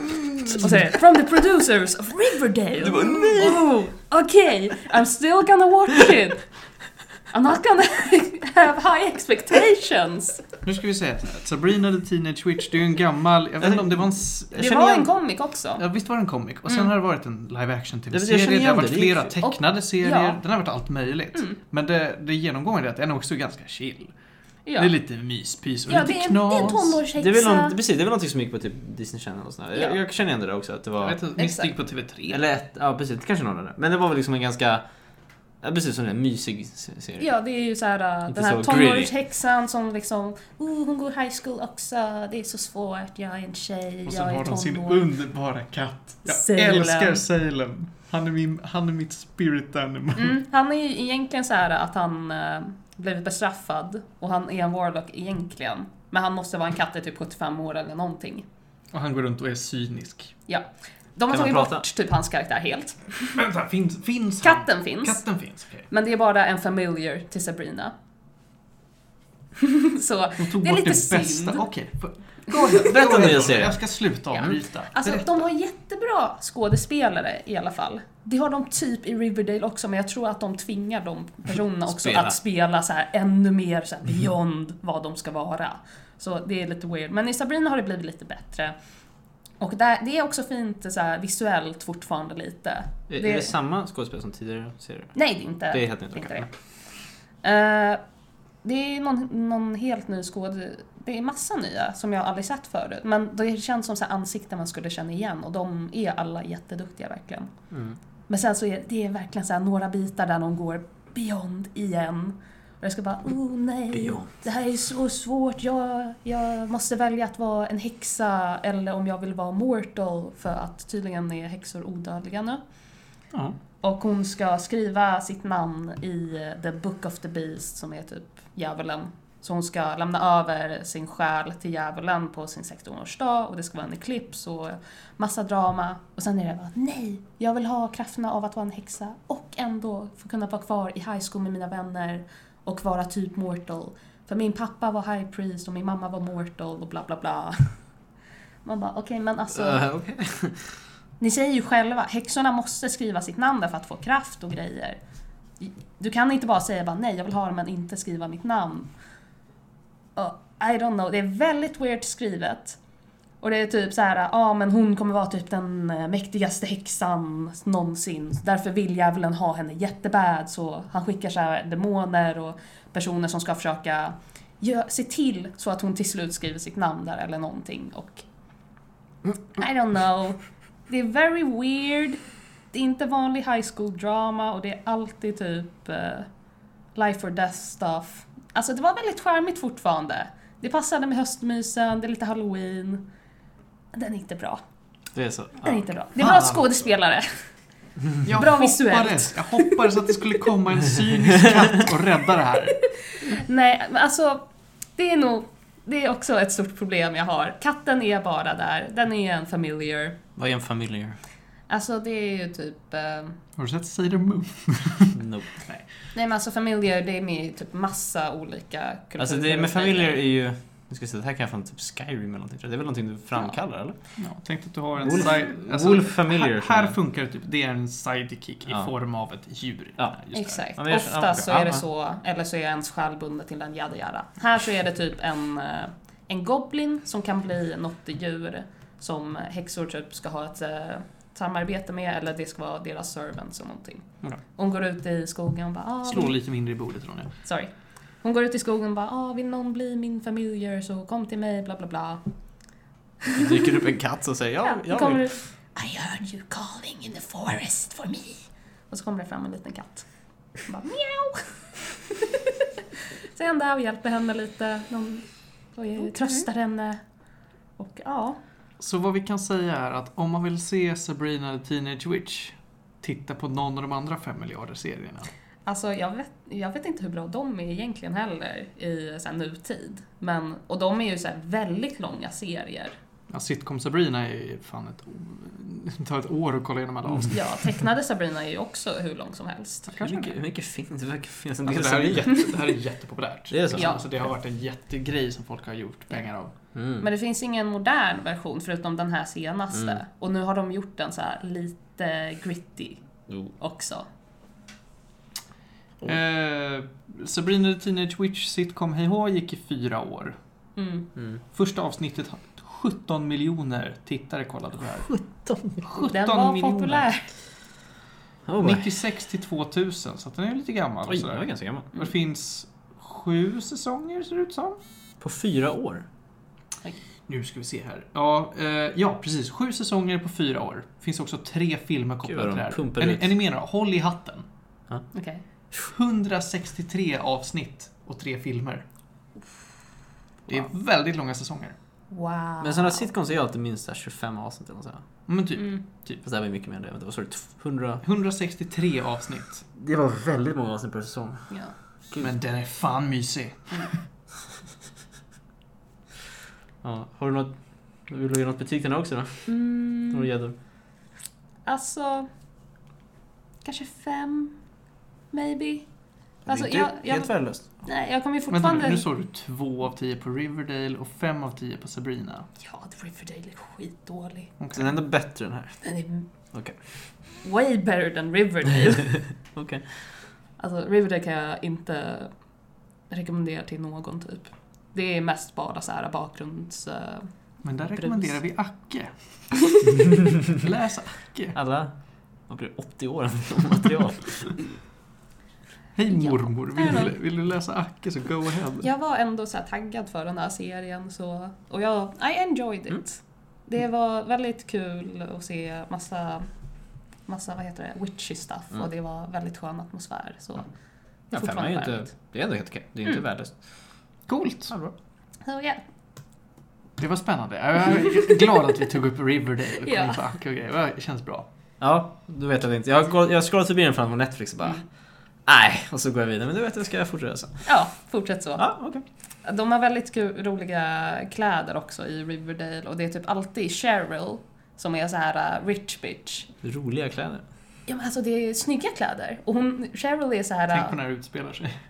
Och säger From the producers of Riverdale. Du bara nej! Oh, Okej, I'm still gonna watch it. I'm not gonna (laughs) have high expectations. Nu ska vi säga så här. Sabrina the Teenage Witch, det är ju en gammal... Jag vet inte om det var en... Det var igen- en comic också. Ja, visst var det en comic? Och sen Mm. har det varit en live action tv-serie, det har varit flera tecknade serier, ja. den har varit allt möjligt. Mm. Men det, det genomgående är att den är också ganska chill. Ja, Det är lite myspys och ja det, lite är, knas. det är en tonårshäxa. Det är, väl någon, precis, det är väl någonting som gick på typ Disney Channel och sådär. Ja. Jag, jag känner igen det där också. Att det Jag var... vet inte, minst Exakt. gick på TV3. Eller ett, ja precis, kanske någon av det. Men det var väl liksom en ganska... Ja, precis som en mysig se- serie. Ja, det är ju så här, uh, Inte den här tonårshäxan som liksom, oh, hon går high school också, det är så svårt, jag är en tjej, Och jag sen är har de sin underbara katt. Jag Salem. älskar Salem. Han är, min, han är mitt spirit animal. Mm, han är ju egentligen så här att han uh, blivit bestraffad och han är en warlock egentligen. Men han måste vara en katt i typ 75 år eller någonting. Och han går runt och är cynisk. Ja. De har Kan han tagit bort typ hans karaktär helt. Vänta, finns, finns han? Katten finns, Katten finns, okej. men det är bara en familiar till Sabrina. (laughs) så De tog Det är bort lite det bästa. synd. Okej, ahead. Berätta Donna. serien. Jag ska sluta Ja. avbryta. Alltså Berätta. de har jättebra skådespelare i alla fall. Det har de typ i Riverdale också, men jag tror att de tvingar de personerna också Spela. att spela så här ännu mer så här beyond vad de ska vara. Så det är lite weird. Men i Sabrina har det blivit lite bättre. Och där, det är också fint så här, visuellt fortfarande lite. Är, Det- är det samma skådespelare som tidigare serier? Nej, det är inte Det är helt nytt, det. Är inte det. Eh, det är någon, någon helt ny skåd... Det är massa nya som jag aldrig sett förut. Men det känns som så ansikten man skulle känna igen och de är alla jätteduktiga verkligen. Mm. Men sen så är det verkligen så några bitar där de går beyond igen. Och jag ska bara, oh nej, Beyond. det här är så svårt. Jag, jag måste välja att vara en häxa eller om jag vill vara mortal för att tydligen är häxor odödliga nu. Ja. Och hon ska skriva sitt namn i eh, The Book of the Beast som är typ djävulen. Så hon ska lämna över sin själ till djävulen på sin 16-årsdag och det ska vara en eklips och massa drama. Och sen är det bara nej, jag vill ha krafterna av att vara en häxa och ändå få kunna vara kvar i high school med mina vänner och vara typ mortal. För min pappa var high priest och min mamma var mortal och bla bla bla. (laughs) Man bara okej men alltså Eh, okej. (laughs) ni säger ju själva, häxorna måste skriva sitt namn där för att få kraft och grejer. Du kan inte bara säga bara nej, jag vill ha det men inte skriva mitt namn. Uh, I don't know, det är väldigt weird skrivet. Och det är typ så här, ja ah, men hon kommer vara typ den eh, mäktigaste häxan någonsin. Därför vill djävulen ha henne jättebad så han skickar så här demoner och personer som ska försöka se till så att hon till slut skriver sitt namn där eller någonting. Och I don't know. Det är very weird. Det är inte vanlig high school drama och det är alltid typ uh, life or death stuff. Alltså det var väldigt charmigt fortfarande. Det passade med höstmysen, det är lite halloween. Den är inte bra. Det är så. Den är inte bra. Det är bra skådespelare. Jag Bra hoppades, visuellt. Jag hoppades att det skulle komma en cynisk katt och rädda det här. Nej, men alltså, det är nog, det är också ett stort problem jag har. Katten är bara där, den är en familiar. Vad är en familiar? Alltså det är ju typ... Eh, Har du sett Sailor Moon? (laughs) Nope. nej men alltså familiar, det är med i typ massa olika kulturer. Alltså det med familiar grejer. är ju... Nu ska vi se, det här kan jag från typ Skyrim eller någonting. jag. Det är väl någonting du framkallar eller? Ja, tänk att du har en Wolf- side... Wolf Familiar, Här, här jag. funkar det typ, det är en sidekick Ja. i form av ett djur. Ja. Just det. Exakt. Ja, jag- Ofta ja, så är det Ja, så, eller så är ens själ bunden till den yada yada. Här så är det typ en, eh, en goblin som kan bli något djur som häxor typ ska ha ett samarbete med eller det ska vara deras servants eller någonting. Okej. Hon går ut i skogen och bara ah, Slå lite mindre i bordet Ronja. Sorry. Hon går ut i skogen och bara ah, vill någon bli min familiar så kom till mig bla bla bla. Det dyker upp en katt och säger ja, då jag kommer vill. I heard you calling in the forest for me. Och så kommer det fram en liten katt. Och bara mjau. så är han där och hjälper henne lite. Någon, och eh, tröstar henne. Och ja, så vad vi kan säga är att om man vill se Sabrina the Teenage Witch, titta på någon av de andra fem miljarder-serierna. alltså jag vet, jag vet inte hur bra de är egentligen heller i så här, nutid. Men, och de är ju så här, väldigt långa serier. Ja, Sitcom Sabrina är ju fan ett... (laughs) Det tar ett år att kolla igenom alla avsnitt. Ja, tecknade Sabrina är ju också hur lång som helst. Hur mycket, hur mycket finns det? verkar finnas en del Alltså, det, här är jätte, det här är (laughs) jättepopulärt. Det är så? Ja. Alltså, det har varit en jättegrej som folk har gjort pengar av. Mm. Men det finns ingen modern version förutom den här senaste. Mm. Och nu har de gjort den så här lite gritty Jo. också. Eh, Sabrina the Teenage Witch sitcom Hej gick i fyra år. Mm. Mm. Första avsnittet, 17 miljoner tittare kollade på det här. 17 Den var miljoner. populär. Oh, boy. 96 till 2000, så att den är lite gammal. Oj, det var ganska gammal. Det finns sju säsonger ser det ut som. På fyra år? Nu ska vi se här. Ja, eh, ja precis. Sju säsonger på fyra år. Finns också tre filmer kopplade till de det här. Är är ni med då? Håll i hatten. Okej. 163 avsnitt och tre filmer. Det är väldigt långa säsonger. Wow. Men sådana sitcoms är ju alltid minst så här 25 avsnitt eller sånt. Men typ, Mm. Fast det här var mycket mer än det. Vad sa du? 100? 163 avsnitt. Det var väldigt många avsnitt per säsong. Ja. Gud. Men den är fan mysig. (laughs) Ja, har du något... Vill du ge något betyg till den också då? Har du Mm, gett den? alltså... Kanske fem? Maybe? Alltså, Det är inte jag, jag, helt värdelöst. nej, jag kommer ju Vänta fortfarande... nu, nu såg du två av tio på Riverdale och fem av tio på Sabrina. Ja, Riverdale är skitdålig. Okej. Den är ändå bättre än här. Den är Okej. way better than Riverdale. (laughs) Okej. Alltså Riverdale kan jag inte rekommendera till någon typ. Det är mest bara så här bakgrunds... eh, Men där Brus. rekommenderar vi Acke. (laughs) Läs Acke. Alla... Vad blir det? 80 år av (laughs) material. Hej Ja. mormor, vill, know. du- vill du läsa Acke så go ahead. Jag var ändå så här taggad för den här serien så... Och jag... I enjoyed it. Mm. Det var väldigt kul att se massa... Massa, vad heter det, witchy stuff Mm. och det var väldigt skön atmosfär. Så det Ja, är fem är fortfarande ju inte... Det är ändå helt okej. Det är inte Mm. värdelöst. Coolt. Ja, bra. Så ja. Det var spännande. Jag är glad att vi tog upp Riverdale (laughs) och kom Ja. in på Acke och grejer. Det känns bra. Ja, du vet jag inte. Jag har gått- jag har scrollat förbi den fram på Netflix och bara... Mm. Nej, och så går jag vidare. Men du vet, jag ska fortsätta sen. Ja, fortsätt så. Ja, okej. De har väldigt kul, roliga kläder också i Riverdale och det är typ alltid Cheryl som är så här uh, rich bitch. Roliga kläder. Ja men alltså det är snygga kläder. Och hon, Cheryl är så här... Tänk på uh, när det utspelar sig. (laughs)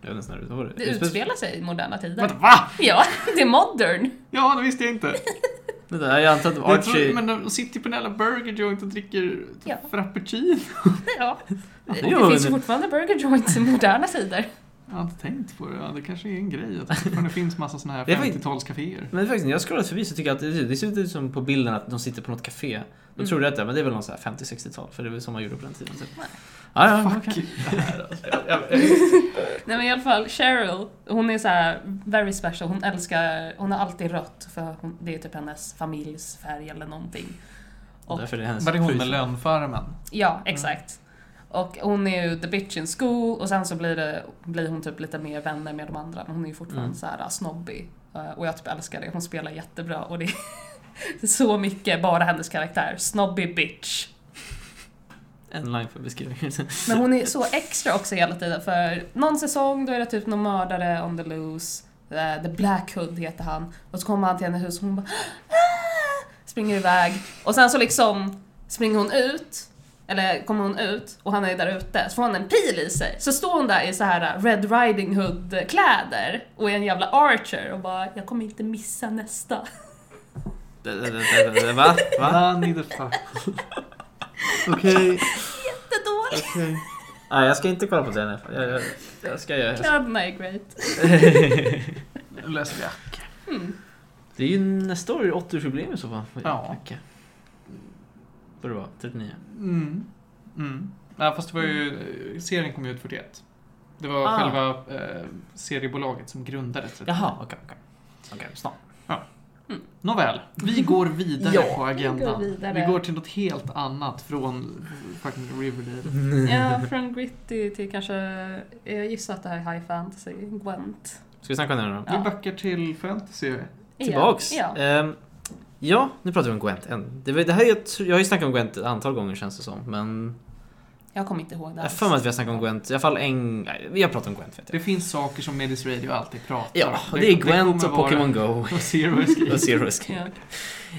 Jag vet inte snarare, vad var det? det utspelar sig i moderna tider. Vänta, va? Ja, (laughs) det är modern. Ja, det visste jag inte. (laughs) Vänta, jag antar att Jag Archie... tror, men de sitter på en jävla burger joint och dricker Ja. frappuccino. (laughs) Ja. Det, det finns ju fortfarande burger joints i moderna tider. Jag har inte tänkt på det. Ja, det kanske är en grej. Att det (laughs) finns massa såna här Det är faktiskt- 50-talscaféer. Men faktiskt, när jag scrollat förbi så tycker jag att det, det ser ut som på bilden att de sitter på något café. Då Mm. tror jag att det, men det är väl någon så här 50-60-tal, för det är väl som man gjorde på den tiden. Typ. Nej. Ja, ja, Fuck okej. det här alltså. Jag- jag- jag- Nej men i alla fall, Cheryl, hon är så här very special. Hon älskar, hon har alltid rött för hon, det är typ hennes familjs färg eller någonting. Och därför är det hennes Var det hon med pris. lönfarmen? ja, exakt. Och hon är ju the bitch in school och sen så blir, det, blir hon typ lite mer vänner med de andra men hon är ju fortfarande Mm. så här snobbig. Eh, Och jag typ älskar det, hon spelar jättebra och det är, det (laughs) är så mycket bara hennes karaktär. Snobby bitch. En line för beskrivningen. (laughs) Men hon är så extra också hela tiden för någon säsong då är det typ någon mördare on the loose. Eh, The Black Hood heter han. Och så kommer han till hennes hus och hon bara "Ah!" Springer iväg. Och sen så liksom springer hon ut. Eller kommer hon ut och han är där ute. Så får han en pil i sig. Så står hon där i så här Red Riding Hood kläder och är en jävla archer och bara jag kommer inte missa nästa. (laughs) Va? Va? The fuck. Okej. Jättedåligt. Okej. Nej, jag ska inte kolla på den. Jag, jag, jag ska göra Kläderna är great. (laughs) Nu läser vi Jacke. Det är ju nästa år 80-årsjubileum i så fall. Ja. Okej. Vad det var? 39? Mm. Mm. Ja, fast det var ju, serien kom ju ut 41. Det var Ah. själva eh, seriebolaget som grundades. 39. Jaha, okej. okej. Okej, snart. Nåväl, vi går vidare Ja. på agendan. Vi går vidare. Vi går till något helt annat från fucking Riverdale. Ja, från gritty till kanske, jag gissar att det här är high fantasy, Gwent. Ska vi snacka om den då? Ja. Vi backar till fantasy. Tillbaks. Ja. Ehm, ja, nu pratar vi om Gwent. En- Det, det här är, jag, jag har ju snackat om Gwent ett antal gånger känns det som. Men Jag kommer inte ihåg det jag har alls. för mig att vi har snackat om Gwent. I alla fall en... Nej, vi har pratat om Gwent vet jag. Det finns saker som Medis Radio alltid pratar Ja, om. och det är Gwent och Pokémon Go. (laughs) Och Zero Escape. och Zero Escape. Ja.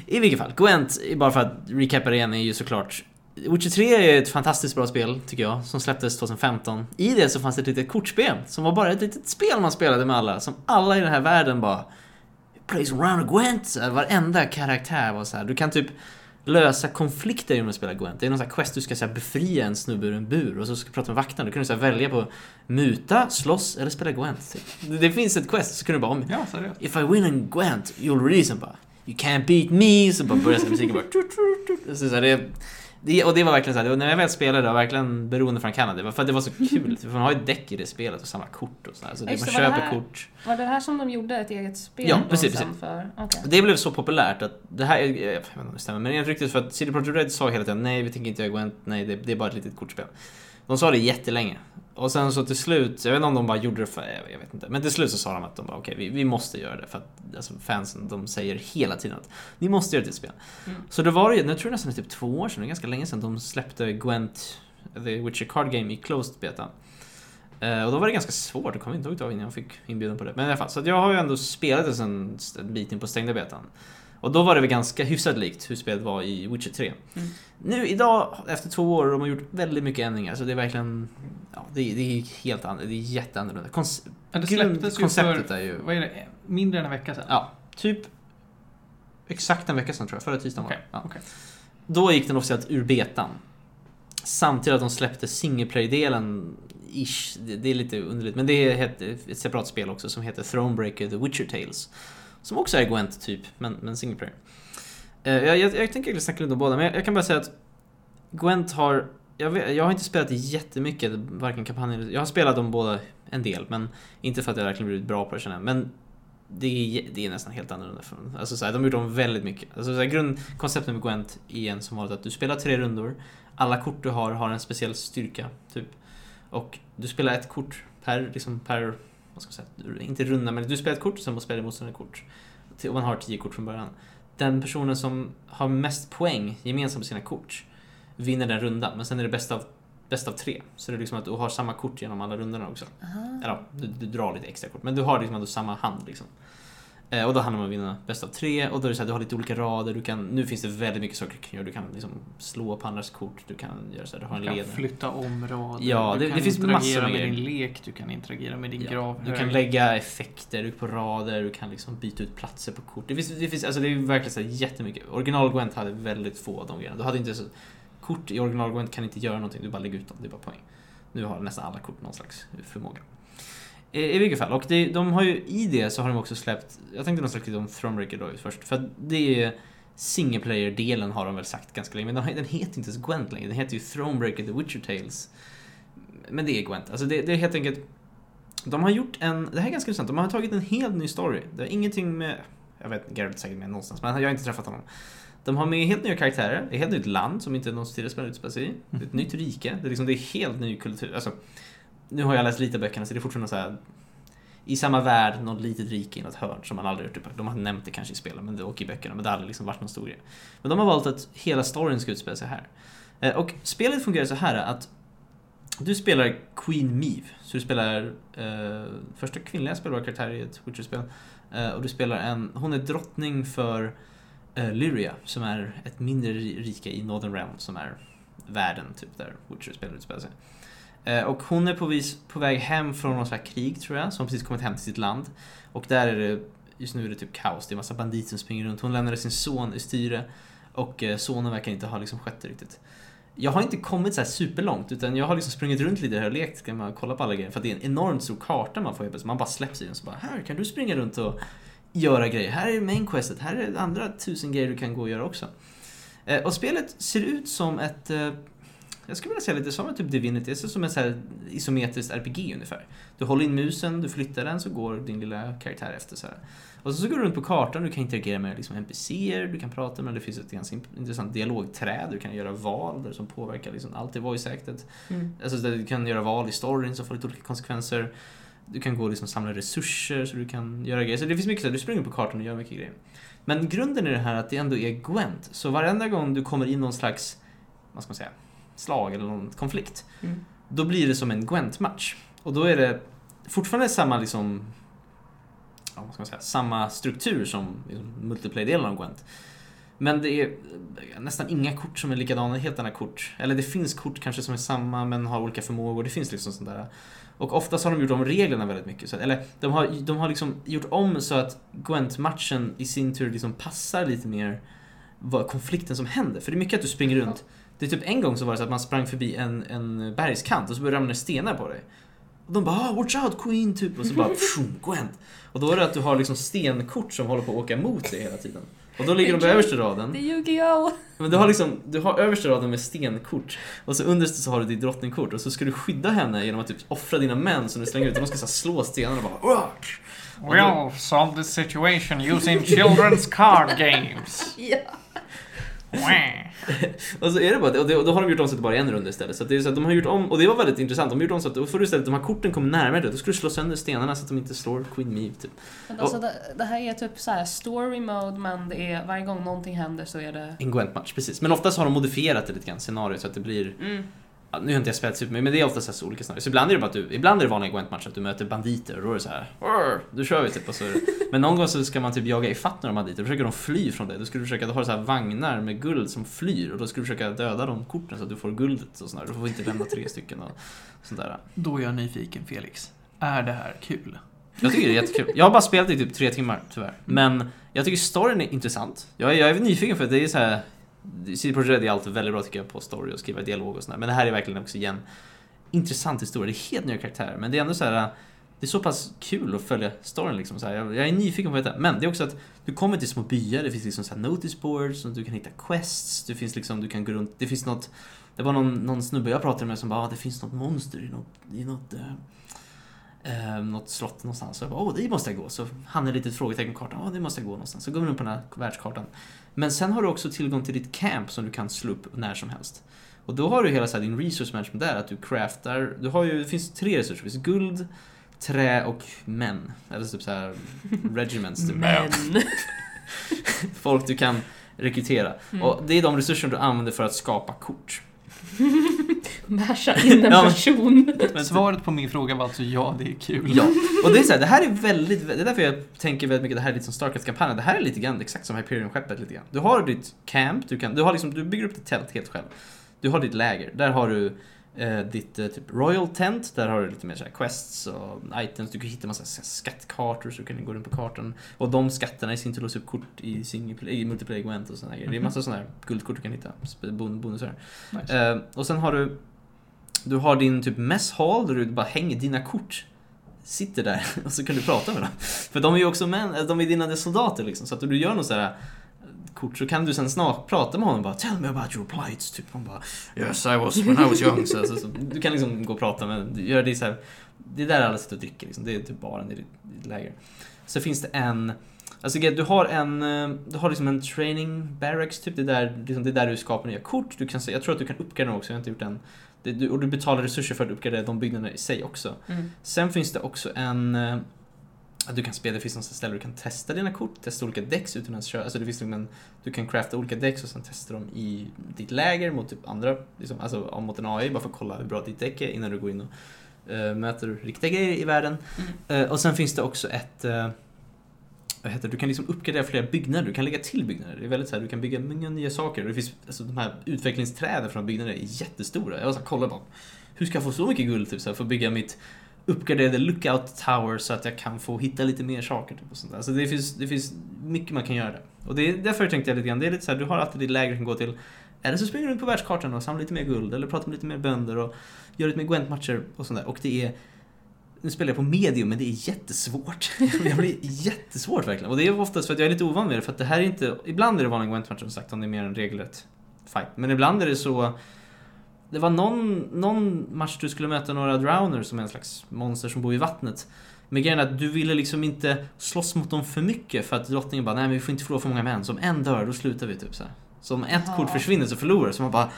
I vilket fall, Gwent, bara för att recapa det igen, är ju såklart Witcher 3 är ett fantastiskt bra spel, tycker jag, som släpptes 2015. I det så fanns det ett litet kortspel, som var bara ett litet spel man spelade med alla, som alla i den här världen bara Play some round of Gwent! Varenda karaktär var så här. du kan typ lösa konflikter genom att spela Gwent. Det är någon sån här quest, du ska så här, befria en snubbe ur en bur och så ska du prata med vakterna. Du kan du så här, välja på muta, slåss eller spela Gwent. Typ. Det- finns ett quest, så kan du bara om Ja, seriöst. If I win in Gwent, you'll release him bara You can't beat me, så bara börjar musiken bara så så här, det, det, Och det var verkligen så här, när jag väl spelade, det var verkligen beroendeframkallande. Det var för att det var så kul, för man har ju däck i det spelet och samla kort och sådär. Så Just man köper här- kort. Var det här som de gjorde ett eget spel Ja, precis, precis. för? Okej. Det blev så populärt att det här, är- jag vet inte om det stämmer, men ryktet för att CD Projekt Red sa hela tiden nej, vi tänker inte göra Gwent, nej, det, det är bara ett litet kortspel. De sa det jättelänge. Och sen så till slut, jag vet inte om de bara gjorde det för, jag vet inte. Men till slut så sa de att de bara okej, vi, vi måste göra det. För att alltså, fansen, de säger hela tiden att ni måste göra det till spel. Mm. Så det var ju, nu tror jag nästan det är typ två år sedan, det är ganska länge sedan, de släppte Gwent, The Witcher Card Game i Closed Beta. Eh, och då var det ganska svårt, det kom inte ihåg innan jag fick inbjudan på det. Men i alla fall, så jag har ju ändå spelat det sen en bit in på stängda betan. Och då var det väl ganska hyfsat likt hur spelet var i Witcher 3. Mm. Nu idag, efter två år, de har gjort väldigt mycket ändringar. Så det är verkligen... Ja, det, är- det är helt annorlunda. Det är jätteannorlunda. Konce- Ja, det släpptes ju för, är ju... vad är det, mindre än en vecka sedan? Ja, typ exakt en vecka sedan tror jag. Förra tisdagen Okej, var det. Ja. okej. Då gick den officiellt ur betan. Samtidigt att de släppte single player-delen ish. Det, det är lite underligt. Men det heter ett separat spel också som heter Thronebreaker The Witcher Tales. Som också är Gwent typ, men, men single player. Uh, jag, jag, jag tänker egentligen snacka lite om båda, men jag, jag kan bara säga att Gwent har... Jag, vet, jag har inte spelat jättemycket, varken kampanjen Jag har spelat dem båda en del, men inte för att jag verkligen blivit bra på det känner jag. Men det är, det är nästan helt annorlunda. Från, alltså såhär, de har gjort om väldigt mycket. Alltså såhär, grundkonceptet med Gwent är en som vanligt att du spelar tre rundor. Alla kort du har har en speciell styrka, typ. Och du spelar ett kort per, liksom per, vad ska säga, inte runda, men du spelar ett kort och sen spelar motståndaren kort. Och man har tio kort från början. Den personen som har mest poäng gemensamt med sina kort vinner den rundan, men sen är det bäst av, bäst av tre. Så det är liksom att du har samma kort genom alla rundorna också. Aha. Eller du, du drar lite extra kort, men du har liksom ändå samma hand liksom. Eh, och då handlar det om att vinna bäst av tre och då är det så här, du har lite olika rader, du kan, nu finns det väldigt mycket saker du kan göra. Du kan liksom slå på andras kort, du kan göra så här, du har en Du kan ledare. flytta områden, Ja, du det- kan det finns interagera med grejer. din lek, du kan interagera med din Ja, grav. Du kan lägga effekter på rader, du kan liksom byta ut platser på kort. Det finns, det finns alltså det är verkligen så här jättemycket. Original Gwent hade väldigt få av de grejerna. Du hade inte så, kort i original Gwent kan inte göra någonting, du bara lägger ut dem, det är bara poäng. Nu har nästan alla kort någon slags förmåga. I, vilket fall, och det, de har ju i det så har de också släppt, jag tänkte nog sagt lite om Thronebreaker då först, för att det är single player-delen har de väl sagt ganska länge, men den, den heter inte ens Gwent längre, den heter ju Thronebreaker The Witcher Tales. Men det är Gwent, alltså det, det är helt enkelt de har gjort en, det här är ganska intressant, de har tagit en helt ny story. Det har ingenting med, jag vet Garrett säkert med någonstans, men jag har inte träffat honom. De har med helt nya karaktärer, ett helt nytt land som inte någon tidigare spelat utspelar sig i. Ett nytt rike, det är, liksom, det är helt ny kultur. Alltså, nu har jag läst lite böckerna så det är fortfarande så här i samma värld, något litet rike i något hörn som man aldrig gjort. De har nämnt det kanske i spelen men det, och i böckerna, men det har aldrig liksom varit någon stor grej. Men de har valt att hela storyn ska utspela sig här. Eh, Och spelet fungerar så här att du spelar Queen Meve, så du spelar eh, första kvinnliga spelbara karaktär i ett Witcher-spel. Eh, och du spelar en, hon är drottning för eh, Lyria, som är ett mindre rike i Northern Realm, som är världen typ där Witcher-spelet utspelar sig. Eh, och hon är på, vis, på väg hem från något slags krig tror jag, som precis kommit hem till sitt land. Och där är det, just nu är det typ kaos, det är massa banditer som springer runt. Hon lämnade sin son i styre och eh, sonen verkar inte ha liksom skött det riktigt. Jag har inte kommit så här superlångt utan jag har liksom sprungit runt lite här och lekt, ska man kolla på alla grejer. För att det är en enormt stor karta man får så. Man bara släpps i den så bara här kan du springa runt och göra grejer. Här är main questet, här är andra tusen grejer du kan gå och göra också. Eh, och spelet ser ut som ett jag skulle vilja säga lite som ett typ Divinity, ut som ett så här isometriskt RPG ungefär. Du håller in musen, du flyttar den så går din lilla karaktär efter så här. Och så, så går du runt på kartan, du kan interagera med liksom NPCer, du kan prata med, det finns ett ganska intressant dialogträd, du kan göra val där som påverkar liksom allt i voice actet. Mm. Alltså där du kan göra val i storyn som får lite olika konsekvenser. Du kan gå och liksom samla resurser så du kan göra grejer. Så det finns mycket så här, du springer på kartan och gör mycket grejer. Men grunden i det här är att det ändå är Gwent. Så varenda gång du kommer in någon slags, vad ska man säga, slag eller någon konflikt. Mm. Då blir det som en Gwent-match. Och då är det fortfarande samma liksom, ja, vad ska man säga, samma struktur som liksom, multiplayer-delen av Gwent. Men det är nästan inga kort som är likadana, helt andra kort. Eller det finns kort kanske som är samma men har olika förmågor. Det finns liksom sånt där. Och oftast har de gjort om reglerna väldigt mycket. Så, eller de har, de har liksom gjort om så att Gwent-matchen i sin tur liksom passar lite mer vad konflikten som händer. För det är mycket att du springer runt. Det är typ en gång så var det så att man sprang förbi en, en bergskant och så började det ramla stenar på dig. Och de bara ah, “Watch out Queen” typ och så bara pshum, Gwent. Och då är det att du har liksom stenkort som håller på att åka mot dig hela tiden. Och då ligger de på översta raden. Det är Yu-Gi-Oh! Men du har liksom, du har översta raden med stenkort och så underst så har du ditt drottningkort och så ska du skydda henne genom att typ offra dina män som du slänger ut och de ska så slå stenarna och bara "Uah!" We'll solve the situation using children's card games. (laughs) Ja. (laughs) Och så är det bara det, och det- och då har de gjort om så att det bara är en runda istället. Så det är så att de har gjort om, och det var väldigt intressant, de har gjort om så att då får du istället, de här korten kommer närmare dig, då ska du slå sönder stenarna så att de inte slår Queen Meve typ. Men alltså, det, det här är typ så här story mode men det är varje gång någonting händer så är det... En Gwent-match, precis. Men oftast har de modifierat det lite grann, scenariot, så att det blir Mm. Nu har inte jag spelat supermycket, men det är oftast så olika scenarier. Så ibland är det bara att du, ibland är det vanliga Gwent-matcher att du möter banditer och då är det så här, "Arr, då kör vi typ. Och så, det- men någon gång så ska man typ jaga ifatt några banditer, då försöker de fly från dig. Då ska du försöka, då har du så här vagnar med guld som flyr och då ska du försöka döda de korten så att du får guldet och sådär. Du får inte lämna tre stycken och sånt där. Då är jag nyfiken Felix. Är det här kul? Jag tycker det är jättekul. Jag har bara spelat i typ tre timmar tyvärr. Men jag tycker storyn är intressant. Jag är, jag är nyfiken för att det är så här. CD Projekt Red är alltid väldigt bra tycker jag på story och skriva dialog och sådär. Men det här är verkligen också igen intressant historia. Det är helt nya karaktärer men det är ändå så här. Äh, det är så pass kul att följa storyn liksom. Så här. Jag, jag är nyfiken på detta. Men det är också att du kommer till små byar, det finns liksom så här notice boards och du kan hitta quests. Det finns liksom, du kan gå runt, det finns något det var någon, någon snubbe jag pratade med som bara ah, det finns något monster i något, i något eh, eh, något slott någonstans. Så jag bara, åh, dit måste jag gå. Så han är lite ett frågetecken på kartan. Ja, det måste jag gå någonstans. Så går vi runt på den här världskartan. Men sen har du också tillgång till ditt camp som du kan slå upp när som helst. Och då har du hela så här, din resource management där, att du craftar. Du har ju, det finns tre resurser. Det finns guld, trä och män. Eller typ så här (laughs) regiments. Typ. Men... (laughs) Folk du kan rekrytera. Mm. Och det är de resurser du använder för att skapa kort. (laughs) Masha in en Ja, men- person. Men svaret på min fråga var alltså ja, det är kul. Ja, och det är så här, det här är väldigt, det är därför jag tänker väldigt mycket, det här är lite som Starcraft-kampanjen, det här är lite grann exakt som Hyperion-skeppet lite grann. Du har ditt camp, du, kan, du, har liksom, du bygger upp ditt tält helt själv. Du har ditt läger, där har du eh, ditt eh, typ Royal Tent, där har du lite mer så här quests och items, du kan hitta massa så här skattkartor så du kan gå runt på kartan. Och de skatterna i sin tur låser upp kort i, single i multiplayer event och sådana grejer. Det är massa sådana här guldkort du kan hitta, bonusar. Nice. Eh, och sen har du du har din typ mess hall där du bara hänger dina kort Sitter där (laughs) och så kan du prata med dem. För de är ju också män, de är dina soldater liksom. Så att du gör något sådär eh, kort så kan du sen snart prata med honom och bara Tell me about your plights. Typ. Han bara Yes I was when I was young. Så, så, så, du kan liksom gå och prata med göra det så här. Det är där alla sitter och dricker liksom. Det är typ baren i ditt, läger. Så finns det en Alltså du har en, eh, du har liksom en training barracks typ, det är där, liksom, det är där du skapar nya kort. Du kan, jag tror att du kan uppgradera dem också, jag har inte gjort den. Det, och du betalar resurser för att uppgradera de byggnaderna i sig också. Mm. Sen finns det också en... eh, du kan spela, det finns någonstans ställe du kan testa dina kort, testa olika decks utan att köra. Alltså det finns liksom en, du kan crafta olika decks och sen testa dem i ditt läger mot typ andra, liksom, alltså mot en AI bara för att kolla hur bra ditt deck är innan du går in och eh, möter riktiga grejer i världen. Eh, och sen finns det också ett eh, vad heter det? Du kan liksom uppgradera flera byggnader, du kan lägga till byggnader. Det är väldigt så här, du kan bygga många nya saker. Det finns, alltså, de här utvecklingsträden från byggnader är jättestora. Jag var så här, kolla bara, hur ska jag få så mycket guld typ, så här, för att bygga mitt uppgraderade lookout tower så att jag kan få hitta lite mer saker. Typ, och sånt där. Så det, finns, det finns mycket man kan göra där. Och det är därför tänkte jag lite grann, det är lite så här, du har alltid ditt läger du kan gå till. Eller så springer du runt på världskartan och samlar lite mer guld, eller pratar med lite mer bönder och gör lite mer Gwent-matcher och sånt där. Och det är nu spelar jag på medium, men det är jättesvårt. (laughs) det blir jättesvårt verkligen. Och det är oftast för att jag är lite ovan med det, för att det här är inte... Ibland är det vanliga Gwent-matcher som sagt, om det är mer en regelrätt fight. Men ibland är det så... Det var någon, någon match du skulle möta några drowners som är en slags monster som bor i vattnet. Men grejen är att du ville liksom inte slåss mot dem för mycket för att drottningen bara nej men vi får inte förlora för många män. Så om en dör då slutar vi typ så här. Så om ett Ja. kort försvinner så förlorar Så man bara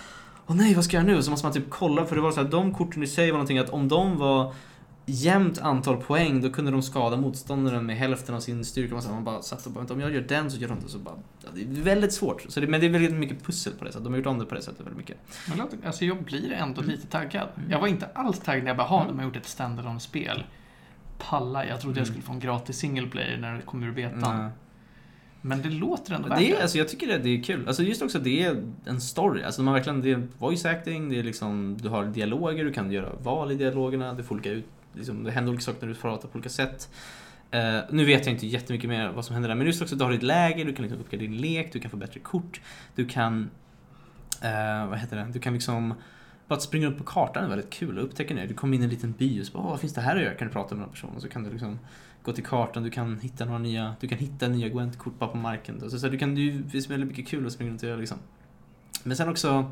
Åh nej vad ska jag göra nu? Så måste man typ kolla för det var så här, de korten i sig var någonting att om de var jämnt antal poäng då kunde de skada motståndaren med hälften av sin styrka. Man, man bara satt och bara, om jag gör den så gör de det. Så bara, det är väldigt svårt. Så det, men det är väldigt mycket pussel på det sättet. De har gjort om det på det sättet väldigt mycket. Men alltså jag blir ändå Mm. lite taggad. Jag var inte alls taggad när jag bara, ha, de har gjort ett standalone spel Palla, jag trodde jag Mm. skulle få en gratis single player när det kommer ur betan. Nej. Men det låter ändå värt Det är, alltså, jag tycker att det är kul. Alltså just också det är en story. Alltså har verkligen, det är voice acting, det är liksom, du har dialoger, du kan göra val i dialogerna, du får olika ut, liksom, det händer olika saker när du pratar på olika sätt. Uh, nu vet jag inte jättemycket mer vad som händer där, men just också du har ditt läger, du kan liksom uppgradera din lek, du kan få bättre kort, du kan, Uh, vad heter det, du kan liksom bara att springa runt på kartan är väldigt kul och upptäcka det. Du kommer in i en liten by och så bara, "Åh, vad finns det här att göra? Kan du prata med någon person? Och så kan du liksom gå till kartan, du kan hitta några nya, du kan hitta nya Gwent-kort bara på marken. Så, så du kan, det finns väldigt mycket kul att springa runt och göra liksom. Men sen också,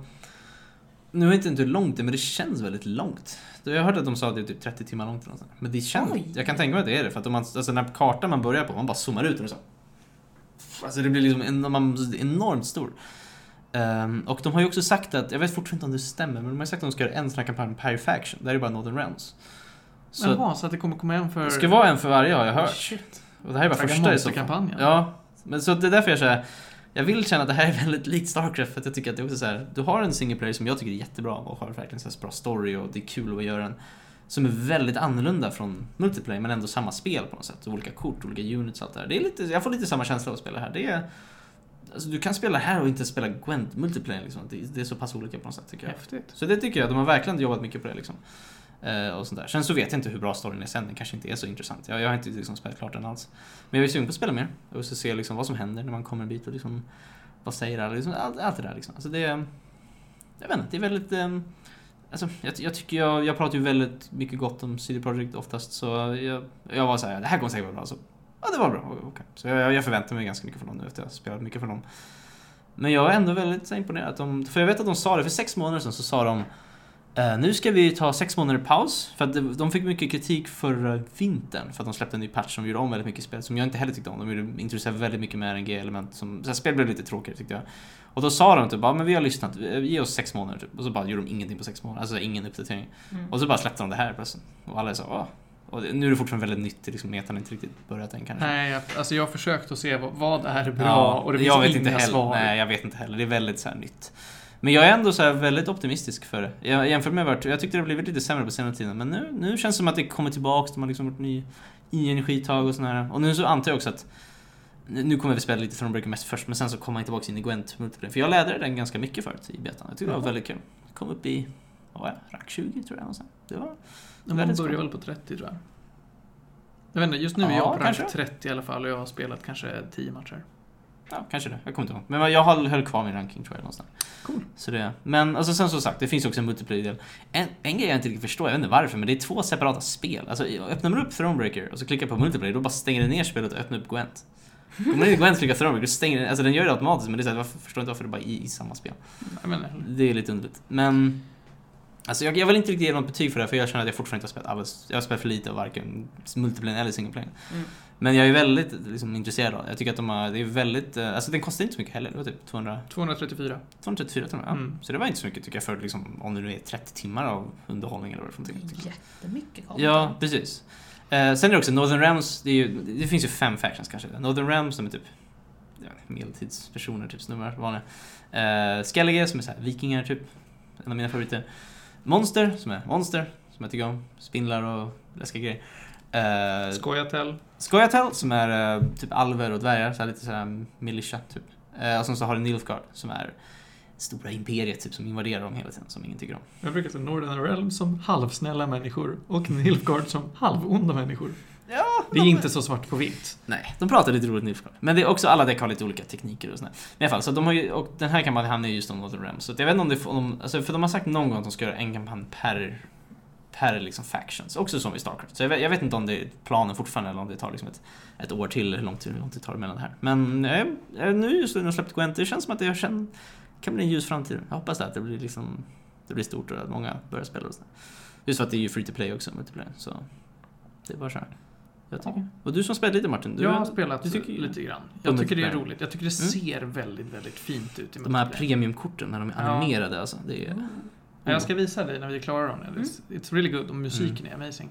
nu vet jag inte hur långt det är, men det känns väldigt långt. Jag har hört att de sa att det är typ 30 timmar långt eller något sånt. Men det känns, Oj. jag kan tänka mig att det är det. För att om man, alltså den här kartan man börjar på, man bara zoomar ut den och så. Alltså det blir liksom en, man, enormt stor. Ehm, och de har ju också sagt att, jag vet fortfarande inte om det stämmer, men de har sagt att de ska göra en sån här kampanj med Per Faction. Det här är bara Northern Realms. Så Jaha, så att det kommer komma en för... det ska vara en för varje har jag hört. Shit. Och det här är bara För första i så fall. Ja, men så det är därför jag säger jag vill känna att det här är väldigt likt Starcraft för att jag tycker att det är också så här, du har en single player som jag tycker är jättebra och har verkligen så bra story och det är kul att göra den. Som är väldigt annorlunda från multiplayer men ändå samma spel på något sätt. Olika kort, olika units och allt det där. Det är lite, jag får lite samma känsla av att spela här. Det är, alltså du kan spela här och inte spela Gwent multiplayer liksom. Det, det är så pass olika på något sätt tycker jag. Häftigt. Så det tycker jag, de har verkligen jobbat mycket på det liksom. Eh, och sånt där. Sen så vet jag inte hur bra storyn är sen, den kanske inte är så intressant. Jag, jag har inte liksom spelat klart den alls. Men jag är sugen på att spela mer. och så se liksom vad som händer när man kommer en bit och liksom vad säger alla, liksom, allt, allt det där liksom. Alltså det jag vet inte, det är väldigt Um, Alltså, jag, jag tycker jag, jag pratar ju väldigt mycket gott om CD Projekt oftast så jag, jag var såhär, det här kommer säkert vara bra. Så, ja, det var bra. Okej. Så jag, jag förväntar mig ganska mycket från dem nu efter att jag har spelat mycket från dem. Men jag är ändå väldigt så imponerad. Att de, för jag vet att de sa det, för sex månader sedan så sa de Eh, nu ska vi ta sex månader paus, för att de, fick mycket kritik förra vintern för att de släppte en ny patch som gjorde om väldigt mycket i spelet, som jag inte heller tyckte om. De introducerade väldigt mycket med RNG-element, som, så här, spel blev lite tråkigare tyckte jag. Och då sa de typ bara, men vi har lyssnat, ge oss sex månader typ. Och så bara gjorde de ingenting på sex månader, alltså ingen uppdatering. Mm. Och så bara släppte de det här plötsligt. Och alla sa, åh. Och nu är det fortfarande väldigt nytt, liksom, metan har inte riktigt börjat än kanske. Nej, jag, alltså jag har försökt att se vad, vad är bra Ja, och det finns jag vet inga inte heller. svar. Nej, jag vet inte heller. Det är väldigt så nytt. Men jag är ändå så väldigt optimistisk för det. Jag, jämfört med vart, jag tyckte det blivit lite sämre på senare tiden. Men nu, nu känns det som att det kommer tillbaks. De har liksom gjort ny i-energitag och sådär. Och nu så antar jag också att nu kommer vi spela lite Thronebreaker mest först, men sen så kommer man tillbaka in i Gwent multiplayer. För jag lädde den ganska mycket förut i betan. Jag tyckte det var väldigt kul. Kom upp i, vad var jag, rank 20 tror jag. Och sen. Det var De väldigt börjar spännande. väl på 30 tror jag. Jag vet inte, just nu är Ja, jag på kanske. 30 i alla fall och jag har spelat kanske 10 matcher. Ja, kanske det. Jag kommer inte ihåg. Men jag höll, höll kvar min ranking tror jag någonstans. Cool. Så det, men alltså sen som sagt, det finns också en multiplayer-del. En, en grej jag inte riktigt förstår, jag vet inte varför, men det är två separata spel. Alltså öppnar man upp Thronebreaker och så klickar på multiplayer, då bara stänger den ner spelet och öppnar upp Gwent. Kommer man in i Gwent och klickar Thronebreaker, stänger den, alltså den gör det automatiskt, men det är så här, varför förstår inte varför det bara är i, i samma spel. Jag Det är lite underligt. Men Alltså jag, jag vill inte riktigt ge något betyg för det, för jag känner att jag fortfarande inte har spelat alldeles, Jag har spelat för lite av varken multiplayer eller single player. Mm. Men jag är väldigt liksom, intresserad av. Jag tycker att de har, det är väldigt, eh, alltså den kostar inte så mycket heller. Det var typ 200, 234. 234 tror jag. Ja. Mm. Så det var inte så mycket tycker jag för liksom, om det nu är 30 timmar av underhållning eller vad det är för någonting. Jättemycket content. Ja, precis. Eh, sen är det också Northern Realms, det, är ju, det finns ju fem factions kanske. Northern Realms som är typ medeltidspersoner, typ snubbar, vanliga. Eh, Skellige som är så här, vikingar typ. En av mina favoriter. Monster som är monster, som jag tycker om. Spindlar och läskiga grejer. Eh, Skojatel. Skojatel som är eh, typ alver och dvärgar, så lite såhär militia typ. Eh, och sen så har du Nilfgaard som är stora imperiet typ som invaderar dem hela tiden, som ingen tycker om. Jag brukar säga Northern Realm som halvsnälla människor och Nilfgaard som halvonda människor. Ja, Det är inte så svart på vitt. Nej, de pratar lite roligt Nilfgaard. Men det är också, alla däck har lite olika tekniker och sådär. Men i alla fall, så de har ju, och den här kampanjen handlar ju just om Northern Realms. Så att jag vet inte om det om, alltså, för de har sagt någon gång att de ska göra en kampanj per, per liksom factions. Också som i Starcraft. Så jag vet, jag vet inte om det är planen fortfarande eller om det tar liksom ett, ett år till, hur långt, hur långt det tar mellan det här. Men eh, nu just när de släppt Gwent, det känns som att det kan bli en ljus framtid. Jag hoppas det, att det blir liksom, det blir stort och att många börjar spela och sådär. Just för att det är ju free to play också, multiplayer. Så det är bara så här. Jag tycker. Och du som spelat lite Martin, du jag har spelat du tycker lite grann. Ja, Jag tycker det är roligt. Jag tycker det Mm. ser väldigt, väldigt fint ut i De här premiumkorten när de är Ja. animerade alltså. Det är... Ja, Jag ska visa dig när vi är klara dem. It's, it's really good och musiken är amazing.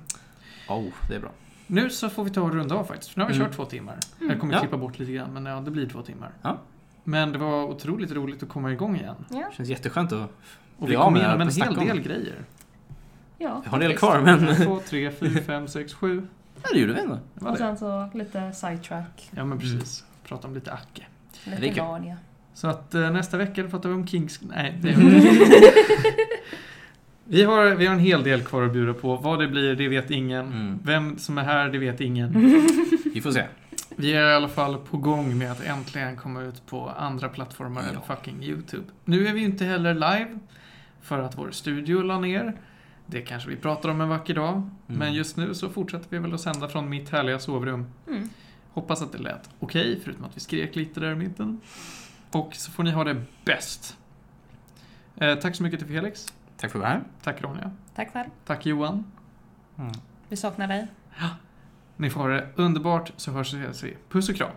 Oh, det är bra. Nu så får vi ta och runda av faktiskt, för nu har vi Mm. kört två timmar. Jag kommer Ja. klippa bort lite grann, men ja, det blir två timmar. Ja. Men det var otroligt roligt att komma igång igen. Ja. Känns jätteskönt att... Och Bli vi av kom med det igenom en och hel om del det. grejer. Ja, Jag har en del kvar men... En, två, tre, fyra, fem, sex, sju. Ja, det gjorde vi ändå. Det Och det. sen så lite sidetrack. Ja, men precis. Prata om lite Acke. det Lite. Narnia. Så att eh, nästa vecka pratar vi om Kings... Nej, det gör vi inte. vi, har, vi har en hel del kvar att bjuda på. Vad det blir, det vet ingen. Mm. Vem som är här, det vet ingen. Vi får se. Vi är i alla fall på gång med att äntligen komma ut på andra plattformar än fucking YouTube. Nu är vi ju inte heller live, för att vår studio la ner. Det kanske vi pratar om en vacker dag. Mm. Men just nu så fortsätter vi väl att sända från mitt härliga sovrum. Mm. Hoppas att det lät okej, förutom att vi skrek lite där i mitten. Och så får ni ha det bäst. Eh, tack så mycket till Felix. Tack för att du var här. Tack Ronja. Tack själv. Tack Johan. Mm. Vi saknar dig. Ni får ha det underbart så hörs vi. Puss och kram.